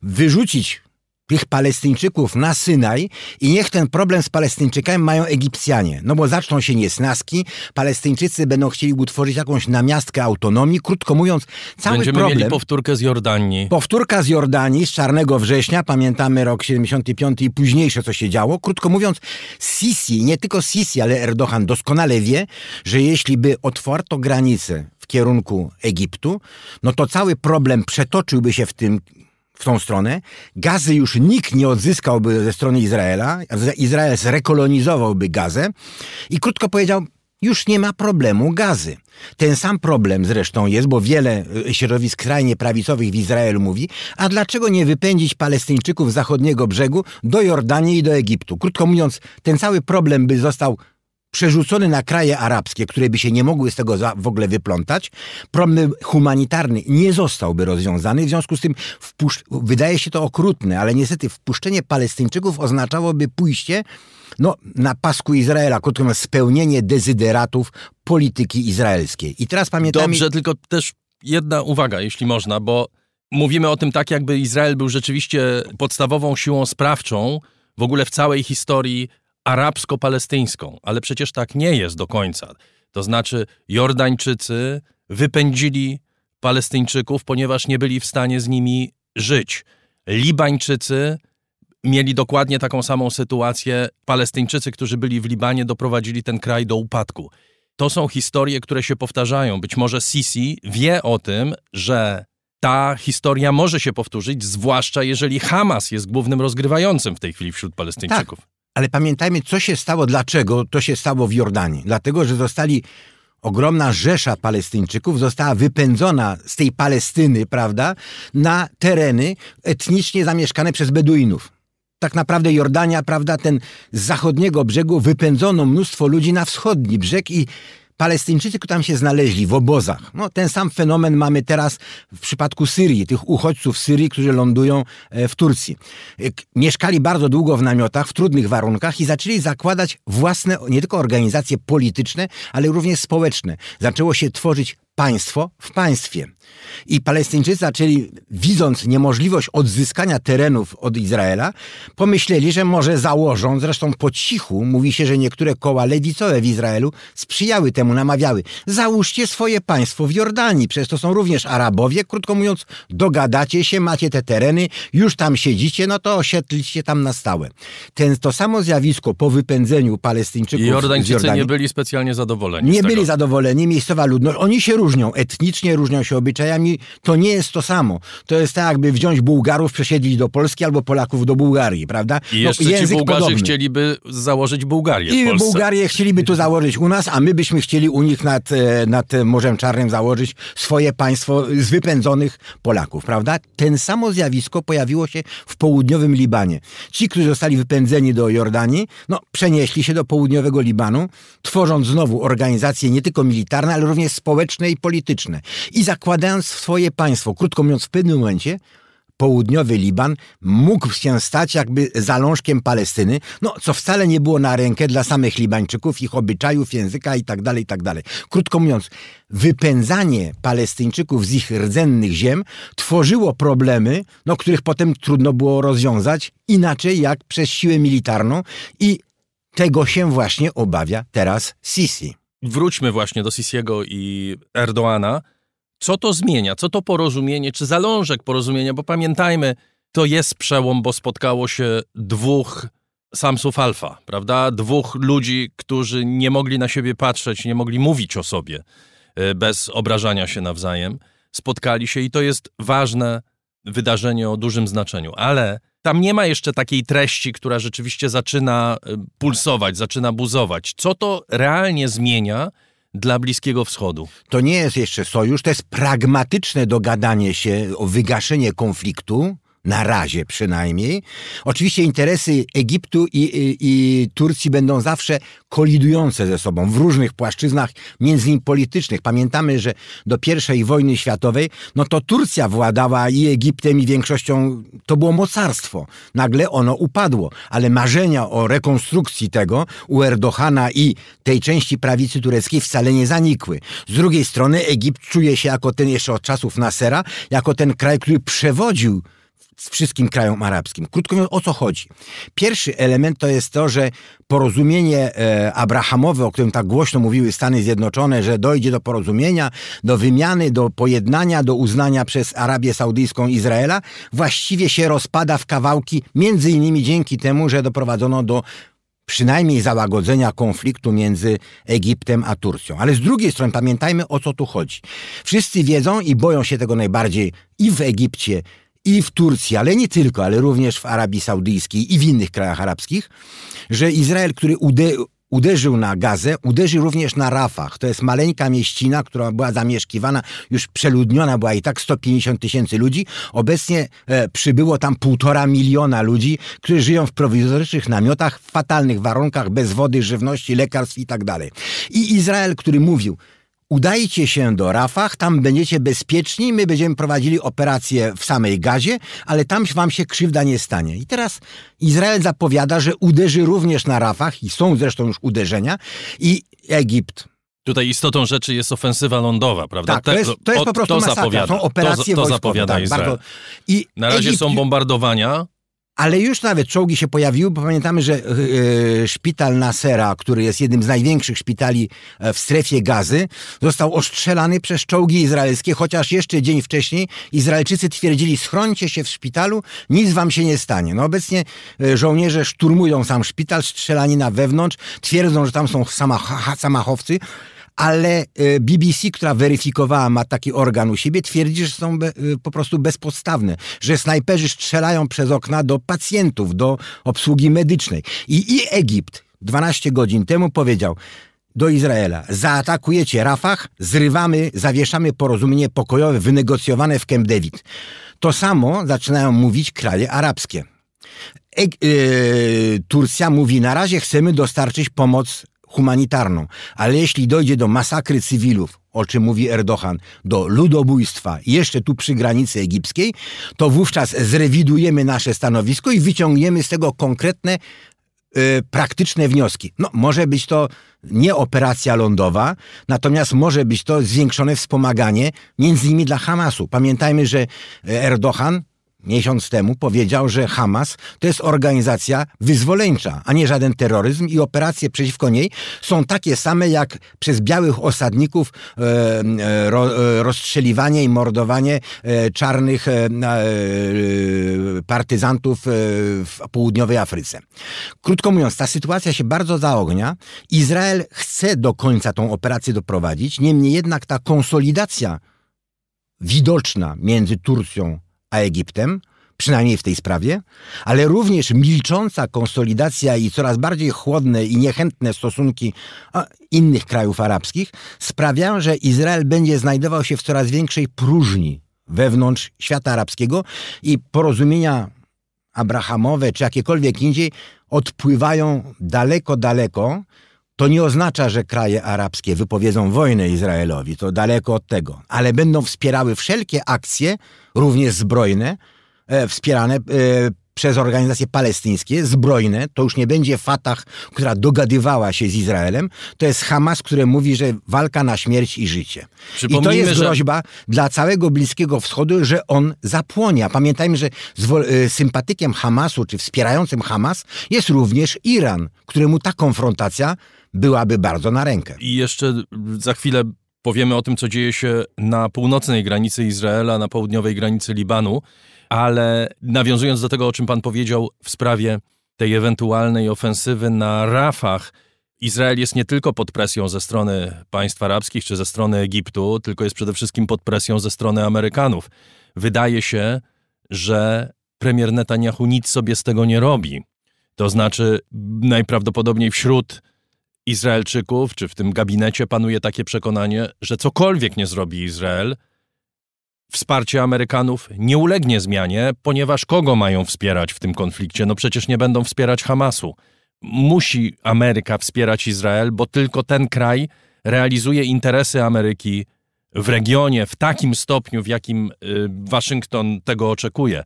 wyrzucić tych Palestyńczyków na Synaj i niech ten problem z Palestyńczykami mają Egipcjanie. No bo zaczną się niesnaski, Palestyńczycy będą chcieli utworzyć jakąś namiastkę autonomii. Krótko mówiąc, cały Będziemy problem... mieli powtórkę z Jordanii. Powtórka z Jordanii, z Czarnego Września, pamiętamy rok 75 i późniejsze, co się działo. Krótko mówiąc, Sisi, nie tylko Sisi, ale Erdogan doskonale wie, że jeśli by otwarto granice w kierunku Egiptu, no to cały problem przetoczyłby się w tym w tą stronę. Gazy już nikt nie odzyskałby ze strony Izraela. Izrael zrekolonizowałby Gazę i krótko powiedział, już nie ma problemu gazy. Ten sam problem zresztą jest, bo wiele e, środowisk skrajnie prawicowych w Izraelu mówi, a dlaczego nie wypędzić Palestyńczyków z zachodniego brzegu do Jordanii i do Egiptu? Krótko mówiąc, ten cały problem by został przerzucony na kraje arabskie, które by się nie mogły z tego w ogóle wyplątać, problem humanitarny nie zostałby rozwiązany. W związku z tym wydaje się to okrutne, ale niestety wpuszczenie Palestyńczyków oznaczałoby pójście no, na pasku Izraela, krótko mówiąc, spełnienie dezyderatów polityki izraelskiej. I teraz pamiętamy... Dobrze, tylko też jedna uwaga, jeśli można, bo mówimy o tym tak, jakby Izrael był rzeczywiście podstawową siłą sprawczą w ogóle w całej historii arabsko-palestyńską, ale przecież tak nie jest do końca. To znaczy, Jordańczycy wypędzili Palestyńczyków, ponieważ nie byli w stanie z nimi żyć. Libańczycy mieli dokładnie taką samą sytuację. Palestyńczycy, którzy byli w Libanie, doprowadzili ten kraj do upadku. To są historie, które się powtarzają. Być może Sisi wie o tym, że ta historia może się powtórzyć, zwłaszcza jeżeli Hamas jest głównym rozgrywającym w tej chwili wśród Palestyńczyków. Tak. Ale pamiętajmy, co się stało, dlaczego to się stało w Jordanii. Dlatego, że zostali ogromna rzesza Palestyńczyków została wypędzona z tej Palestyny, prawda, na tereny etnicznie zamieszkane przez Beduinów. Tak naprawdę Jordania, prawda, ten z zachodniego brzegu wypędzono mnóstwo ludzi na wschodni brzeg i Palestyńczycy, którzy tam się znaleźli w obozach. No, ten sam fenomen mamy teraz w przypadku Syrii, tych uchodźców z Syrii, którzy lądują e, w Turcji. E, mieszkali bardzo długo w namiotach, w trudnych warunkach i zaczęli zakładać własne nie tylko organizacje polityczne, ale również społeczne. Zaczęło się tworzyć państwo w państwie. I Palestyńczycy zaczęli, widząc niemożliwość odzyskania terenów od Izraela, pomyśleli, że może założą, zresztą po cichu, mówi się, że niektóre koła lewicowe w Izraelu sprzyjały temu, namawiały. Załóżcie swoje państwo w Jordanii, przez to są również Arabowie, krótko mówiąc, dogadacie się, macie te tereny, już tam siedzicie, no to osiedlicie tam na stałe. Ten, to samo zjawisko po wypędzeniu Palestyńczyków I Jordańczycy z Jordanii, nie byli specjalnie zadowoleni. Nie byli zadowoleni, miejscowa ludność, oni się różni różnią etnicznie, różnią się obyczajami. To nie jest to samo. To jest tak, jakby wziąć Bułgarów, przesiedlić do Polski albo Polaków do Bułgarii, prawda? I jeszcze no, ci język Bułgarzy podobny. chcieliby założyć Bułgarię w I Polsce. Bułgarię chcieliby tu założyć u nas, a my byśmy chcieli u nich nad, e, nad Morzem Czarnym założyć swoje państwo z wypędzonych Polaków, prawda? Ten samo zjawisko pojawiło się w południowym Libanie. Ci, którzy zostali wypędzeni do Jordanii, no, przenieśli się do południowego Libanu, tworząc znowu organizacje nie tylko militarne, ale również społeczne i polityczne. I zakładając swoje państwo, krótko mówiąc, w pewnym momencie południowy Liban mógł się stać jakby zalążkiem Palestyny, no co wcale nie było na rękę dla samych Libańczyków, ich obyczajów, języka i tak dalej, i tak. Krótko mówiąc, wypędzanie Palestyńczyków z ich rdzennych ziem tworzyło problemy, no których potem trudno było rozwiązać inaczej jak przez siłę militarną i tego się właśnie obawia teraz Sisi. Wróćmy właśnie do Sisiego i Erdoana. Co to zmienia? Co to porozumienie, czy zalążek porozumienia? Bo pamiętajmy, to jest przełom, bo spotkało się dwóch samsów alfa, prawda? Dwóch ludzi, którzy nie mogli na siebie patrzeć, nie mogli mówić o sobie e, bez obrażania się nawzajem. Spotkali się i to jest ważne wydarzenie o dużym znaczeniu, ale tam nie ma jeszcze takiej treści, która rzeczywiście zaczyna e, pulsować, zaczyna buzować. Co to realnie zmienia dla Bliskiego Wschodu? To nie jest jeszcze sojusz, to jest pragmatyczne dogadanie się o wygaszenie konfliktu. Na razie przynajmniej. Oczywiście interesy Egiptu i, i, i, Turcji będą zawsze kolidujące ze sobą w różnych płaszczyznach, między innymi politycznych. Pamiętamy, że do I wojny światowej, no to Turcja władała i Egiptem i większością, to było mocarstwo. Nagle ono upadło, ale marzenia o rekonstrukcji tego u Erdohana i tej części prawicy tureckiej wcale nie zanikły. Z drugiej strony Egipt czuje się jako ten jeszcze od czasów Nasera, jako ten kraj, który przewodził wszystkim krajom arabskim. Krótko mówiąc, o co chodzi? Pierwszy element to jest to, że porozumienie e, abrahamowe, o którym tak głośno mówiły Stany Zjednoczone, że dojdzie do porozumienia, do wymiany, do pojednania, do uznania przez Arabię Saudyjską Izraela, właściwie się rozpada w kawałki, między innymi dzięki temu, że doprowadzono do przynajmniej załagodzenia konfliktu między Egiptem a Turcją. Ale z drugiej strony pamiętajmy, o co tu chodzi. Wszyscy wiedzą i boją się tego najbardziej i w Egipcie, i w Turcji, ale nie tylko, ale również w Arabii Saudyjskiej i w innych krajach arabskich, że Izrael, który ude uderzył na Gazę, uderzył również na Rafah. To jest maleńka mieścina, która była zamieszkiwana, już przeludniona była i tak 150 tysięcy ludzi. Obecnie e, przybyło tam półtora miliona ludzi, którzy żyją w prowizorycznych namiotach, w fatalnych warunkach, bez wody, żywności, lekarstw i tak dalej. I Izrael, który mówił, udajcie się do Rafah, tam będziecie bezpieczni, my będziemy prowadzili operację w samej gazie, ale tam wam się krzywda nie stanie. I teraz Izrael zapowiada, że uderzy również na Rafah i są zresztą już uderzenia i Egipt, Tutaj istotą rzeczy jest ofensywa lądowa, prawda? Tak, to jest, to jest po prostu to masakra. zapowiada, Są operacje to, to wojskowe. zapowiada tak, Izrael. I Na razie Egipt, są bombardowania. Ale już nawet czołgi się pojawiły, bo pamiętamy, że yy, szpital Nasera, który jest jednym z największych szpitali w strefie gazy, został ostrzelany przez czołgi izraelskie, chociaż jeszcze dzień wcześniej Izraelczycy twierdzili, schrońcie się w szpitalu, nic wam się nie stanie. No obecnie żołnierze szturmują sam szpital, strzelani na wewnątrz, twierdzą, że tam są samach samachowcy, ale BBC, która weryfikowała, ma taki organ u siebie, twierdzi, że są be, po prostu bezpodstawne, że snajperzy strzelają przez okna do pacjentów, do obsługi medycznej. I, i Egipt 12 godzin temu powiedział, do Izraela. Zaatakujecie Rafah, zrywamy, zawieszamy porozumienie pokojowe wynegocjowane w Camp David. To samo zaczynają mówić kraje arabskie. E, e, Turcja mówi, na razie chcemy dostarczyć pomoc humanitarną. Ale jeśli dojdzie do masakry cywilów, o czym mówi Erdogan, do ludobójstwa jeszcze tu przy granicy egipskiej, to wówczas zrewidujemy nasze stanowisko i wyciągniemy z tego konkretne y, praktyczne wnioski. No, może być to nie operacja lądowa, natomiast może być to zwiększone wspomaganie między innymi dla Hamasu. Pamiętajmy, że Erdogan miesiąc temu powiedział, że Hamas to jest organizacja wyzwoleńcza, a nie żaden terroryzm i operacje przeciwko niej są takie same jak przez białych osadników e, e, ro, e, rozstrzeliwanie i mordowanie e, czarnych e, partyzantów w południowej Afryce. Krótko mówiąc, ta sytuacja się bardzo zaognia. Izrael chce do końca tą operację doprowadzić, niemniej jednak ta konsolidacja widoczna między Turcją a Egiptem, przynajmniej w tej sprawie, ale również milcząca konsolidacja i coraz bardziej chłodne i niechętne stosunki innych krajów arabskich sprawiają, że Izrael będzie znajdował się w coraz większej próżni wewnątrz świata arabskiego i porozumienia abrahamowe czy jakiekolwiek indziej odpływają daleko, daleko to nie oznacza, że kraje arabskie wypowiedzą wojnę Izraelowi, to daleko od tego, ale będą wspierały wszelkie akcje, również zbrojne, e, wspierane e, przez organizacje palestyńskie, zbrojne, to już nie będzie Fatah, która dogadywała się z Izraelem, to jest Hamas, który mówi, że walka na śmierć i życie. I to jest groźba że... dla całego Bliskiego Wschodu, że on zapłonie. Pamiętajmy, że e, sympatykiem Hamasu, czy wspierającym Hamas jest również Iran, któremu ta konfrontacja byłaby bardzo na rękę. I jeszcze za chwilę powiemy o tym, co dzieje się na północnej granicy Izraela, na południowej granicy Libanu, ale nawiązując do tego, o czym pan powiedział w sprawie tej ewentualnej ofensywy na Rafah, Izrael jest nie tylko pod presją ze strony państw arabskich czy ze strony Egiptu, tylko jest przede wszystkim pod presją ze strony Amerykanów. Wydaje się, że premier Netanyahu nic sobie z tego nie robi. To znaczy, najprawdopodobniej wśród Izraelczyków, czy w tym gabinecie panuje takie przekonanie, że cokolwiek nie zrobi Izrael, wsparcie Amerykanów nie ulegnie zmianie, ponieważ kogo mają wspierać w tym konflikcie? No przecież nie będą wspierać Hamasu. Musi Ameryka wspierać Izrael, bo tylko ten kraj realizuje interesy Ameryki w regionie w takim stopniu, w jakim y, Waszyngton tego oczekuje.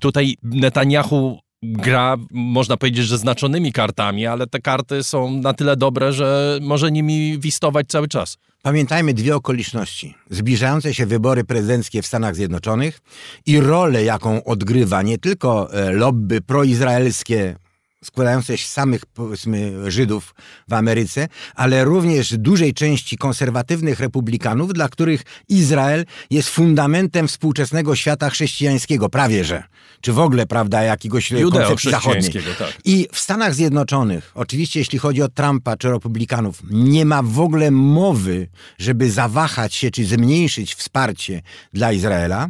Tutaj Netanyahu gra, można powiedzieć, że znaczonymi kartami, ale te karty są na tyle dobre, że może nimi wistować cały czas. Pamiętajmy dwie okoliczności. Zbliżające się wybory prezydenckie w Stanach Zjednoczonych i rolę, jaką odgrywa nie tylko e, lobby proizraelskie składające się z samych, powiedzmy, Żydów w Ameryce, ale również dużej części konserwatywnych republikanów, dla których Izrael jest fundamentem współczesnego świata chrześcijańskiego, prawie że. Czy w ogóle, prawda, jakiegoś koncepcji zachodniej. Tak. I w Stanach Zjednoczonych, oczywiście jeśli chodzi o Trumpa czy republikanów, nie ma w ogóle mowy, żeby zawahać się czy zmniejszyć wsparcie dla Izraela.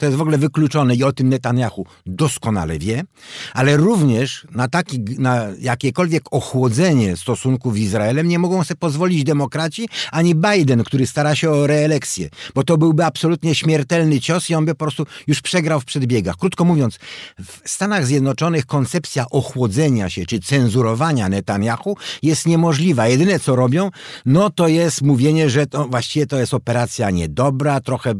To jest w ogóle wykluczone i o tym Netanyahu doskonale wie, ale również na, taki, na jakiekolwiek ochłodzenie stosunków z Izraelem nie mogą sobie pozwolić demokraci ani Biden, który stara się o reelekcję, bo to byłby absolutnie śmiertelny cios i on by po prostu już przegrał w przedbiegach. Krótko mówiąc, w Stanach Zjednoczonych koncepcja ochłodzenia się czy cenzurowania Netanyahu jest niemożliwa. Jedyne co robią, no to jest mówienie, że to właściwie to jest operacja niedobra, trochę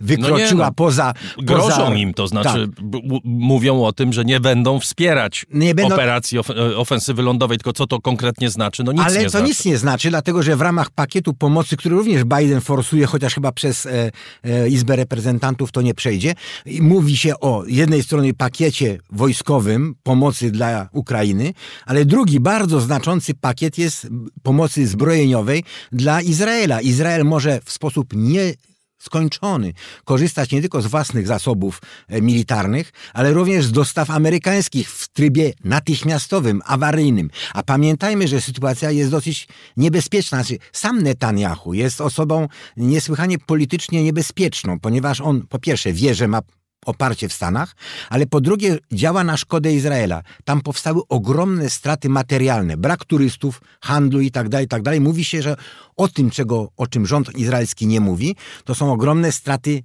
wykroczyła no nie, no. poza grożą poza... im, to znaczy tak. mówią o tym, że nie będą wspierać nie będą... operacji of e, ofensywy lądowej, tylko co to konkretnie znaczy? No nic Ale nie to znaczy. nic nie znaczy, dlatego że w ramach pakietu pomocy, który również Biden forsuje, chociaż chyba przez e, e, Izbę Reprezentantów to nie przejdzie, mówi się o jednej strony pakiecie wojskowym pomocy dla Ukrainy, ale drugi bardzo znaczący pakiet jest pomocy zbrojeniowej dla Izraela. Izrael może w sposób nie skończony. Korzystać nie tylko z własnych zasobów e, militarnych, ale również z dostaw amerykańskich w trybie natychmiastowym, awaryjnym. A pamiętajmy, że sytuacja jest dosyć niebezpieczna. Znaczy, sam Netanyahu jest osobą niesłychanie politycznie niebezpieczną, ponieważ on po pierwsze wie, że ma oparcie w Stanach, ale po drugie działa na szkodę Izraela. Tam powstały ogromne straty materialne, brak turystów, handlu i tak dalej, tak. Mówi się, że o tym, czego, o czym rząd izraelski nie mówi, to są ogromne straty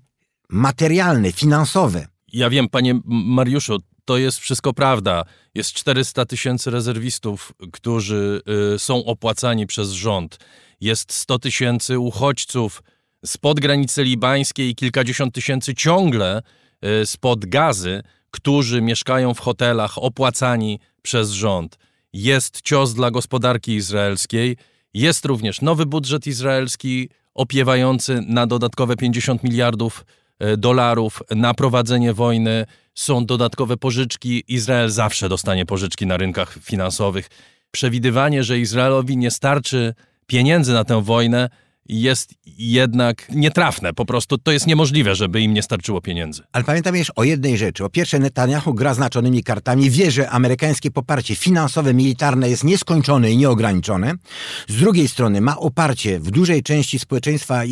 materialne, finansowe. Ja wiem, panie Mariuszu, to jest wszystko prawda. Jest 400 tysięcy rezerwistów, którzy y, są opłacani przez rząd. Jest 100 tysięcy uchodźców spod granicy libańskiej i kilkadziesiąt tysięcy ciągle spod gazy, którzy mieszkają w hotelach opłacani przez rząd. Jest cios dla gospodarki izraelskiej, jest również nowy budżet izraelski opiewający na dodatkowe 50 miliardów e, dolarów na prowadzenie wojny. Są dodatkowe pożyczki. Izrael zawsze dostanie pożyczki na rynkach finansowych. Przewidywanie, że Izraelowi nie starczy pieniędzy na tę wojnę, jest jednak nietrafne. Po prostu to jest niemożliwe, żeby im nie starczyło pieniędzy. Ale pamiętam jeszcze o jednej rzeczy. O pierwsze, Netanyahu gra znaczonymi kartami, wie, że amerykańskie poparcie finansowe, militarne jest nieskończone i nieograniczone. Z drugiej strony ma oparcie w dużej części społeczeństwa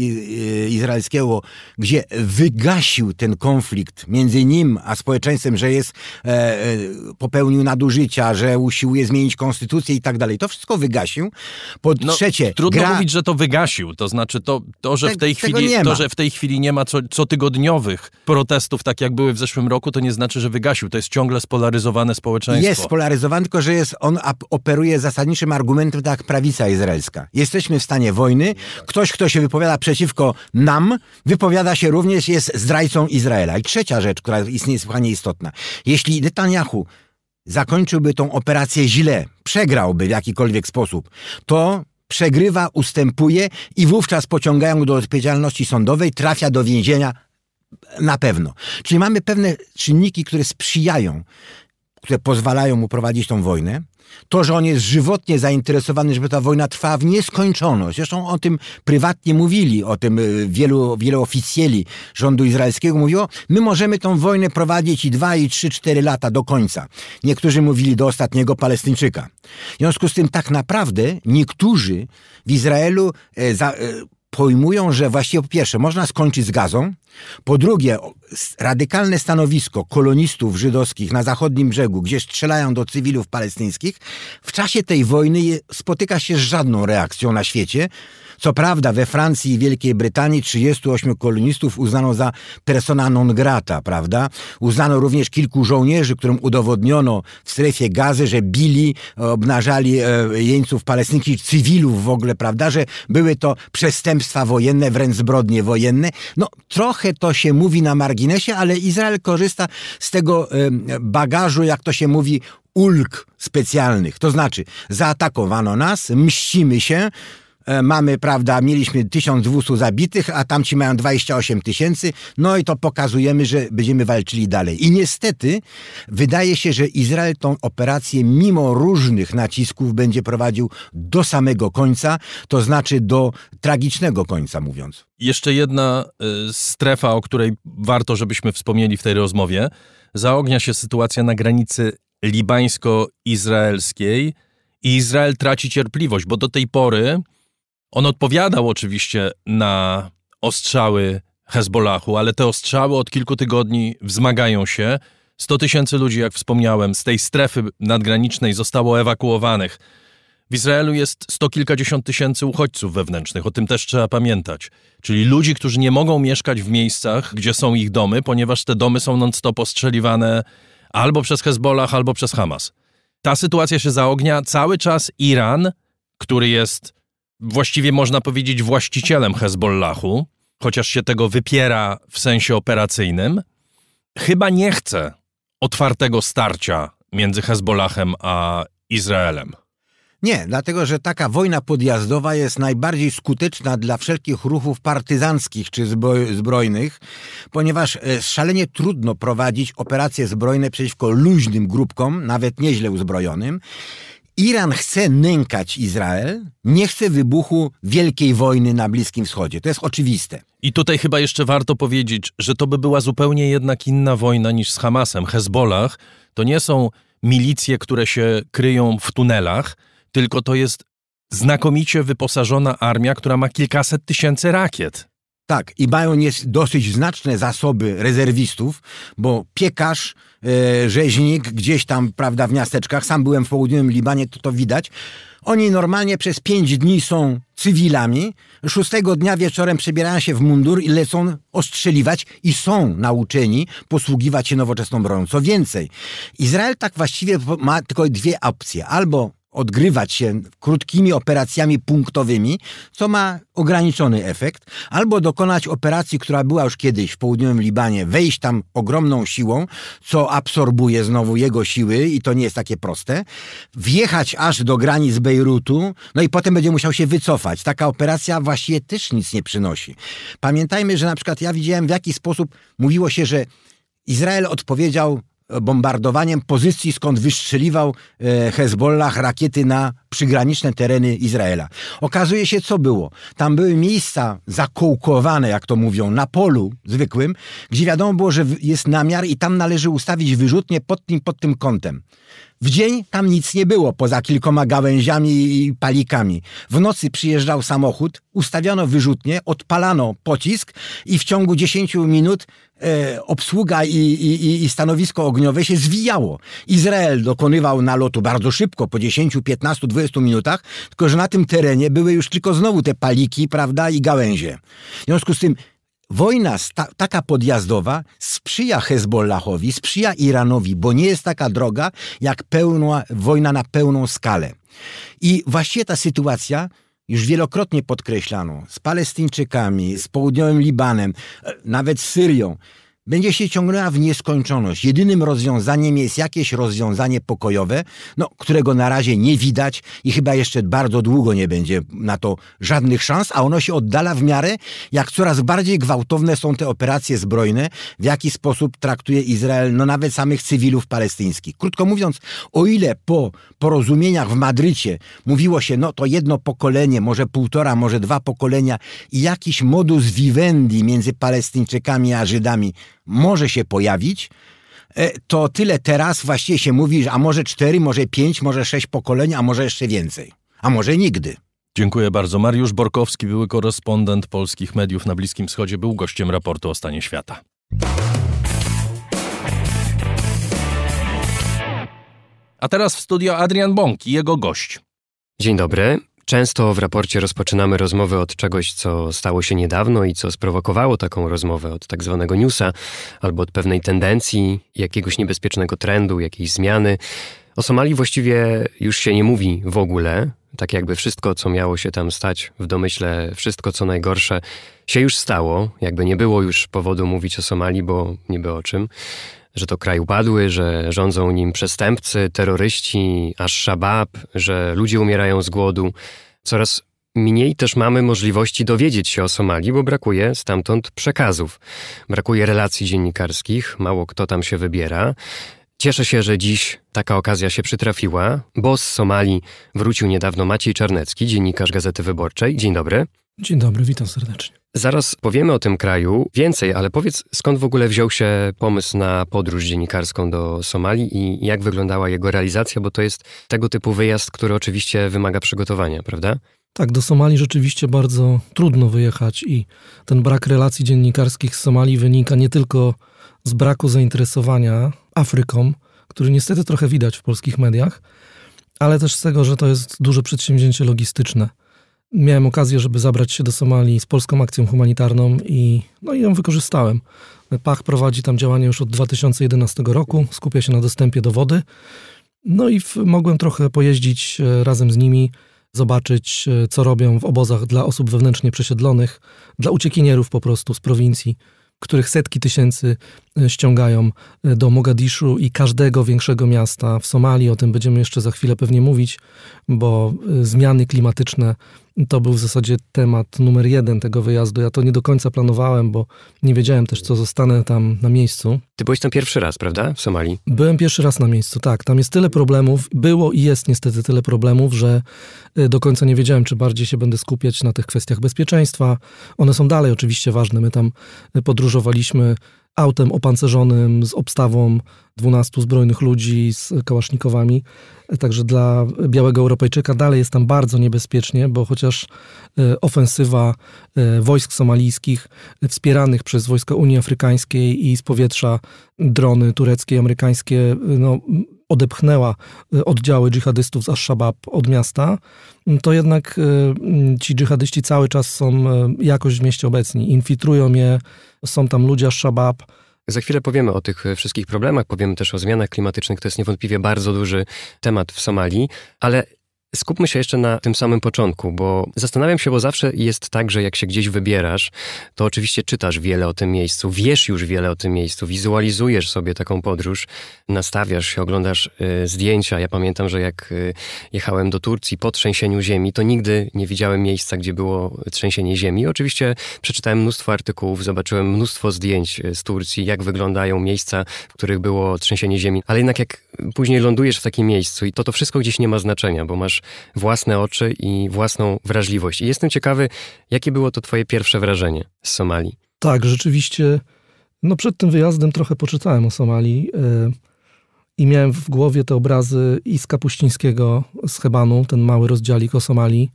izraelskiego, gdzie wygasił ten konflikt między nim a społeczeństwem, że jest e, e popełnił nadużycia, że usiłuje zmienić konstytucję i tak dalej. To wszystko wygasił. Po no, trzecie, trudno gra... mówić, że to wygasił. To znaczy to, to że, w tej chwili, to, że w tej chwili nie ma co, cotygodniowych protestów, tak jak były w zeszłym roku, to nie znaczy, że wygasił. To jest ciągle spolaryzowane społeczeństwo. Jest spolaryzowane, tylko że jest, on operuje zasadniczym argumentem tak jak prawica izraelska. Jesteśmy w stanie wojny. Ktoś, kto się wypowiada przeciwko nam, wypowiada się również, jest zdrajcą Izraela. I trzecia rzecz, która jest niesłychanie istotna. Jeśli Netanyahu zakończyłby tą operację źle, przegrałby w jakikolwiek sposób, to przegrywa, ustępuje i wówczas pociągają do odpowiedzialności sądowej, trafia do więzienia na pewno. Czyli mamy pewne czynniki, które sprzyjają, które pozwalają mu prowadzić tą wojnę. To, że on jest żywotnie zainteresowany, żeby ta wojna trwała w nieskończoność. Zresztą o tym prywatnie mówili, o tym y, wielu, wielu oficjeli rządu izraelskiego mówiło, my możemy tą wojnę prowadzić i dwa, i trzy, cztery lata do końca. Niektórzy mówili do ostatniego Palestyńczyka. W związku z tym tak naprawdę niektórzy w Izraelu e, za, e, pojmują, że właściwie po pierwsze można skończyć z gazą, po drugie radykalne stanowisko kolonistów żydowskich na zachodnim brzegu, gdzie strzelają do cywilów palestyńskich, w czasie tej wojny spotyka się z żadną reakcją na świecie, co prawda we Francji i Wielkiej Brytanii 38 kolonistów uznano za persona non grata, prawda? Uznano również kilku żołnierzy, którym udowodniono w strefie gazy, że bili, obnażali e, jeńców palestyńskich, cywilów w ogóle, prawda? Że były to przestępstwa wojenne, wręcz zbrodnie wojenne. No trochę to się mówi na marginesie, ale Izrael korzysta z tego bagażu, jak to się mówi, ulg specjalnych. To znaczy, zaatakowano nas, mścimy się, mamy, prawda, mieliśmy 1200 zabitych, a tamci mają 28 tysięcy, no i to pokazujemy, że będziemy walczyli dalej. I niestety wydaje się, że Izrael tą operację mimo różnych nacisków będzie prowadził do samego końca, to znaczy do tragicznego końca, mówiąc. Jeszcze jedna y, strefa, o której warto, żebyśmy wspomnieli w tej rozmowie. Zaognia się sytuacja na granicy libańsko-izraelskiej i Izrael traci cierpliwość, bo do tej pory on odpowiadał oczywiście na ostrzały Hezbollahu, ale te ostrzały od kilku tygodni wzmagają się. 100 tysięcy ludzi, jak wspomniałem, z tej strefy nadgranicznej zostało ewakuowanych. W Izraelu jest sto kilkadziesiąt tysięcy uchodźców wewnętrznych, o tym też trzeba pamiętać. Czyli ludzi, którzy nie mogą mieszkać w miejscach, gdzie są ich domy, ponieważ te domy są non-stop ostrzeliwane albo przez Hezbollah, albo przez Hamas. Ta sytuacja się zaognia. Cały czas Iran, który jest właściwie można powiedzieć właścicielem Hezbollahu, chociaż się tego wypiera w sensie operacyjnym, chyba nie chce otwartego starcia między Hezbollahem a Izraelem. Nie, dlatego że taka wojna podjazdowa jest najbardziej skuteczna dla wszelkich ruchów partyzanckich czy zbrojnych, ponieważ e, szalenie trudno prowadzić operacje zbrojne przeciwko luźnym grupkom, nawet nieźle uzbrojonym. Iran chce nękać Izrael, nie chce wybuchu wielkiej wojny na Bliskim Wschodzie. To jest oczywiste. I tutaj chyba jeszcze warto powiedzieć, że to by była zupełnie jednak inna wojna niż z Hamasem. Hezbollah to nie są milicje, które się kryją w tunelach, tylko to jest znakomicie wyposażona armia, która ma kilkaset tysięcy rakiet. Tak, i mają dosyć znaczne zasoby rezerwistów, bo piekarz, e, rzeźnik gdzieś tam, prawda, w miasteczkach, sam byłem w południowym Libanie, to to widać, oni normalnie przez pięć dni są cywilami, szóstego dnia wieczorem przebierają się w mundur i lecą ostrzeliwać i są nauczeni posługiwać się nowoczesną bronią. Co więcej, Izrael tak właściwie ma tylko dwie opcje. Albo odgrywać się krótkimi operacjami punktowymi, co ma ograniczony efekt, albo dokonać operacji, która była już kiedyś w południowym Libanie, wejść tam ogromną siłą, co absorbuje znowu jego siły i to nie jest takie proste, wjechać aż do granic Bejrutu, no i potem będzie musiał się wycofać. Taka operacja właściwie też nic nie przynosi. Pamiętajmy, że na przykład ja widziałem w jaki sposób mówiło się, że Izrael odpowiedział bombardowaniem pozycji, skąd wystrzeliwał e, Hezbollah rakiety na przygraniczne tereny Izraela. Okazuje się, co było. Tam były miejsca zakołkowane, jak to mówią, na polu zwykłym, gdzie wiadomo było, że jest namiar i tam należy ustawić wyrzutnie pod tym, pod tym kątem. W dzień tam nic nie było, poza kilkoma gałęziami i palikami. W nocy przyjeżdżał samochód, ustawiono wyrzutnie, odpalano pocisk i w ciągu 10 minut e, obsługa i, i, i stanowisko ogniowe się zwijało. Izrael dokonywał nalotu bardzo szybko, po 10, 15, 20 minutach, tylko że na tym terenie były już tylko znowu te paliki, prawda, i gałęzie. W związku z tym Wojna taka podjazdowa sprzyja Hezbollahowi, sprzyja Iranowi, bo nie jest taka droga jak pełna, wojna na pełną skalę. I właściwie ta sytuacja już wielokrotnie podkreślano z Palestyńczykami, z południowym Libanem, e, nawet z Syrią, będzie się ciągnęła w nieskończoność. Jedynym rozwiązaniem jest jakieś rozwiązanie pokojowe, no, którego na razie nie widać i chyba jeszcze bardzo długo nie będzie na to żadnych szans, a ono się oddala w miarę, jak coraz bardziej gwałtowne są te operacje zbrojne, w jaki sposób traktuje Izrael, no nawet samych cywilów palestyńskich. Krótko mówiąc, o ile po porozumieniach w Madrycie mówiło się, no to jedno pokolenie, może półtora, może dwa pokolenia i jakiś modus vivendi między Palestyńczykami a Żydami może się pojawić, e, to tyle teraz właściwie się mówi, że a może cztery, może pięć, może sześć pokoleń, a może jeszcze więcej. A może nigdy. Dziękuję bardzo. Mariusz Borkowski, były korespondent polskich mediów na Bliskim Wschodzie, był gościem raportu o stanie świata. A teraz w studio Adrian Bąk i jego gość. Dzień dobry. Często w raporcie rozpoczynamy rozmowę od czegoś, co stało się niedawno i co sprowokowało taką rozmowę, od tak zwanego newsa albo od pewnej tendencji, jakiegoś niebezpiecznego trendu, jakiejś zmiany. O Somalii właściwie już się nie mówi w ogóle, tak jakby wszystko, co miało się tam stać w domyśle, wszystko co najgorsze się już stało, jakby nie było już powodu mówić o Somalii, bo niby o czym że to kraj upadły, że rządzą nim przestępcy, terroryści, aż szabab, że ludzie umierają z głodu. Coraz mniej też mamy możliwości dowiedzieć się o Somalii, bo brakuje stamtąd przekazów. Brakuje relacji dziennikarskich, mało kto tam się wybiera. Cieszę się, że dziś taka okazja się przytrafiła, bo z Somalii wrócił niedawno Maciej Czarnecki, dziennikarz Gazety Wyborczej. Dzień dobry. Dzień dobry, witam serdecznie. Zaraz powiemy o tym kraju więcej, ale powiedz, skąd w ogóle wziął się pomysł na podróż dziennikarską do Somalii i jak wyglądała jego realizacja, bo to jest tego typu wyjazd, który oczywiście wymaga przygotowania, prawda? Tak, do Somalii rzeczywiście bardzo trudno wyjechać i ten brak relacji dziennikarskich z Somalii wynika nie tylko z braku zainteresowania Afryką, który niestety trochę widać w polskich mediach, ale też z tego, że to jest duże przedsięwzięcie logistyczne. Miałem okazję, żeby zabrać się do Somalii z polską akcją humanitarną i, no i ją wykorzystałem. Pach prowadzi tam działania już od 2011 roku, skupia się na dostępie do wody. No i w, mogłem trochę pojeździć e, razem z nimi, zobaczyć, e, co robią w obozach dla osób wewnętrznie przesiedlonych, dla uciekinierów po prostu z prowincji których setki tysięcy e, ściągają do Mogadiszu i każdego większego miasta w Somalii. O tym będziemy jeszcze za chwilę pewnie mówić, bo zmiany klimatyczne to był w zasadzie temat numer jeden tego wyjazdu. Ja to nie do końca planowałem, bo nie wiedziałem też, co zostanę tam na miejscu. Ty byłeś tam pierwszy raz, prawda? W Somalii? Byłem pierwszy raz na miejscu, tak. Tam jest tyle problemów, było i jest niestety tyle problemów, że y, do końca nie wiedziałem, czy bardziej się będę skupiać na tych kwestiach bezpieczeństwa. One są dalej oczywiście ważne. My tam y, podróżowaliśmy autem opancerzonym z obstawą 12 zbrojnych ludzi z kałasznikowami. Także dla białego Europejczyka dalej jest tam bardzo niebezpiecznie, bo chociaż e, ofensywa e, wojsk somalijskich wspieranych przez wojska Unii Afrykańskiej i z powietrza drony tureckie i amerykańskie no, odepchnęła e, oddziały dżihadystów z Ash-Shabaab od miasta, to jednak ci dżihadyści cały czas są jakoś w mieście obecni. Infiltrują je, są tam ludzie Ash-Shabaab, za chwilę powiemy o tych wszystkich problemach, powiemy też o zmianach klimatycznych. To jest niewątpliwie bardzo duży temat w Somalii, ale Skupmy się jeszcze na tym samym początku, bo zastanawiam się, bo zawsze jest tak, że jak się gdzieś wybierasz, to oczywiście czytasz wiele o tym miejscu, wiesz już wiele o tym miejscu, wizualizujesz sobie taką podróż, nastawiasz się, oglądasz y, zdjęcia. Ja pamiętam, że jak y, jechałem do Turcji po trzęsieniu ziemi, to nigdy nie widziałem miejsca, gdzie było trzęsienie ziemi. Oczywiście przeczytałem mnóstwo artykułów, zobaczyłem mnóstwo zdjęć z Turcji, jak wyglądają miejsca, w których było trzęsienie ziemi, ale jednak jak później lądujesz w takim miejscu i to to wszystko gdzieś nie ma znaczenia, bo masz własne oczy i własną wrażliwość. I jestem ciekawy, jakie było to twoje pierwsze wrażenie z Somalii? Tak, rzeczywiście. No przed tym wyjazdem trochę poczytałem o Somalii yy, i miałem w głowie te obrazy i z Kapuścińskiego, z Hebanu, ten mały rozdziałik o Somalii,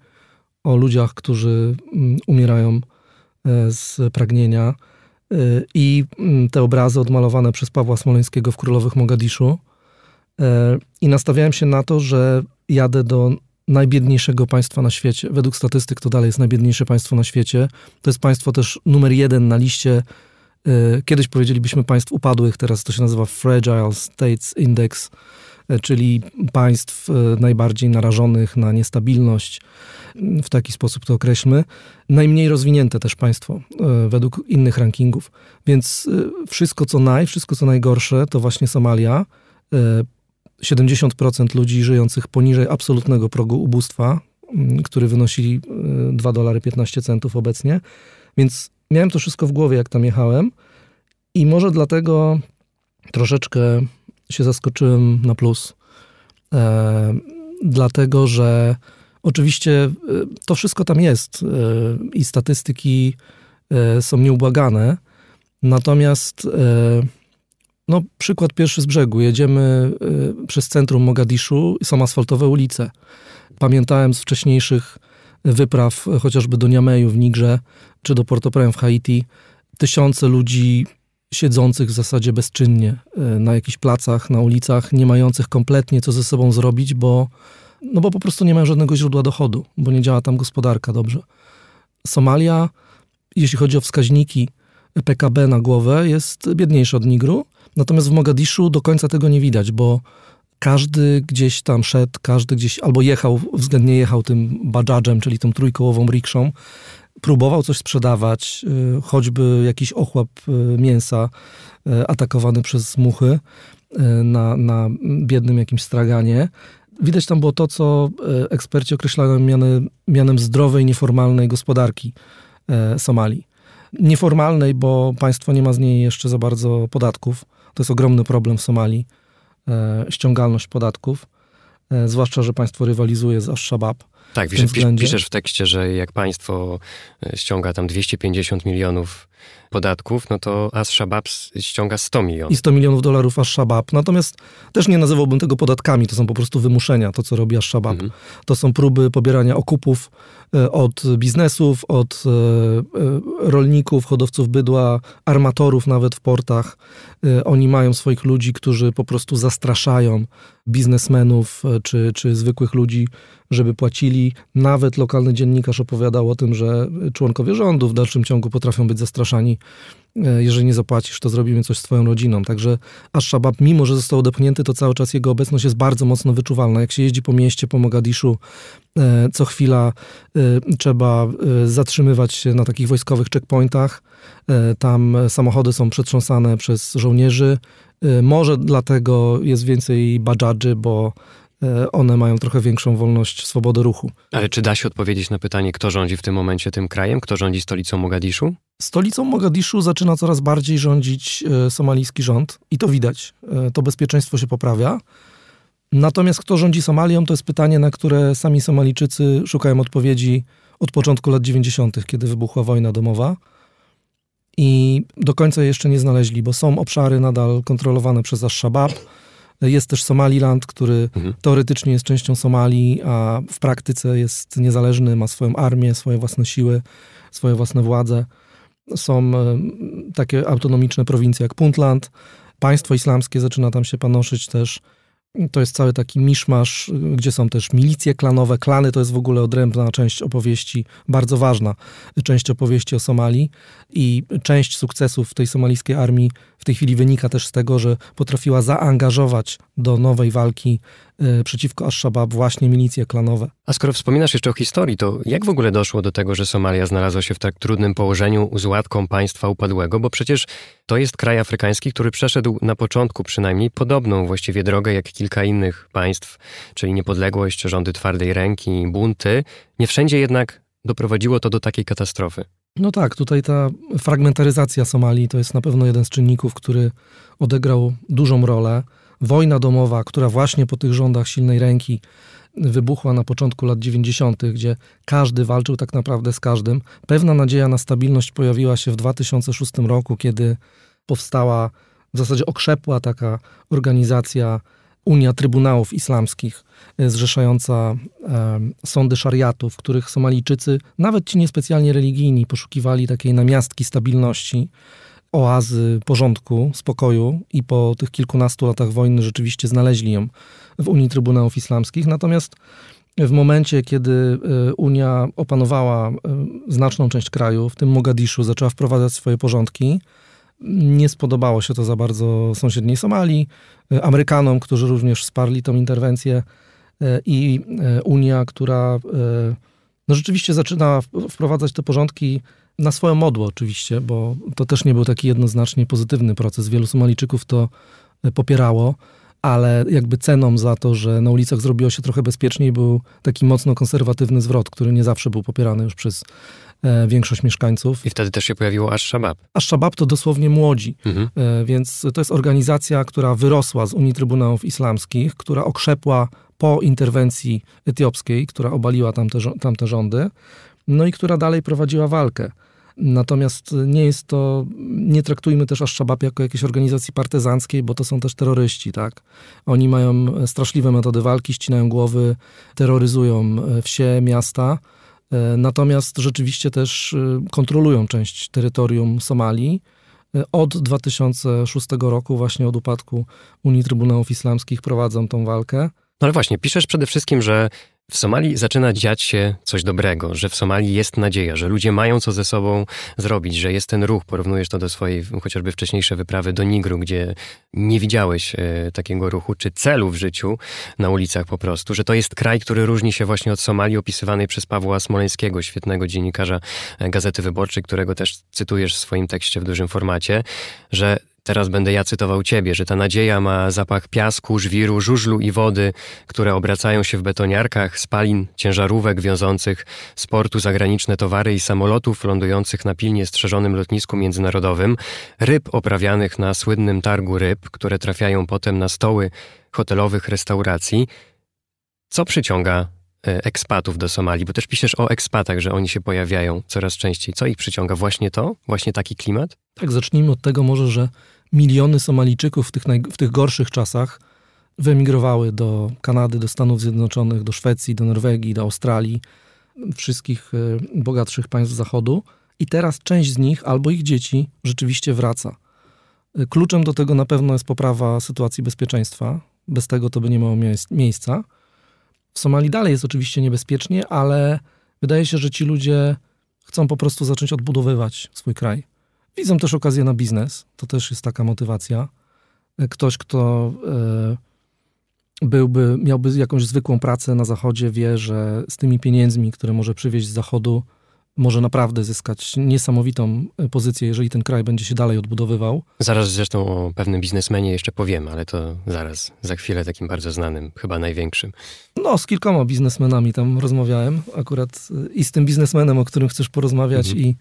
o ludziach, którzy yy, umierają yy, z pragnienia i mm, te obrazy odmalowane przez Pawła Smoleńskiego w Królowych Mogadiszu. I nastawiałem się na to, że jadę do najbiedniejszego państwa na świecie. Według statystyk to dalej jest najbiedniejsze państwo na świecie. To jest państwo też numer jeden na liście. E, kiedyś powiedzielibyśmy państw upadłych, teraz to się nazywa Fragile States Index, e, czyli państw e, najbardziej narażonych na niestabilność. W taki sposób to określmy. Najmniej rozwinięte też państwo według innych rankingów. Więc wszystko co naj, wszystko co najgorsze to właśnie Somalia 70% ludzi żyjących poniżej absolutnego progu ubóstwa, mm, który wynosi 2 dolary 15 centów obecnie. Więc miałem to wszystko w głowie, jak tam jechałem. I może dlatego troszeczkę się zaskoczyłem na plus. E, dlatego, że oczywiście e, to wszystko tam jest e, i statystyki e, są nieubłagane. Natomiast e, no, przykład pierwszy z brzegu. Jedziemy y, przez centrum Mogadiszu i są asfaltowe ulice. Pamiętałem z wcześniejszych wypraw, chociażby do Niameju w Nigrze, czy do Port-au-Prince w Haiti, tysiące ludzi siedzących w zasadzie bezczynnie y, na jakichś placach, na ulicach, nie mających kompletnie co ze sobą zrobić, bo, no bo po prostu nie mają żadnego źródła dochodu, bo nie działa tam gospodarka dobrze. Somalia, jeśli chodzi o wskaźniki PKB na głowę, jest biedniejsza od Nigru, Natomiast w Mogadiszu do końca tego nie widać, bo każdy gdzieś tam szedł, każdy gdzieś albo jechał, względnie jechał tym bajadżem, czyli tą trójkołową rikszą, próbował coś sprzedawać, y, choćby jakiś ochłap y, mięsa y, atakowany przez muchy na, na biednym jakimś straganie. Widać tam było to, co eksperci określają mianem zdrowej, nieformalnej gospodarki Somalii. Nieformalnej, bo państwo nie ma z niej jeszcze za bardzo podatków. To jest ogromny problem w Somalii, e, ściągalność podatków, e, zwłaszcza, że państwo rywalizuje z Ash-Shabaab. Tak, piszesz, piszesz w tekście, że jak państwo e, ściąga tam 250 milionów podatków, no to Ash-Shabaab ściąga 100 milionów. I 100 milionów dolarów Ash-Shabaab. Natomiast też nie nazywałbym tego podatkami, to są po prostu wymuszenia, to co robi Ash-Shabaab. Mhm. To są próby pobierania okupów e, od biznesów, od e, e, rolników, hodowców bydła, armatorów nawet w portach. Oni mają swoich ludzi, którzy po prostu zastraszają biznesmenów czy, czy zwykłych ludzi, żeby płacili. Nawet lokalny dziennikarz opowiadał o tym, że członkowie rządu w dalszym ciągu potrafią być zastraszani E, jeżeli nie zapłacisz, to zrobimy coś z twoją rodziną. Także Ash-Shabaab, mimo że został odepchnięty, to cały czas jego obecność jest bardzo mocno wyczuwalna. Jak się jeździ po mieście, po Mogadiszu, e, co chwila e, trzeba zatrzymywać się na takich wojskowych checkpointach. Tam samochody są przetrząsane przez żołnierzy. Może dlatego jest więcej badżadży, bo one mają trochę większą wolność, swobodę ruchu. Ale czy da się odpowiedzieć na pytanie, kto rządzi w tym momencie tym krajem? Kto rządzi stolicą Mogadiszu? Stolicą Mogadiszu zaczyna coraz bardziej rządzić e, somalijski rząd i to widać. E, to bezpieczeństwo się poprawia. Natomiast kto rządzi Somalią, to jest pytanie, na które sami Somalijczycy szukają odpowiedzi od początku lat 90., kiedy wybuchła wojna domowa. I do końca jeszcze nie znaleźli, bo są obszary nadal kontrolowane przez Ash-Shabaab. Jest też Somaliland, który mhm. teoretycznie jest częścią Somalii, a w praktyce jest niezależny, ma swoją armię, swoje własne siły, swoje własne władze. Są e, takie autonomiczne prowincje jak Puntland. Państwo islamskie zaczyna tam się panoszyć też. To jest cały taki miszmasz, gdzie są też milicje klanowe. Klany to jest w ogóle odrębna część opowieści, bardzo ważna część opowieści o Somalii. I część sukcesów tej somalijskiej armii w tej chwili wynika też z tego, że potrafiła zaangażować do nowej walki e, przeciwko Ash-Shabaab właśnie milicje klanowe. A skoro wspominasz jeszcze o historii, to jak w ogóle doszło do tego, że Somalia znalazła się w tak trudnym położeniu z łatką państwa upadłego? Bo przecież to jest kraj afrykański, który przeszedł na początku przynajmniej podobną właściwie drogę jak kilka innych państw, czyli niepodległość, rządy twardej ręki, bunty. Nie wszędzie jednak doprowadziło to do takiej katastrofy. No tak, tutaj ta fragmentaryzacja Somalii to jest na pewno jeden z czynników, który odegrał dużą rolę. Wojna domowa, która właśnie po tych rządach silnej ręki wybuchła na początku lat 90., gdzie każdy walczył tak naprawdę z każdym. Pewna nadzieja na stabilność pojawiła się w 2006 roku, kiedy powstała, w zasadzie okrzepła taka organizacja Unia Trybunałów Islamskich, e, zrzeszająca e, sądy szariatu, w których Somalijczycy, nawet ci niespecjalnie religijni, poszukiwali takiej namiastki stabilności, oazy porządku, spokoju i po tych kilkunastu latach wojny rzeczywiście znaleźli ją w Unii Trybunałów Islamskich. Natomiast w momencie, kiedy e, Unia opanowała znaczną część kraju, w tym Mogadiszu, zaczęła wprowadzać swoje porządki, nie spodobało się to za bardzo sąsiedniej Somalii, e, Amerykanom, którzy również wsparli tą interwencję e, i e, Unia, która no rzeczywiście zaczyna wprowadzać te porządki na swoją modłę oczywiście, bo to też nie był taki jednoznacznie pozytywny proces. Wielu Somalijczyków to popierało, ale jakby ceną za to, że na ulicach zrobiło się trochę bezpieczniej, był taki mocno konserwatywny zwrot, który nie zawsze był popierany już przez E, większość mieszkańców. I wtedy też się pojawiło Ash-Shabaab. Ash-Shabaab to dosłownie młodzi, mhm. E, więc to jest organizacja, która wyrosła z Unii Trybunałów Islamskich, która okrzepła po interwencji etiopskiej, która obaliła tamte, tamte rządy, no i która dalej prowadziła walkę. Natomiast nie jest to, nie traktujmy też Ash-Shabaab jako jakiejś organizacji partyzanckiej, bo to są też terroryści, tak? Oni mają straszliwe metody walki, ścinają głowy, terroryzują wsie, miasta. E, natomiast rzeczywiście też e, kontrolują część terytorium Somalii. E, od 2006 roku, właśnie od upadku Unii Trybunałów Islamskich, prowadzą tą walkę. No ale właśnie, piszesz przede wszystkim, że w Somalii zaczyna dziać się coś dobrego, że w Somalii jest nadzieja, że ludzie mają co ze sobą zrobić, że jest ten ruch. Porównujesz to do swojej chociażby wcześniejszej wyprawy do Nigru, gdzie nie widziałeś e, takiego ruchu czy celu w życiu na ulicach po prostu, że to jest kraj, który różni się właśnie od Somalii opisywanej przez Pawła Smoleńskiego, świetnego dziennikarza e, Gazety Wyborczej, którego też cytujesz w swoim tekście w dużym formacie, że Teraz będę ja cytował ciebie, że ta nadzieja ma zapach piasku, żwiru, żużlu i wody, które obracają się w betoniarkach, spalin, ciężarówek wiązących z portu zagraniczne towary i samolotów lądujących na pilnie strzeżonym lotnisku międzynarodowym, ryb oprawianych na słynnym targu ryb, które trafiają potem na stoły hotelowych restauracji. Co przyciąga e, ekspatów do Somalii? Bo też piszesz o ekspatach, że oni się pojawiają coraz częściej. Co ich przyciąga? Właśnie to? Właśnie taki klimat? Tak, zacznijmy od tego może, że miliony Somalijczyków w tych, naj, w tych gorszych czasach wyemigrowały do Kanady, do Stanów Zjednoczonych, do Szwecji, do Norwegii, do Australii, wszystkich e, bogatszych państw Zachodu. I teraz część z nich albo ich dzieci rzeczywiście wraca. E, kluczem do tego na pewno jest poprawa sytuacji bezpieczeństwa. Bez tego to by nie miało miejsca. W Somalii dalej jest oczywiście niebezpiecznie, ale wydaje się, że ci ludzie chcą po prostu zacząć odbudowywać swój kraj. Widzą też okazję na biznes. To też jest taka motywacja. Ktoś, kto e, byłby, miałby jakąś zwykłą pracę na zachodzie, wie, że z tymi pieniędzmi, które może przywieźć z zachodu, może naprawdę zyskać niesamowitą pozycję, jeżeli ten kraj będzie się dalej odbudowywał. Zaraz zresztą o pewnym biznesmenie jeszcze powiemy, ale to zaraz, za chwilę takim bardzo znanym, chyba największym. No, z kilkoma biznesmenami tam rozmawiałem, akurat i z tym biznesmenem, o którym chcesz porozmawiać, mhm. i E,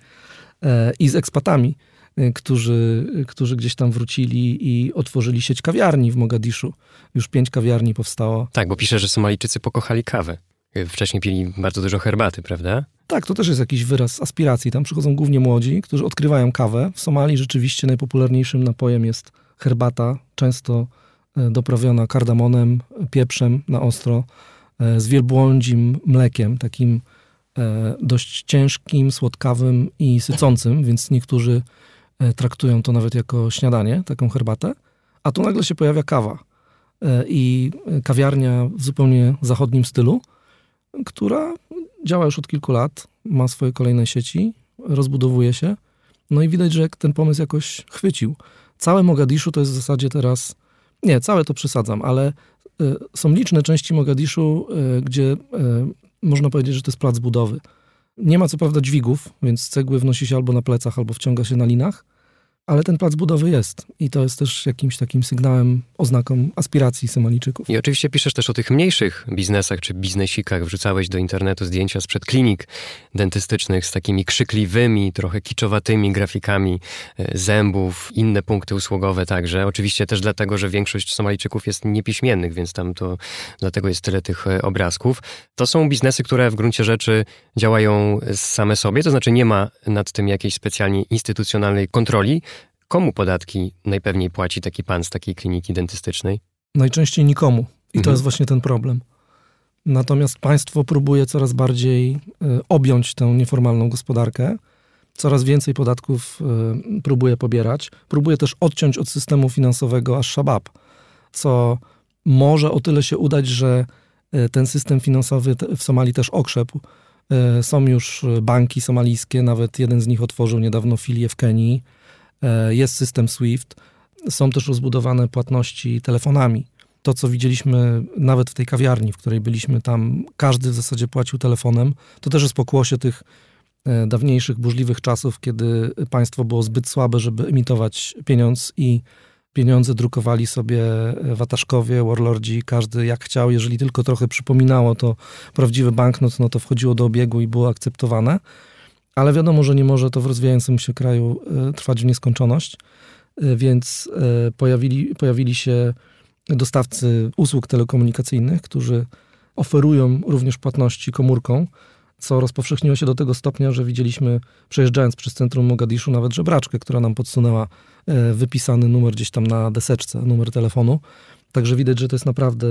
i z ekspatami, e, którzy, którzy gdzieś tam wrócili i otworzyli sieć kawiarni w Mogadiszu. Już pięć kawiarni powstało. Tak, bo pisze, że Somalijczycy pokochali kawę. Wcześniej pili bardzo dużo herbaty, prawda? Tak, to też jest jakiś wyraz aspiracji. Tam przychodzą głównie młodzi, którzy odkrywają kawę. W Somalii rzeczywiście najpopularniejszym napojem jest herbata, często e, doprawiona kardamonem, pieprzem na ostro, z wielbłądzim mlekiem, takim E, dość ciężkim, słodkawym i sycącym, więc niektórzy e, traktują to nawet jako śniadanie, taką herbatę. A tu nagle się pojawia kawa e, i kawiarnia w zupełnie zachodnim stylu, która działa już od kilku lat, ma swoje kolejne sieci, rozbudowuje się. No i widać, że ten pomysł jakoś chwycił. Całe Mogadiszu to jest w zasadzie teraz, nie, całe to przesadzam, ale są liczne części Mogadiszu, gdzie można powiedzieć, że to jest plac budowy. Nie ma co prawda dźwigów, więc cegły wnosi się albo na plecach, albo wciąga się na linach, ale ten plac budowy jest i to jest też jakimś takim sygnałem, oznaką aspiracji Somalijczyków. I oczywiście piszesz też o tych mniejszych biznesach czy biznesikach. Wrzucałeś do internetu zdjęcia sprzed klinik dentystycznych z takimi krzykliwymi, trochę kiczowatymi grafikami e, zębów, inne punkty usługowe także. Oczywiście też dlatego, że większość Somalijczyków jest niepiśmiennych, więc tam to dlatego jest tyle tych e, obrazków. To są biznesy, które w gruncie rzeczy działają same sobie, to znaczy nie ma nad tym jakiejś specjalnie instytucjonalnej kontroli, Komu podatki najpewniej płaci taki pan z takiej kliniki dentystycznej? Najczęściej nikomu. I mhm. to jest właśnie ten problem. Natomiast państwo próbuje coraz bardziej y, objąć tę nieformalną gospodarkę. Coraz więcej podatków y, próbuje pobierać. Próbuje też odciąć od systemu finansowego aż szabab, co może o tyle się udać, że y, ten system finansowy w Somalii też okrzepł. Są już banki somalijskie, nawet jeden z nich otworzył niedawno filię w Kenii E, jest system SWIFT, są też rozbudowane płatności telefonami. To, co widzieliśmy nawet w tej kawiarni, w której byliśmy tam, każdy w zasadzie płacił telefonem. To też jest pokłosie tych e, dawniejszych, burzliwych czasów, kiedy państwo było zbyt słabe, żeby emitować pieniądz i pieniądze drukowali sobie wataszkowie, warlordzi, każdy jak chciał. Jeżeli tylko trochę przypominało to prawdziwy banknot, no to wchodziło do obiegu i było akceptowane ale wiadomo, że nie może to w rozwijającym się kraju e, trwać w nieskończoność, e, więc e, pojawili, pojawili się dostawcy usług telekomunikacyjnych, którzy oferują również płatności komórką, co rozpowszechniło się do tego stopnia, że widzieliśmy, przejeżdżając przez centrum Mogadiszu, nawet żebraczkę, która nam podsunęła wypisany numer gdzieś tam na deseczce, numer telefonu. Także widać, że to jest naprawdę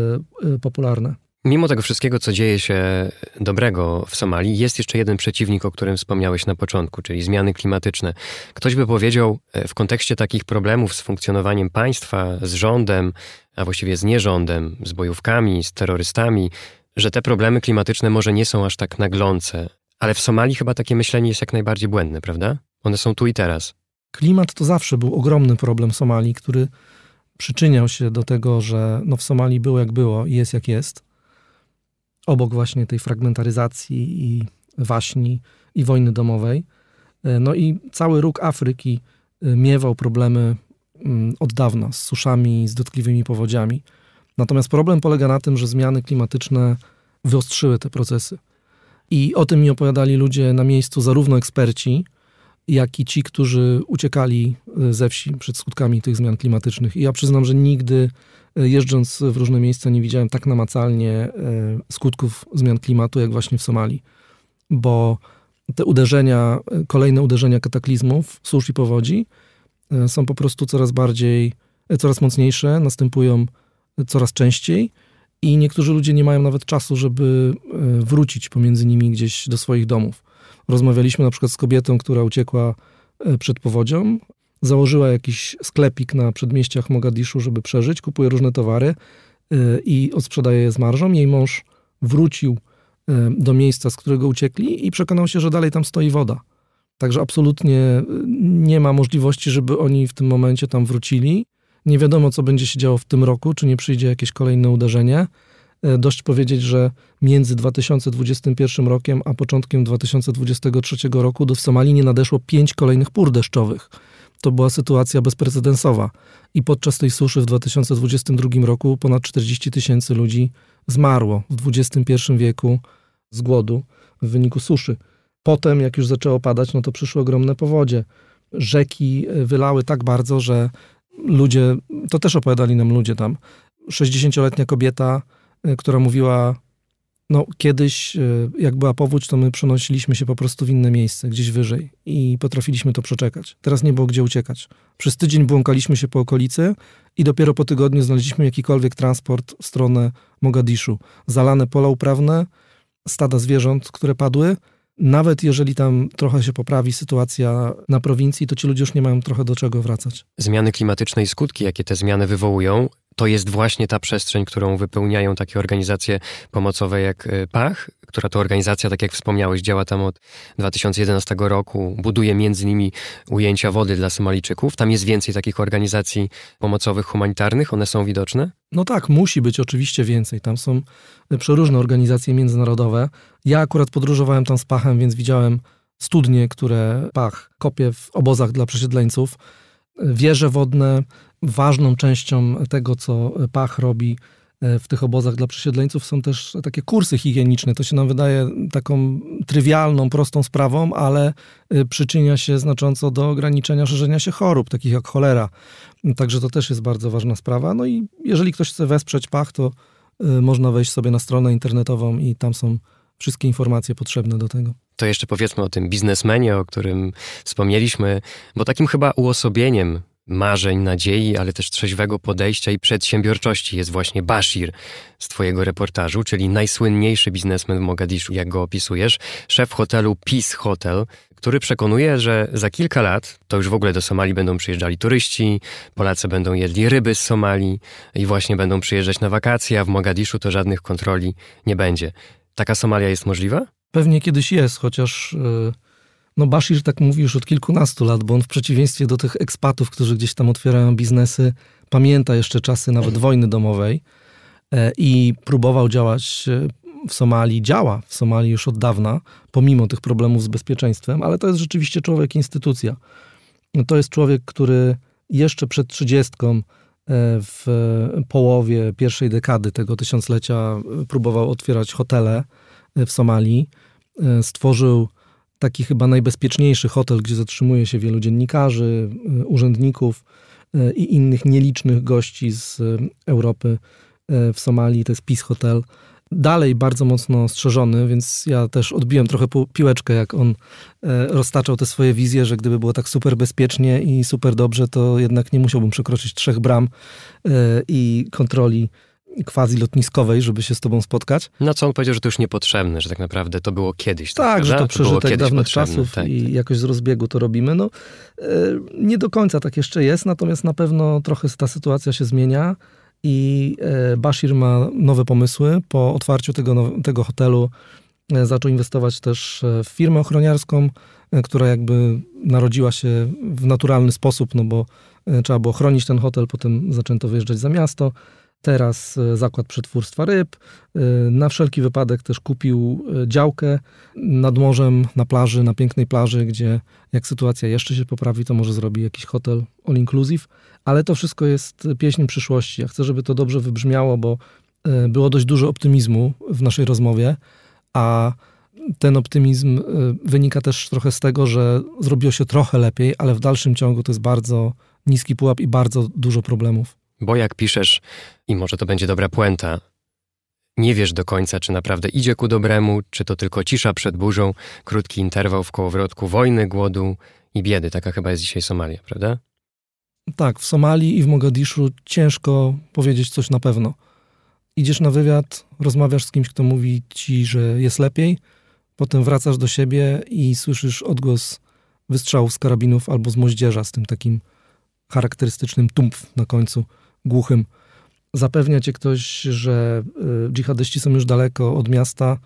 popularne. Mimo tego wszystkiego, co dzieje się dobrego w Somalii, jest jeszcze jeden przeciwnik, o którym wspomniałeś na początku, czyli zmiany klimatyczne. Ktoś by powiedział e, w kontekście takich problemów z funkcjonowaniem państwa, z rządem, a właściwie z nierządem, z bojówkami, z terrorystami, że te problemy klimatyczne może nie są aż tak naglące. Ale w Somalii chyba takie myślenie jest jak najbardziej błędne, prawda? One są tu i teraz. Klimat to zawsze był ogromny problem Somalii, który przyczyniał się do tego, że no w Somalii było jak było i jest jak jest obok właśnie tej fragmentaryzacji i waśni i wojny domowej. E, no i cały róg Afryki e, miewał problemy mm, od dawna z suszami, z dotkliwymi powodziami. Natomiast problem polega na tym, że zmiany klimatyczne wyostrzyły te procesy. I o tym mi opowiadali ludzie na miejscu, zarówno eksperci, jak i ci, którzy uciekali e, ze wsi przed skutkami tych zmian klimatycznych. I ja przyznam, że nigdy jeżdżąc w różne miejsca nie widziałem tak namacalnie e, skutków zmian klimatu, jak właśnie w Somalii. Bo te uderzenia, kolejne uderzenia kataklizmów, susz i powodzi są po prostu coraz bardziej, coraz mocniejsze, następują coraz częściej i niektórzy ludzie nie mają nawet czasu, żeby wrócić pomiędzy nimi gdzieś do swoich domów. Rozmawialiśmy na przykład z kobietą, która uciekła przed powodzią, założyła jakiś sklepik na przedmieściach Mogadiszu, żeby przeżyć, kupuje różne towary e, i odsprzedaje je z marżą. Jej mąż wrócił e, do miejsca, z którego uciekli i przekonał się, że dalej tam stoi woda. Także absolutnie nie ma możliwości, żeby oni w tym momencie tam wrócili. Nie wiadomo, co będzie się działo w tym roku, czy nie przyjdzie jakieś kolejne uderzenie. Dość powiedzieć, że między 2021 rokiem a początkiem 2023 roku do Somalii nie nadeszło pięć kolejnych pór deszczowych. To była sytuacja bezprecedensowa. I podczas tej suszy w 2022 roku ponad 40 tysięcy ludzi zmarło w XXI wieku z głodu w wyniku suszy. Potem, jak już zaczęło padać, no to przyszły ogromne powodzie. Rzeki e, wylały tak bardzo, że ludzie, to też opowiadali nam ludzie tam, 60-letnia kobieta Y, która mówiła, no kiedyś y, jak była powódź, to my przenosiliśmy się po prostu w inne miejsce, gdzieś wyżej i potrafiliśmy to przeczekać. Teraz nie było gdzie uciekać. Przez tydzień błąkaliśmy się po okolicy i dopiero po tygodniu znaleźliśmy jakikolwiek transport w stronę Mogadiszu. Zalane pola uprawne, stada zwierząt, które padły. Nawet jeżeli tam trochę się poprawi sytuacja na prowincji, to ci ludzie już nie mają trochę do czego wracać. Zmiany klimatyczne i skutki, jakie te zmiany wywołują, to jest właśnie ta przestrzeń, którą wypełniają takie organizacje pomocowe jak y, PACH, która to organizacja, tak jak wspomniałeś, działa tam od 2011 roku, buduje między innymi ujęcia wody dla Somalijczyków. Tam jest więcej takich organizacji pomocowych, humanitarnych, one są widoczne? No tak, musi być oczywiście więcej. Tam są przeróżne organizacje międzynarodowe. Ja akurat podróżowałem tam z Pachem, więc widziałem studnie, które Pach kopie w obozach dla przesiedleńców, wieże wodne. Ważną częścią tego, co Pach robi e, w tych obozach dla przesiedleńców są też takie kursy higieniczne. To się nam wydaje taką trywialną, prostą sprawą, ale e, przyczynia się znacząco do ograniczenia szerzenia się chorób, takich jak cholera. Także to też jest bardzo ważna sprawa. No i jeżeli ktoś chce wesprzeć Pach, to e, można wejść sobie na stronę internetową i tam są wszystkie informacje potrzebne do tego. To jeszcze powiedzmy o tym biznesmenie, o którym wspomnieliśmy, bo takim chyba uosobieniem marzeń, nadziei, ale też trzeźwego podejścia i przedsiębiorczości jest właśnie Bashir z twojego reportażu, czyli najsłynniejszy biznesmen w Mogadiszu, jak go opisujesz, szef hotelu Peace Hotel, który przekonuje, że za kilka lat to już w ogóle do Somalii będą przyjeżdżali turyści, Polacy będą jedli ryby z Somalii i właśnie będą przyjeżdżać na wakacje, a w Mogadiszu to żadnych kontroli nie będzie. Taka Somalia jest możliwa? Pewnie kiedyś jest, chociaż e, no Bashir tak mówi już od kilkunastu lat, bo on w przeciwieństwie do tych ekspatów, którzy gdzieś tam otwierają biznesy, pamięta jeszcze czasy nawet wojny domowej e, i próbował działać e, w Somalii, działa w Somalii już od dawna, pomimo tych problemów z bezpieczeństwem, ale to jest rzeczywiście człowiek instytucja. To jest człowiek, który jeszcze przed trzydziestką w połowie pierwszej dekady tego tysiąclecia próbował otwierać hotele w Somalii. Stworzył taki chyba najbezpieczniejszy hotel, gdzie zatrzymuje się wielu dziennikarzy, urzędników i innych nielicznych gości z Europy w Somalii. To jest Peace Hotel dalej bardzo mocno strzeżony, więc ja też odbiłem trochę piłeczkę, jak on roztaczał te swoje wizje, że gdyby było tak super bezpiecznie i super dobrze, to jednak nie musiałbym przekroczyć trzech bram i kontroli quasi lotniskowej, żeby się z tobą spotkać. No co on powiedział, że to już niepotrzebne, że tak naprawdę to było kiedyś. Tak, tak że to przeżytek to dawnych czasów tak, i tak. jakoś z rozbiegu to robimy. No, e, nie do końca tak jeszcze jest, natomiast na pewno trochę ta sytuacja się zmienia i e, Bashir ma nowe pomysły. Po otwarciu tego, tego hotelu e, zaczął inwestować też w firmę ochroniarską, która jakby narodziła się w naturalny sposób, no bo trzeba było chronić ten hotel, potem zaczęto wyjeżdżać za miasto. Teraz zakład przetwórstwa ryb. Na wszelki wypadek też kupił działkę nad morzem, na plaży, na pięknej plaży, gdzie jak sytuacja jeszcze się poprawi, to może zrobi jakiś hotel all inclusive ale to wszystko jest pieśń przyszłości. Ja chcę, żeby to dobrze wybrzmiało, bo e, było dość dużo optymizmu w naszej rozmowie, a ten optymizm e, wynika też trochę z tego, że zrobiło się trochę lepiej, ale w dalszym ciągu to jest bardzo niski pułap i bardzo dużo problemów. Bo jak piszesz, i może to będzie dobra puenta, nie wiesz do końca, czy naprawdę idzie ku dobremu, czy to tylko cisza przed burzą, krótki interwał w kołowrotku wojny, głodu i biedy. Taka chyba jest dzisiaj Somalia, prawda? Tak, w Somalii i w Mogadiszu ciężko powiedzieć coś na pewno. Idziesz na wywiad, rozmawiasz z kimś, kto mówi ci, że jest lepiej, potem wracasz do siebie i słyszysz odgłos wystrzałów z karabinów albo z moździerza z tym takim charakterystycznym tumpf na końcu, głuchym. Zapewnia cię ktoś, że y, dżihadyści są już daleko od miasta,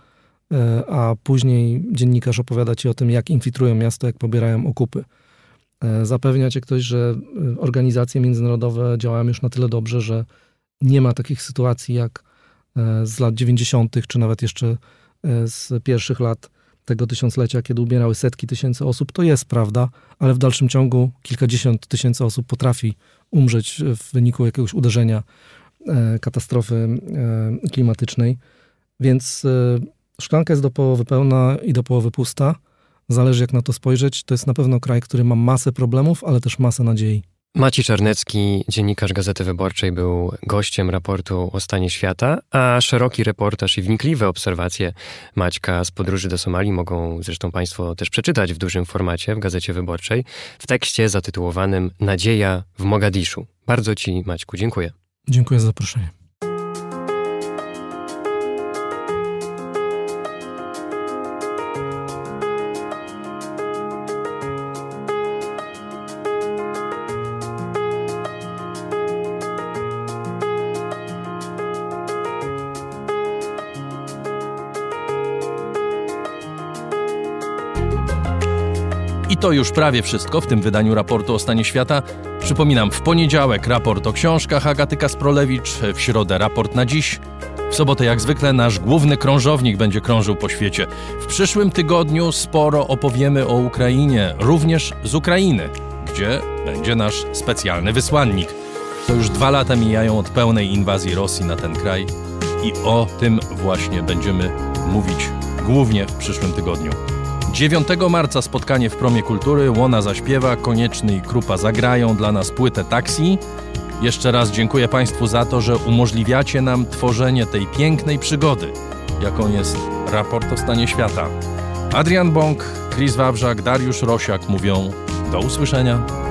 y, a później dziennikarz opowiada ci o tym, jak infiltrują miasto, jak pobierają okupy. E, zapewnia cię ktoś, że organizacje międzynarodowe działają już na tyle dobrze, że nie ma takich sytuacji jak z lat 90., czy nawet jeszcze z pierwszych lat tego tysiąclecia, kiedy umierały setki tysięcy osób, to jest prawda, ale w dalszym ciągu kilkadziesiąt tysięcy osób potrafi umrzeć w wyniku jakiegoś uderzenia, katastrofy klimatycznej. Więc szklanka jest do połowy pełna i do połowy pusta zależy jak na to spojrzeć. To jest na pewno kraj, który ma masę problemów, ale też masę nadziei. Maciej Czarnecki, dziennikarz Gazety Wyborczej, był gościem raportu o stanie świata, a szeroki reportaż i wnikliwe obserwacje Maćka z podróży do Somalii mogą zresztą Państwo też przeczytać w dużym formacie w Gazecie Wyborczej w tekście zatytułowanym Nadzieja w Mogadiszu. Bardzo Ci, Maćku, dziękuję. Dziękuję za zaproszenie. To już prawie wszystko w tym wydaniu raportu o stanie świata. Przypominam, w poniedziałek raport o książkach Agaty Kasprolewicz, w środę raport na dziś. W sobotę, jak zwykle, nasz główny krążownik będzie krążył po świecie. W przyszłym tygodniu sporo opowiemy o Ukrainie, również z Ukrainy, gdzie będzie nasz specjalny wysłannik. To już dwa lata mijają od pełnej inwazji Rosji na ten kraj i o tym właśnie będziemy mówić głównie w przyszłym tygodniu. 9 marca spotkanie w Promie Kultury, Łona zaśpiewa, Konieczny i Krupa zagrają dla nas płytę Taksi. Jeszcze raz dziękuję Państwu za to, że umożliwiacie nam tworzenie tej pięknej przygody, jaką jest raport o stanie świata. Adrian Bąk, Chris Wawrzak, Dariusz Rosiak mówią do usłyszenia.